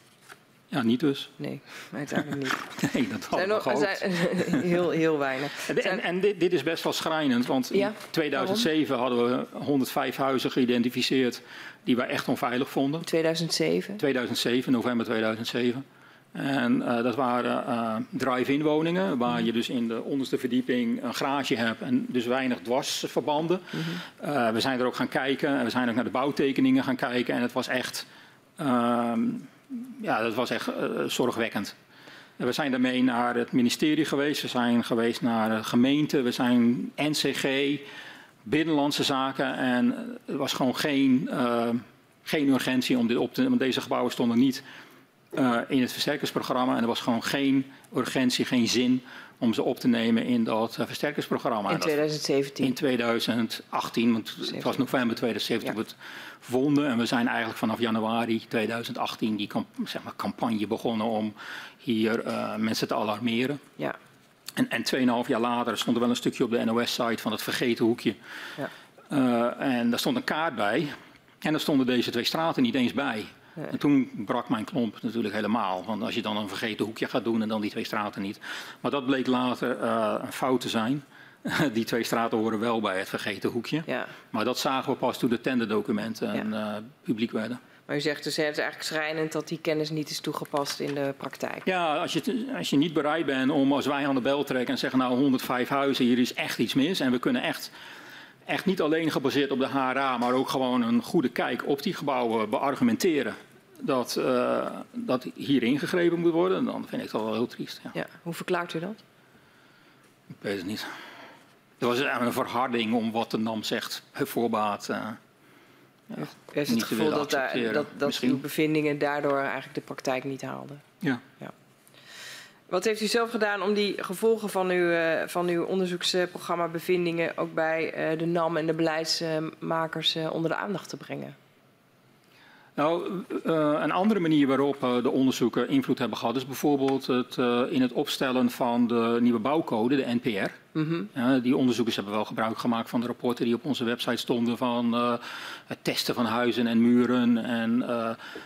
Ja, niet dus. Nee, uiteindelijk niet. Nee, dat hadden we nog, zijn, heel, heel weinig. En, en, en dit, dit is best wel schrijnend, want Ja, in 2007 hadden we 105 huizen geïdentificeerd die wij echt onveilig vonden. 2007. 2007, november 2007. En eh, dat waren eh, drive-in woningen, waar je dus in de onderste verdieping een garage hebt en dus weinig dwarsverbanden. Eh, we zijn er ook gaan kijken en we zijn ook naar de bouwtekeningen gaan kijken en het was echt, ehm, ja, dat was echt zorgwekkend. En we zijn daarmee naar het ministerie geweest, we zijn geweest naar de gemeente, we zijn NCG, Binnenlandse Zaken en er was gewoon geen, eh, geen urgentie om dit op te nemen. Deze gebouwen stonden niet eh, in het versterkersprogramma en er was gewoon geen urgentie, geen zin om ze op te nemen in dat eh, versterkersprogramma. In En dat- 2017. in 2018, want het was november 2017 Ja. dat we het vonden. En we zijn eigenlijk vanaf januari 2018 die zeg maar, campagne begonnen om hier mensen te alarmeren. Ja. En, en 2,5 jaar later stond er wel een stukje op de NOS-site van het vergeten hoekje. Ja. Eh, en daar stond een kaart bij. En daar stonden deze twee straten niet eens bij. Nee. En toen brak mijn klomp natuurlijk helemaal. Want als je dan een vergeten hoekje gaat doen en dan die twee straten niet. Maar dat bleek later eh, een fout te zijn. die twee straten horen wel bij het vergeten hoekje. ja. Maar dat zagen we pas toen de tenderdocumenten eh, publiek werden. Maar u zegt dus, hè, het is eigenlijk schrijnend dat die kennis niet is toegepast in de praktijk. Ja, als je, als je niet bereid bent om als wij aan de bel trekken en zeggen nou 105 huizen, hier is echt iets mis. En we kunnen echt, echt niet alleen gebaseerd op de HRA, maar ook gewoon een goede kijk op die gebouwen beargumenteren. Dat, eh, dat hier ingegrepen moet worden, dan vind ik dat wel heel triest. Ja. Ja. Hoe verklaart u dat? Ik weet het niet. Er was een verharding om wat de NAM zegt, voorbaat. U heeft het gevoel willen dat, daar, dat, dat uw bevindingen daardoor eigenlijk de praktijk niet haalden. Ja. Wat heeft u zelf gedaan om die gevolgen van uw, eh, van uw onderzoeksprogramma bevindingen ook bij eh, de NAM en de beleidsmakers eh, onder de aandacht te brengen? Nou, eh, een andere manier waarop eh, de onderzoeken invloed hebben gehad is bijvoorbeeld het, eh, in het opstellen van de nieuwe bouwcode, de NPR. Mhm. Die onderzoekers hebben wel gebruik gemaakt van de rapporten die op onze website stonden van het testen van huizen en muren. En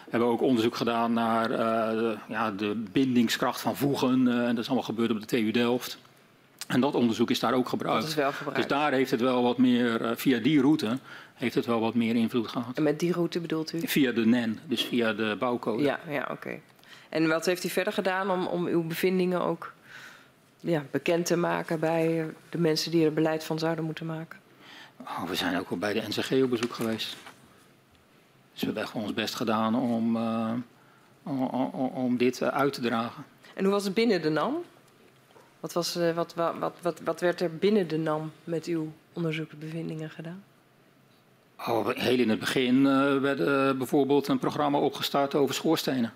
hebben ook onderzoek gedaan naar de, ja, de bindingskracht van voegen. en dat is allemaal gebeurd op de TU Delft. En dat onderzoek is daar ook gebruikt. Dat is wel Dus daar heeft het wel wat meer, via die route, heeft het wel wat meer invloed gehad. En met die route bedoelt u? Via de NEN, dus via de bouwcode. Ja, ja oké. En wat heeft u verder gedaan om, om uw bevindingen ook ja, bekend te maken bij de mensen die er beleid van zouden moeten maken? Oh, we zijn ook wel bij de NCG op bezoek geweest. Dus we hebben echt ons best gedaan om, eh, om, om, om dit eh, uit te dragen. En hoe was het binnen de NAM? Wat, was, eh, wat, wat, wat, wat, werd er binnen de NAM met uw onderzoeksbevindingen gedaan? Heel in het begin eh, werd eh, bijvoorbeeld een programma opgestart over schoorstenen.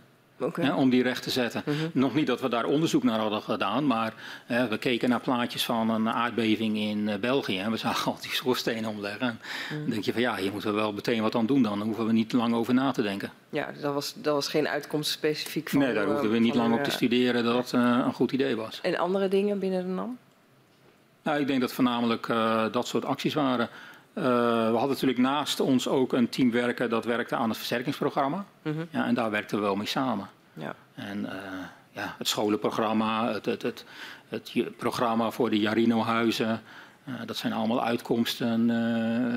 Hè, om die recht te zetten. Mhm. Nog niet dat we daar onderzoek naar hadden gedaan, maar hè, we keken naar plaatjes van een aardbeving in eh, België. En we zagen al die schoorstenen omleggen. En Mhm. dan denk je van ja, hier moeten we wel meteen wat aan doen dan. Dan hoeven we niet lang over na te denken. Ja, dat was, dat was geen uitkomst specifiek van nee, daar hoefden we niet lang op te studeren dat eh, een goed idee was. En andere dingen binnen de NAM? Nou, ik denk dat voornamelijk dat soort acties waren. Eh, we hadden natuurlijk naast ons ook een team werken dat werkte aan het versterkingsprogramma. Mhm. Ja, en daar werkten we wel mee samen. Ja. En eh, ja, het scholenprogramma, het, het, het, het programma voor de Jarino-huizen, eh, dat zijn allemaal uitkomsten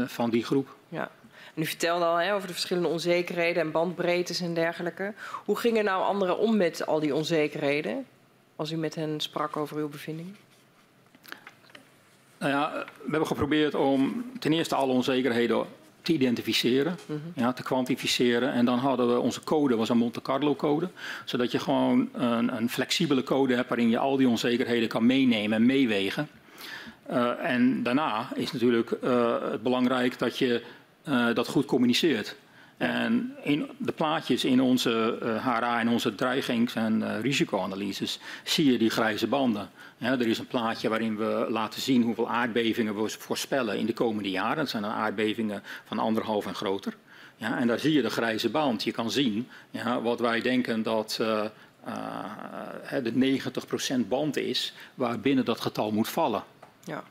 van die groep. ja. En u vertelde al hè, over de verschillende onzekerheden en bandbreedtes en dergelijke. Hoe gingen nou anderen om met al die onzekerheden? Als u met hen sprak over uw bevindingen? Nou ja, we hebben geprobeerd om ten eerste alle onzekerheden te identificeren, ja, te kwantificeren. En dan hadden we onze code, was een Monte Carlo code. Zodat je gewoon een, een flexibele code hebt waarin je al die onzekerheden kan meenemen en meewegen. Eh, en daarna is natuurlijk eh, het belangrijk dat je eh, dat goed communiceert. En in de plaatjes in onze HRA en onze dreigings- en risicoanalyses zie je die grijze banden. Er is een plaatje waarin we laten zien hoeveel aardbevingen we voorspellen in de komende jaren. Dat zijn dan aardbevingen van anderhalf en groter. Ja, en daar zie je de grijze band. Je kan zien ja, wat wij denken dat eh, eh, de 90% band is waarbinnen dat getal moet vallen. Ja.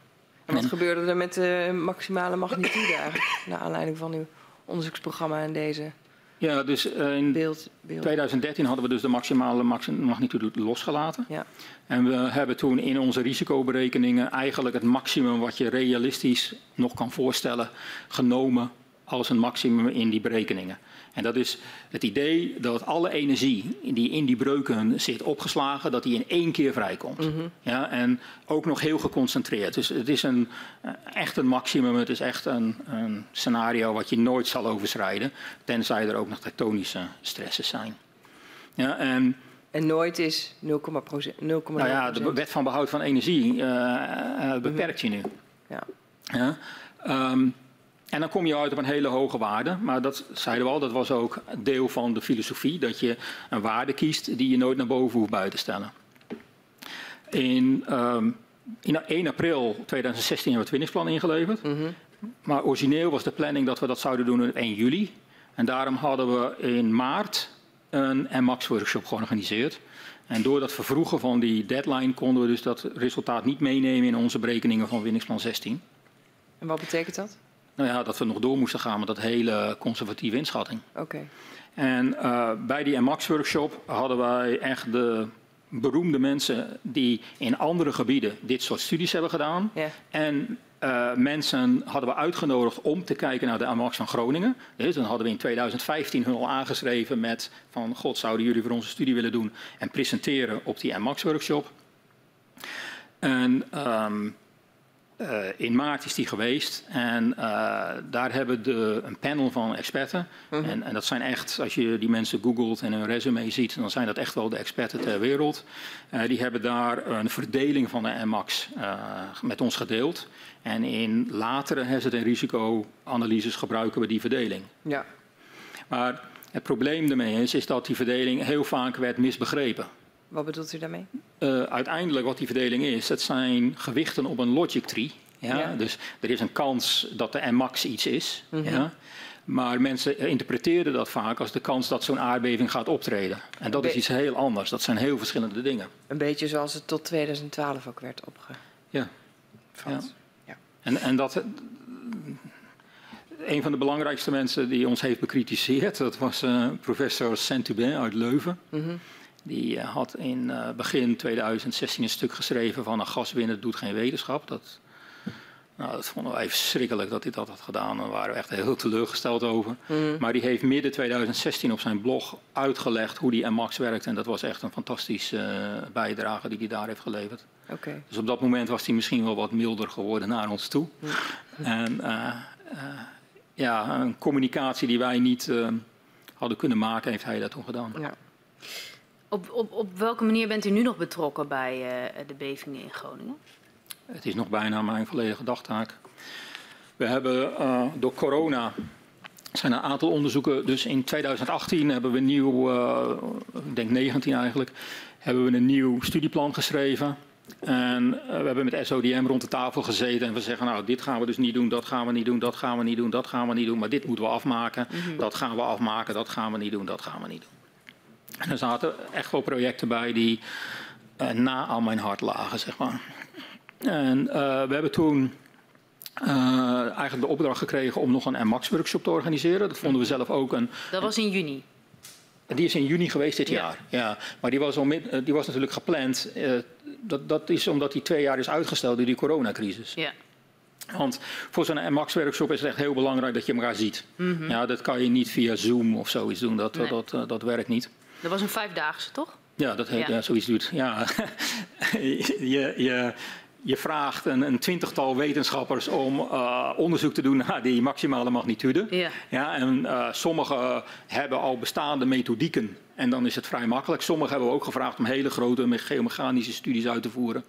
En wat En- gebeurde er met de maximale magnitude eigenlijk? Naar aanleiding van uw onderzoeksprogramma en deze Ja, dus uh, in beeld, beeld. 2013 hadden we dus de maximale magnitude losgelaten. Ja. En we hebben toen in onze risicoberekeningen eigenlijk het maximum wat je realistisch nog kan voorstellen genomen als een maximum in die berekeningen. En dat is het idee dat alle energie die in die breuken zit opgeslagen, dat die in één keer vrijkomt. Mhm. ja, en ook nog heel geconcentreerd. Dus het is een, eh, echt een maximum, het is echt een, een scenario wat je nooit zal overschrijden, tenzij er ook nog tektonische stresses zijn. Ja, en, en nooit is 0,0 Nou ja, de wet van behoud van energie uh, uh, beperkt je nu. Ja. ja um, en dan kom je uit op een hele hoge waarde. Maar dat zeiden we al, dat was ook deel van de filosofie. Dat je een waarde kiest die je nooit naar boven hoeft buiten te stellen. In, um, in 1 april 2016 hebben we het winningsplan ingeleverd. Mm -hmm. Maar origineel was de planning dat we dat zouden doen op 1 juli. En daarom hadden we in maart een MAX-workshop georganiseerd. En door dat vervroegen van die deadline konden we dus dat resultaat niet meenemen in onze berekeningen van winningsplan 16. En wat betekent dat? Nou ja, dat we nog door moesten gaan met dat hele conservatieve inschatting. Oké. En uh, bij die MAX-workshop hadden wij echt de beroemde mensen die in andere gebieden dit soort studies hebben gedaan. Ja. En uh, mensen hadden we uitgenodigd om te kijken naar de AMAX van Groningen. Dus dan hadden we in 2015 hun al aangeschreven met van god zouden jullie voor onze studie willen doen en presenteren op die MAX-workshop. En um, uh, in maart is die geweest en uh, daar hebben de, een panel van experten. Mhm. Mm -hmm. en, en, dat zijn echt, als je die mensen googelt en hun resume ziet, dan zijn dat echt wel de experten ter wereld. Uh, die hebben daar een verdeling van de MAX met ons gedeeld. En in latere hazard- en risicoanalyses gebruiken we die verdeling. Ja. Maar het probleem daarmee is, is dat die verdeling heel vaak werd misbegrepen. Wat bedoelt u daarmee? Uh, uiteindelijk wat die verdeling is, het zijn gewichten op een logic tree. Ja? Ja. Dus er is een kans dat de max iets is. Mhm. ja? Maar mensen interpreteren dat vaak als de kans dat zo'n aardbeving gaat optreden. En dat is iets heel anders. Dat zijn heel verschillende dingen. Een beetje zoals het tot 2012 ook werd opgevat. Ja. En, en dat, een van de belangrijkste mensen die ons heeft bekritiseerd, dat was uh, professor Saint-Hubert uit Leuven. Mhm. Die uh, had in uh, begin 2016 een stuk geschreven van een gaswinnen doet geen wetenschap. Dat, nou, dat vonden wij verschrikkelijk dat hij dat had gedaan. Daar waren we echt heel teleurgesteld over. Mhm. Maar die heeft midden 2016 op zijn blog uitgelegd hoe die MAX werkt. En dat was echt een fantastische uh, bijdrage die hij daar heeft geleverd. Oké. Dus op dat moment was hij misschien wel wat milder geworden naar ons toe. En uh, ja, een communicatie die wij niet hadden kunnen maken, heeft hij dat toen gedaan. Ja. Op, op, op welke manier bent u nu nog betrokken bij uh, de bevingen in Groningen? Het is nog bijna mijn volledige dagtaak. We hebben uh, door corona zijn een aantal onderzoeken. Dus in 2018 hebben we een nieuw, uh, ik denk 19 eigenlijk, hebben we een nieuw studieplan geschreven. En we hebben met SODM rond de tafel gezeten en we zeggen, nou, dit gaan we dus niet doen, dat gaan we niet doen, dat gaan we niet doen, dat gaan we niet doen, maar dit moeten we afmaken, mm -hmm. dat gaan we afmaken, dat gaan we niet doen, dat gaan we niet doen. En er zaten echt wel projecten bij die uh, na aan mijn hart lagen, zeg maar. En uh, we hebben toen uh, eigenlijk de opdracht gekregen om nog een MAX-workshop te organiseren. Dat vonden we zelf ook een... Dat was in juni? Die is in juni geweest dit Ja. jaar. Ja. Maar die was, al mid, die was natuurlijk gepland. Uh, dat, dat is omdat die twee jaar is uitgesteld door die coronacrisis. Ja. Want voor zo'n MAX-workshop is het echt heel belangrijk dat je elkaar ziet. Mhm. Ja, dat kan je niet via Zoom of zoiets doen. Dat, Nee. dat, dat, dat werkt niet. Dat was een vijfdaagse, toch? Ja, dat heet, Ja. ja. zoiets doet. Ja. je, je, je vraagt een, een twintigtal wetenschappers om uh, onderzoek te doen naar die maximale magnitude. Ja. Ja, en uh, sommigen hebben al bestaande methodieken en dan is het vrij makkelijk. Sommigen hebben we ook gevraagd om hele grote me- geomechanische studies uit te voeren.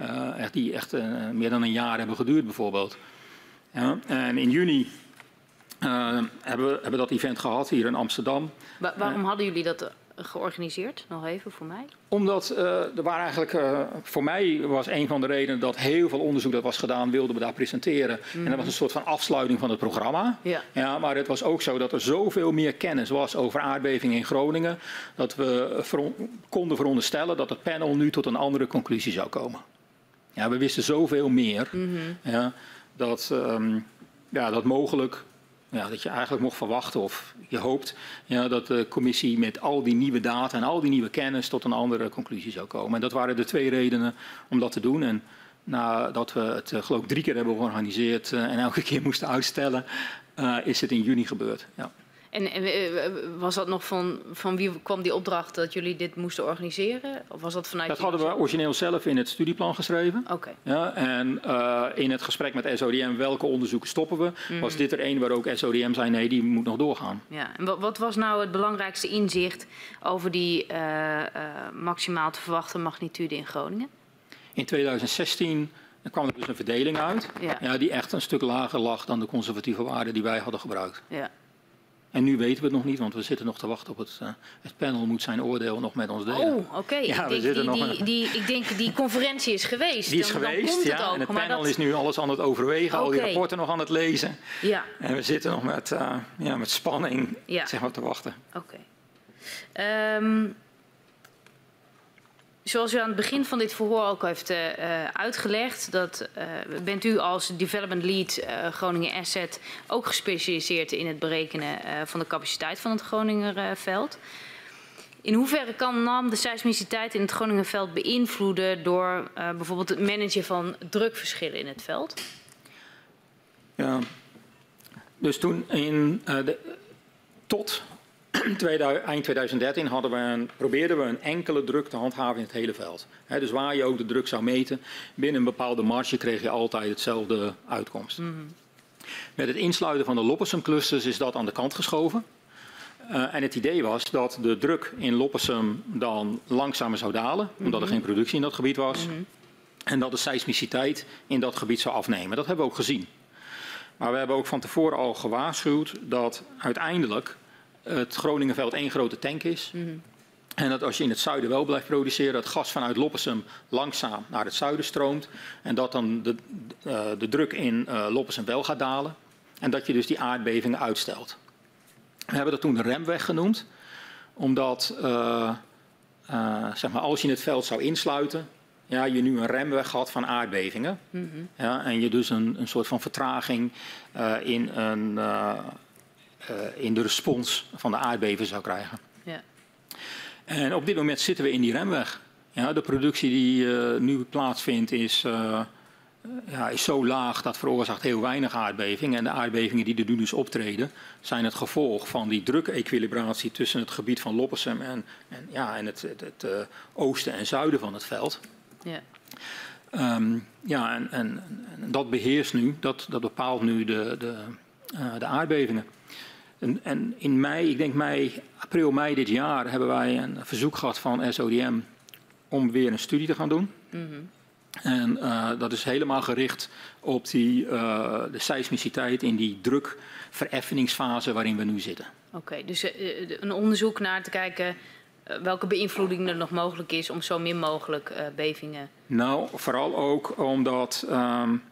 Uh, echt, die echt meer dan een jaar hebben geduurd bijvoorbeeld. Ja, en in juni hebben we hebben dat event gehad hier in Amsterdam. Wa- waarom hadden jullie dat eh, georganiseerd? Nog even voor mij. Omdat uh, er waren eigenlijk, uh, voor mij was een van de redenen dat heel veel onderzoek dat was gedaan, wilden we daar presenteren. Mm. En dat was een soort van afsluiting van het programma. Ja. Ja, maar het was ook zo dat er zoveel meer kennis was over aardbevingen in Groningen, dat we konden veronderstellen dat het panel nu tot een andere conclusie zou komen. Ja, we wisten zoveel meer Mm -hmm. ja, dat, um, ja, dat mogelijk ja, dat je eigenlijk mocht verwachten of je hoopt ja, dat de commissie met al die nieuwe data en al die nieuwe kennis tot een andere conclusie zou komen. En dat waren de twee redenen om dat te doen. En nadat we het uh, geloof ik drie keer hebben georganiseerd uh, en elke keer moesten uitstellen, uh, is het in juni gebeurd. Ja. En, en was dat nog van, van wie kwam die opdracht dat jullie dit moesten organiseren? Of was dat vanuit dat hadden we origineel zelf in het studieplan geschreven. Oké. Okay. Ja, en uh, in het gesprek met SODM, welke onderzoeken stoppen we, mm. was dit er één waar ook SODM zei nee, die moet nog doorgaan. Ja, en wat, wat was nou het belangrijkste inzicht over die uh, uh, maximaal te verwachten magnitude in Groningen? In 2016 kwam er dus een verdeling uit, ja. Ja, die echt een stuk lager lag dan de conservatieve waarden die wij hadden gebruikt. Ja. En nu weten we het nog niet, want we zitten nog te wachten op het, uh, het panel moet zijn oordeel nog met ons delen. Oh, oké. Okay. Ja, ik, die, die, die, ik denk die conferentie is geweest. Die is dan, geweest, dan komt ja. Het ook, en het panel dat... is nu alles aan het overwegen, okay. al die rapporten nog aan het lezen. Ja. En we zitten nog met, uh, ja, met spanning ja. zeg maar, te wachten. Oké. Okay. Um, Zoals u aan het begin van dit verhoor ook heeft uh, uitgelegd, dat, uh, bent u als development lead Groningen Asset ook gespecialiseerd in het berekenen van de capaciteit van het Groningerveld. In hoeverre kan NAM de seismiciteit in het Groningerveld beïnvloeden door bijvoorbeeld het managen van drukverschillen in het veld? Ja, dus toen in de, tot eind 2013 hadden we een, probeerden we een enkele druk te handhaven in het hele veld. He, dus waar je ook de druk zou meten, binnen een bepaalde marge kreeg je altijd hetzelfde uitkomst. Mm -hmm. Met het insluiten van de Loppersum clusters is dat aan de kant geschoven. Uh, en het idee was dat de druk in Loppersum dan langzamer zou dalen, omdat mm -hmm. er geen productie in dat gebied was. Mm -hmm. En dat de seismiciteit in dat gebied zou afnemen. Dat hebben we ook gezien. Maar we hebben ook van tevoren al gewaarschuwd dat uiteindelijk het Groningenveld één grote tank is. Mm -hmm. En dat als je in het zuiden wel blijft produceren, dat gas vanuit Loppersum langzaam naar het zuiden stroomt. En dat dan de, uh, de druk in uh, Loppersum wel gaat dalen. En dat je dus die aardbevingen uitstelt. We hebben dat toen de remweg genoemd. Omdat uh, zeg maar, als je het veld zou insluiten, ja, je nu een remweg had van aardbevingen. Mm -hmm. ja, en je dus een, een soort van vertraging in een in de respons van de aardbeving zou krijgen. Ja. En op dit moment zitten we in die remweg. Ja, de productie die uh, nu plaatsvindt is, uh, ja, is zo laag dat veroorzaakt heel weinig aardbevingen. En de aardbevingen die er nu dus optreden zijn het gevolg van die drukequilibratie tussen het gebied van Loppersum en, en, ja, en het, het, het uh, oosten en zuiden van het veld. Ja. Um, ja, en, en, en, dat beheerst nu, dat, dat bepaalt nu de, de, de aardbevingen. En, en, in mei, ik denk mei, april, mei dit jaar, hebben wij een verzoek gehad van SODM om weer een studie te gaan doen. Mm -hmm. En uh, dat is helemaal gericht op die, uh, de seismiciteit in die drukvereffeningsfase waarin we nu zitten. Oké, okay, dus uh, een onderzoek naar te kijken welke beïnvloeding er nog mogelijk is om zo min mogelijk bevingen. Nou, vooral ook omdat. Um,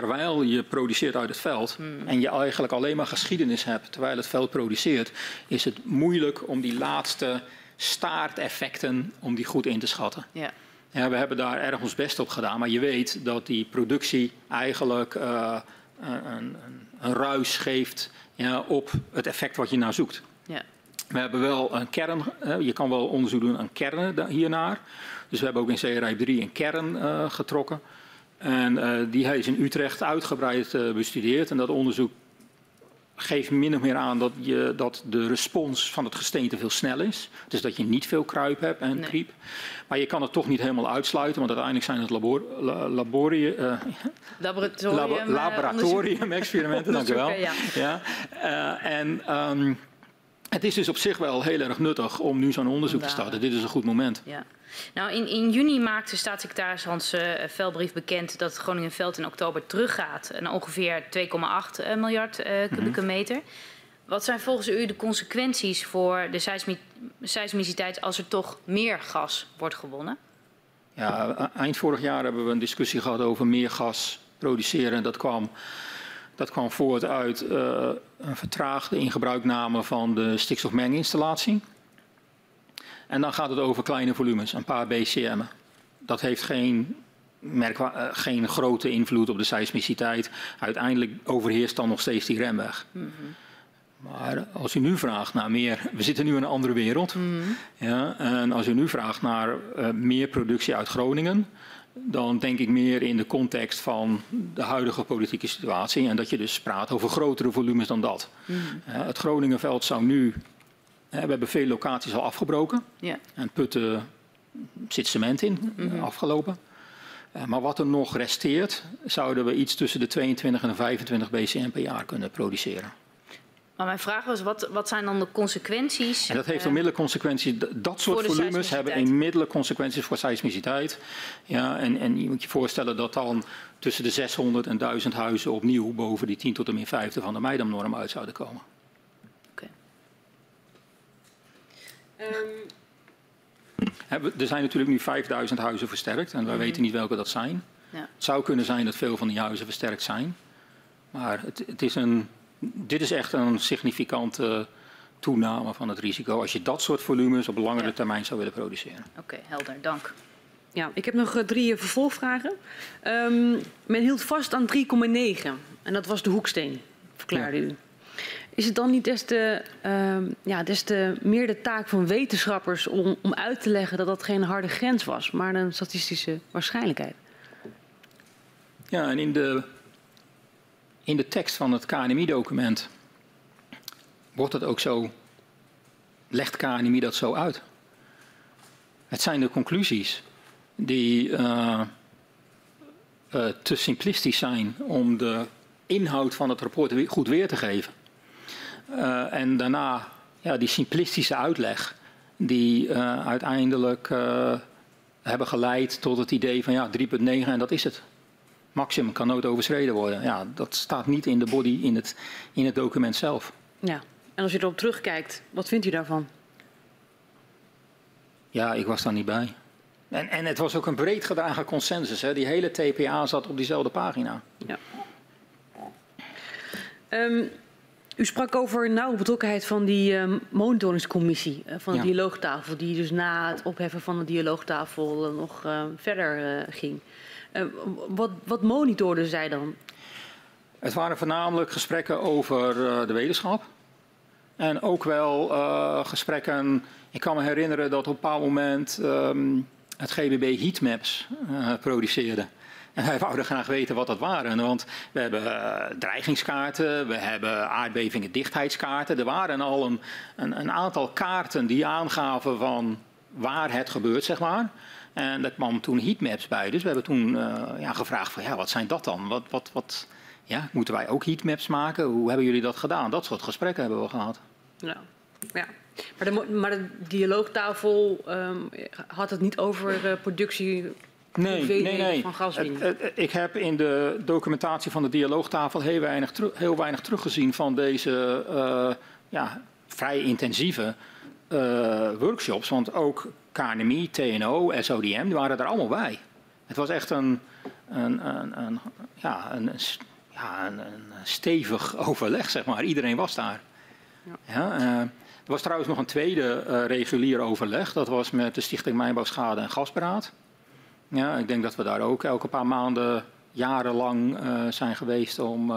terwijl je produceert uit het veld hmm. en je eigenlijk alleen maar geschiedenis hebt terwijl het veld produceert, is het moeilijk om die laatste staarteffecten om die goed in te schatten. Ja. Ja, we hebben daar erg ons best op gedaan, maar je weet dat die productie eigenlijk uh, een, een, een, ruis geeft ja, op het effect wat je naar zoekt. Ja. We hebben wel een kern, uh, je kan wel onderzoek doen aan kernen hiernaar. Dus we hebben ook in CRI 3 een kern uh, getrokken. En uh, die is in Utrecht uitgebreid uh, bestudeerd. En dat onderzoek geeft min of meer aan dat, je, dat de respons van het gesteente veel snel is. Dus dat je niet veel kruip hebt en Nee. kriep. Maar je kan het toch niet helemaal uitsluiten, want uiteindelijk zijn het labor, la, laborie, uh, Laboratorium, labo, eh, laboratorium-experimenten, dank u wel. Ja. Uh, en um, het is dus op zich wel heel erg nuttig om nu zo'n onderzoek te starten. Dit is een goed moment. Ja. Nou, in, in juni maakte staatssecretaris Hans uh, Velbrief bekend dat Groningenveld in oktober teruggaat naar ongeveer 2,8 miljard uh, kubieke Mhm. meter. Wat zijn volgens u de consequenties voor de seismi seismiciteit als er toch meer gas wordt gewonnen? Ja, eind vorig jaar hebben we een discussie gehad over meer gas produceren. Dat kwam, dat kwam voort uit uh, een vertraagde ingebruikname van de stikstofmenginstallatie. En dan gaat het over kleine volumes, een paar BCM. Dat heeft geen merken we geen grote invloed op de seismiciteit. Uiteindelijk overheerst dan nog steeds die remweg. Maar als u nu vraagt naar meer, we zitten nu in een andere wereld. -hmm. ja, en als u nu vraagt naar uh, meer productie uit Groningen, dan denk ik meer in de context van de huidige politieke situatie. En dat je dus praat over grotere volumes dan dat. Uh, het Groningenveld zou nu. We hebben veel locaties al afgebroken. Yeah. En putten zit cement in, mm -hmm. afgelopen. Uh, maar wat er nog resteert, zouden we iets tussen de 22 en de 25 BCM per jaar kunnen produceren. Maar mijn vraag was, wat, wat zijn dan de consequenties? En dat heeft onmiddellijk consequenties. Dat soort volumes hebben onmiddellijk consequenties voor seismiciteit. Ja, en, en je moet je voorstellen dat dan tussen de 600 en 1000 huizen opnieuw boven die 10 tot en min 50 van de Meidamnorm uit zouden komen. Oké. Okay. Um... Er zijn natuurlijk nu 5000 huizen versterkt en wij mm -hmm. weten niet welke dat zijn. Ja. Het zou kunnen zijn dat veel van die huizen versterkt zijn. Maar het, het is een dit is echt een significante toename van het risico als je dat soort volumes op langere ja. termijn zou willen produceren. Oké, okay, helder, dank. Ja, ik heb nog drie vervolgvragen. Um, men hield vast aan 3,9 en dat was de hoeksteen, verklaarde ja. u. Is het dan niet des te, um, ja, meer de taak van wetenschappers om, om uit te leggen dat dat geen harde grens was, maar een statistische waarschijnlijkheid? Ja, en in de in de tekst van het KNMI-document wordt het ook zo, legt KNMI dat zo uit. Het zijn de conclusies die uh, uh, te simplistisch zijn om de inhoud van het rapport goed weer te geven. Uh, en daarna ja, die simplistische uitleg die uiteindelijk hebben geleid tot het idee van ja, 3.9 en dat is het maximum kan nooit overschreden worden. Ja, dat staat niet in de body in het, in het document zelf. Ja, en als je erop terugkijkt, wat vindt u daarvan? Ja, ik was daar niet bij. En, en het was ook een breed gedragen consensus. Hè. Die hele TPA zat op diezelfde pagina. Ja. Um, u sprak over nauwe betrokkenheid van die um, monitoringscommissie, uh, van de ja. dialoogtafel, die dus na het opheffen van de dialoogtafel uh, nog uh, verder ging. Uh, wat, wat monitorden zij dan? Het waren voornamelijk gesprekken over uh, de wetenschap. En ook wel uh, gesprekken. Ik kan me herinneren dat op een bepaald moment um, het GBB heatmaps produceerde. Wij wouden graag weten wat dat waren. Want we hebben dreigingskaarten, we hebben aardbevingen dichtheidskaarten. Er waren al een, een, een aantal kaarten die aangaven van waar het gebeurt, zeg maar. En daar kwam toen heatmaps bij. Dus we hebben toen uh, ja, gevraagd van ja, wat zijn dat dan? Wat, wat, wat, ja, moeten wij ook heatmaps maken? Hoe hebben jullie dat gedaan? Dat soort gesprekken hebben we gehad. Ja, ja. Maar, de, maar de dialoogtafel um, had het niet over uh, productie Nee, nee, nee. van gaswinning? Ik heb in de documentatie van de dialoogtafel heel weinig, heel weinig teruggezien van deze uh, ja, vrij intensieve uh, workshops. Want ook KNMI, TNO, SODM, die waren er allemaal bij. Het was echt een, een, een, een ja, een, ja, een, stevig overleg, zeg maar. Iedereen was daar. Ja. ja uh, er was trouwens nog een tweede regulier overleg. Dat was met de Stichting Mijnbouwschade en Gasberaad. Ja, ik denk dat we daar ook elke paar maanden jarenlang uh, zijn geweest om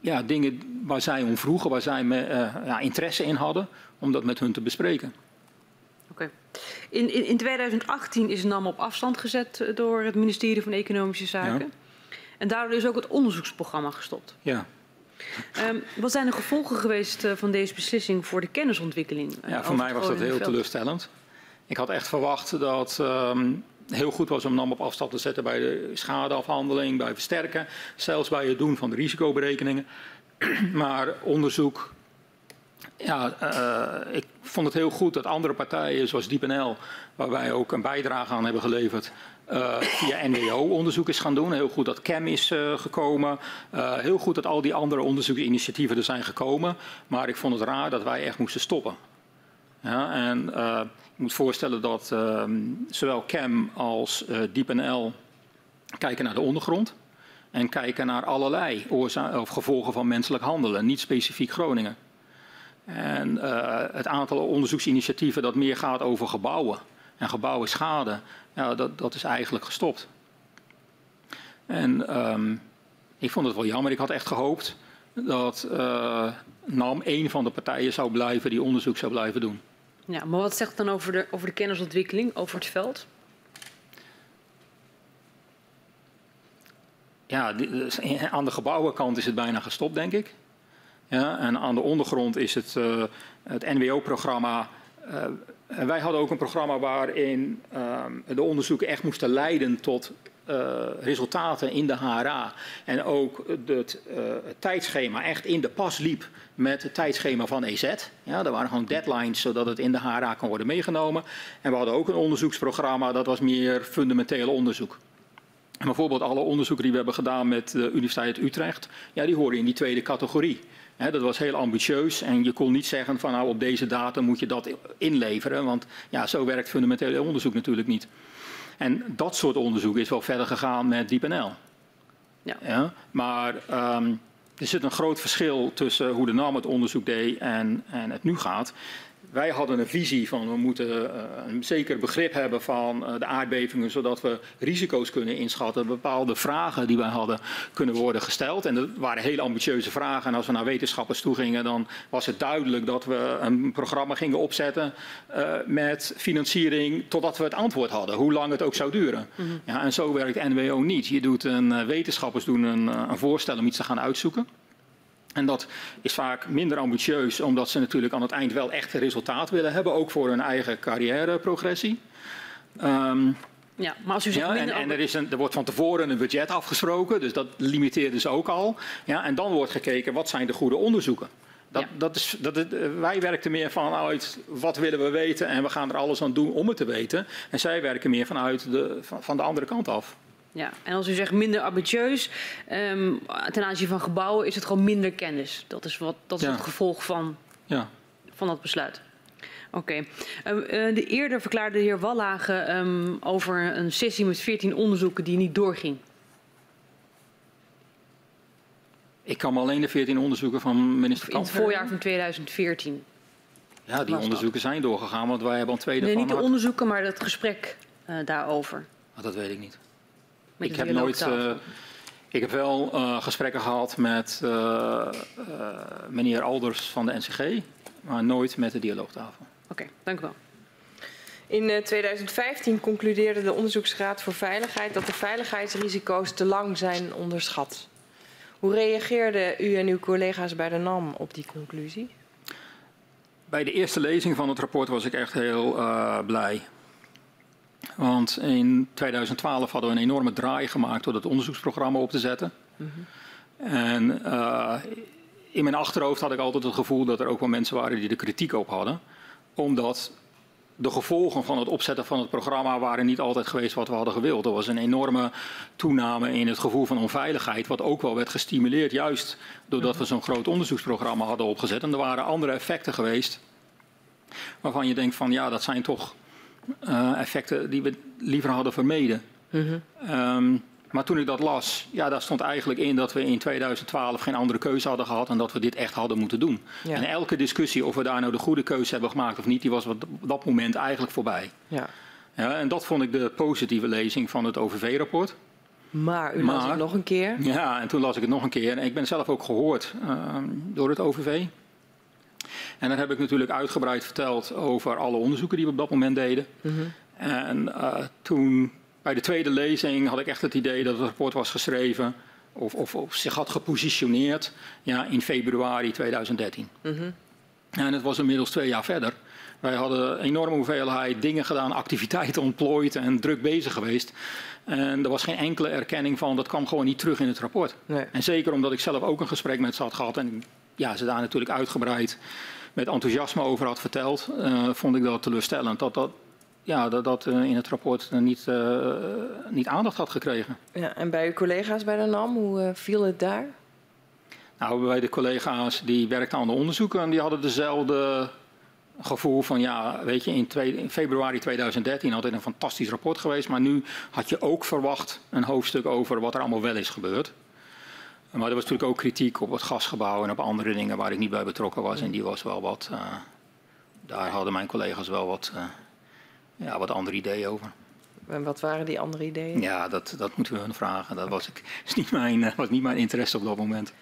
ja, dingen waar zij om vroegen, waar zij me, ja, interesse in hadden, om dat met hun te bespreken. Oké. In, in, in, 2018 is NAM op afstand gezet eh, door het ministerie van Economische Zaken. Ja. En daardoor is ook het onderzoeksprogramma gestopt. Ja. Um, wat zijn de gevolgen geweest van deze beslissing voor de kennisontwikkeling? Ja, voor mij was dat heel teleurstellend. Ik had echt verwacht dat um, heel goed was om NAM op afstand te zetten bij de schadeafhandeling, bij versterken, zelfs bij het doen van de risicoberekeningen. maar onderzoek ja, uh, ik vond het heel goed dat andere partijen zoals DeepNL, waar wij ook een bijdrage aan hebben geleverd, uh, via NWO onderzoek is gaan doen. Heel goed dat CAM is uh, gekomen. heel goed dat al die andere onderzoeksinitiatieven er zijn gekomen. Maar ik vond het raar dat wij echt moesten stoppen. Ja, en moet voorstellen dat ehm, zowel CAM als DeepNL kijken naar de ondergrond. En kijken naar allerlei of gevolgen van menselijk handelen, niet specifiek Groningen. En uh, het aantal onderzoeksinitiatieven dat meer gaat over gebouwen en gebouwen schade, ja, dat, dat is eigenlijk gestopt. En um, ik vond het wel jammer. Ik had echt gehoopt dat uh, NAM een van de partijen zou blijven die onderzoek zou blijven doen. Ja, maar wat zegt het dan over de, over de kennisontwikkeling, over het veld? Ja, aan de gebouwenkant is het bijna gestopt, denk ik. Ja, en aan de ondergrond is het, uh, het NWO-programma. Uh, wij hadden ook een programma waarin uh, de onderzoeken echt moesten leiden tot resultaten in de HRA. En ook het, uh, het, tijdschema echt in de pas liep met het tijdschema van EZ. Ja, er waren gewoon deadlines zodat het in de HRA kan worden meegenomen. En we hadden ook een onderzoeksprogramma dat was meer fundamenteel onderzoek. Bijvoorbeeld alle onderzoeken die we hebben gedaan met de Universiteit Utrecht, ja, die horen in die tweede categorie. Dat was heel ambitieus en je kon niet zeggen van nou op deze datum moet je dat inleveren, want ja, zo werkt fundamenteel onderzoek natuurlijk niet. En dat soort onderzoek is wel verder gegaan met DeepNL. Ja. ja maar um, er zit een groot verschil tussen hoe de NAM het onderzoek deed en, en het nu gaat wij hadden een visie van we moeten uh, een zeker begrip hebben van uh, de aardbevingen, zodat we risico's kunnen inschatten. Bepaalde vragen die wij hadden kunnen worden gesteld. En dat waren hele ambitieuze vragen. En als we naar wetenschappers toe gingen, dan was het duidelijk dat we een programma gingen opzetten uh, met financiering totdat we het antwoord hadden, hoe lang het ook zou duren. Mm -hmm. ja, en zo werkt NWO niet. Je doet een, wetenschappers doen een, een voorstel om iets te gaan uitzoeken. En dat is vaak minder ambitieus, omdat ze natuurlijk aan het eind wel echt resultaat willen hebben, ook voor hun eigen carrièreprogressie. Um, ja, maar als u zegt ja, en, en er, is een, er wordt van tevoren een budget afgesproken, dus dat limiteert dus ook al. Ja, en dan wordt gekeken, wat zijn de goede onderzoeken? Dat, ja. dat is, dat het, wij werken meer vanuit wat willen we weten en we gaan er alles aan doen om het te weten. En zij werken meer vanuit de, van, van de andere kant af. Ja, en als u zegt minder ambitieus, um, ten aanzien van gebouwen is het gewoon minder kennis. Dat is, wat, dat is ja. het gevolg van, ja. van dat besluit. Oké. Okay. Uh, uh, de eerder verklaarde de heer Wallage um, over een sessie met 14 onderzoeken die niet doorging. Ik kan me alleen de 14 onderzoeken van minister In het voorjaar van 2014. Ja, die onderzoeken dat? zijn doorgegaan, want wij hebben al tweede nee, van... niet de onderzoeken, maar het gesprek uh, daarover. Oh, dat weet ik niet ik heb nooit. Uh, ik heb wel uh, gesprekken gehad met uh, meneer Alders van de NCG, maar nooit met de dialoogtafel. Oké, okay, dank u wel. In 2015 concludeerde de Onderzoeksraad voor Veiligheid dat de veiligheidsrisico's te lang zijn onderschat. Hoe reageerden u en uw collega's bij de NAM op die conclusie? Bij de eerste lezing van het rapport was ik echt heel blij. Want in 2012 hadden we een enorme draai gemaakt door het onderzoeksprogramma op te zetten. En uh, in mijn achterhoofd had ik altijd het gevoel dat er ook wel mensen waren die er kritiek op hadden. Omdat de gevolgen van het opzetten van het programma waren niet altijd geweest wat we hadden gewild. Er was een enorme toename in het gevoel van onveiligheid, wat ook wel werd gestimuleerd, juist doordat we zo'n groot onderzoeksprogramma hadden opgezet. En er waren andere effecten geweest waarvan je denkt van ja, dat zijn toch uh, effecten die we liever hadden vermeden. -hmm. um, maar toen ik dat las, ja, daar stond eigenlijk in dat we in 2012 geen andere keuze hadden gehad en dat we dit echt hadden moeten doen. Ja. En elke discussie of we daar nou de goede keuze hebben gemaakt of niet, die was op dat moment eigenlijk voorbij. Ja. Ja, en dat vond ik de positieve lezing van het OVV-rapport. Maar u las het nog een keer? Ja, en toen las ik het nog een keer. En ik ben zelf ook gehoord uh, door het OVV. En dan heb ik natuurlijk uitgebreid verteld over alle onderzoeken die we op dat moment deden. Mm -hmm. En uh, toen bij de tweede lezing had ik echt het idee dat het rapport was geschreven of, of, of zich had gepositioneerd ja, in februari 2013. Mm -hmm. En het was inmiddels twee jaar verder. Wij hadden een enorme hoeveelheid dingen gedaan, activiteiten ontplooid en druk bezig geweest. En er was geen enkele erkenning van, dat kwam gewoon niet terug in het rapport. Nee. En zeker omdat ik zelf ook een gesprek met ze had gehad en ja, ze daar natuurlijk uitgebreid met enthousiasme over had verteld, uh, vond ik dat teleurstellend. Dat dat, ja, dat, dat uh, in het rapport niet, uh, niet aandacht had gekregen. Ja, en bij uw collega's bij de NAM, hoe viel het daar? Nou, bij de collega's die werkten aan de onderzoeken, en die hadden dezelfde gevoel van ja, weet je, in, twee, in, februari 2013 had dit een fantastisch rapport geweest, maar nu had je ook verwacht een hoofdstuk over wat er allemaal wel is gebeurd. Maar er was natuurlijk ook kritiek op het gasgebouw en op andere dingen waar ik niet bij betrokken was. En die was wel wat, uh, daar hadden mijn collega's wel wat uh, ja, wat andere ideeën over. En wat waren die andere ideeën? Ja, dat, dat moeten we hun vragen. Dat was, ik, is niet mijn, eh, was niet mijn interesse op dat moment.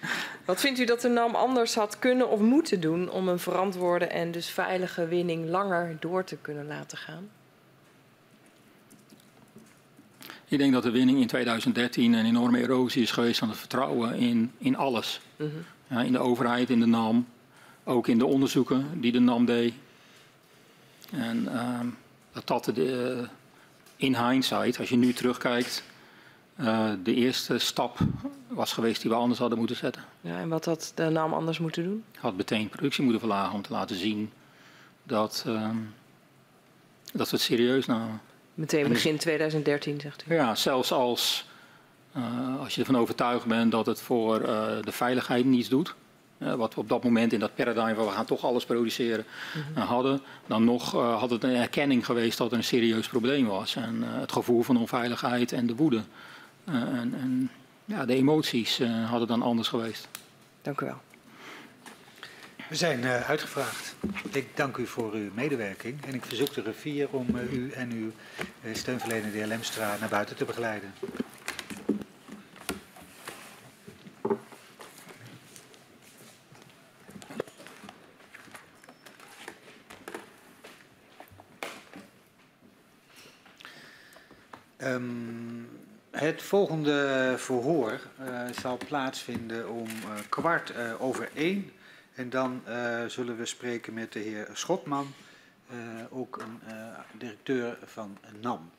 Wat vindt u dat de NAM anders had kunnen of moeten doen om een verantwoorde en dus veilige winning langer door te kunnen laten gaan? Ik denk dat de winning in 2013 een enorme erosie is geweest van het vertrouwen in, in alles. Mhm. Ja, in de overheid, in de NAM, ook in de onderzoeken die de NAM deed. En ehm, dat dat de, eh, in hindsight, als je nu terugkijkt, eh, de eerste stap was geweest die we anders hadden moeten zetten. Ja, en wat had de NAM anders moeten doen? Had meteen productie moeten verlagen om te laten zien dat, ehm, dat we het serieus namen. Meteen begin 2013, zegt u. Ja, zelfs als, eh, als je ervan overtuigd bent dat het voor eh, de veiligheid niets doet. eh, wat we op dat moment in dat paradigm van we gaan toch alles produceren eh, hadden. Dan nog had het een erkenning geweest dat er een serieus probleem was. En het gevoel van onveiligheid en de woede. en, en ja, de emoties hadden dan anders geweest. Dank u wel. We zijn eh, uitgevraagd. Ik dank u voor uw medewerking en ik verzoek de griffier om eh, u en uw eh, steunverlener, de heer Lemstra, naar buiten te begeleiden. Ehm, het volgende verhoor zal plaatsvinden om kwart over één. En dan eh, zullen we spreken met de heer Schotman, eh, ook een eh, directeur van NAM.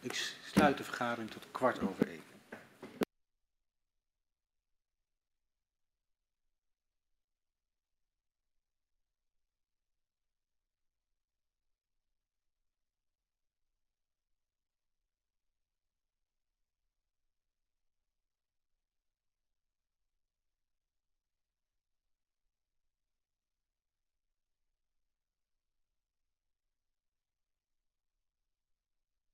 Ik sluit de vergadering tot kwart over één.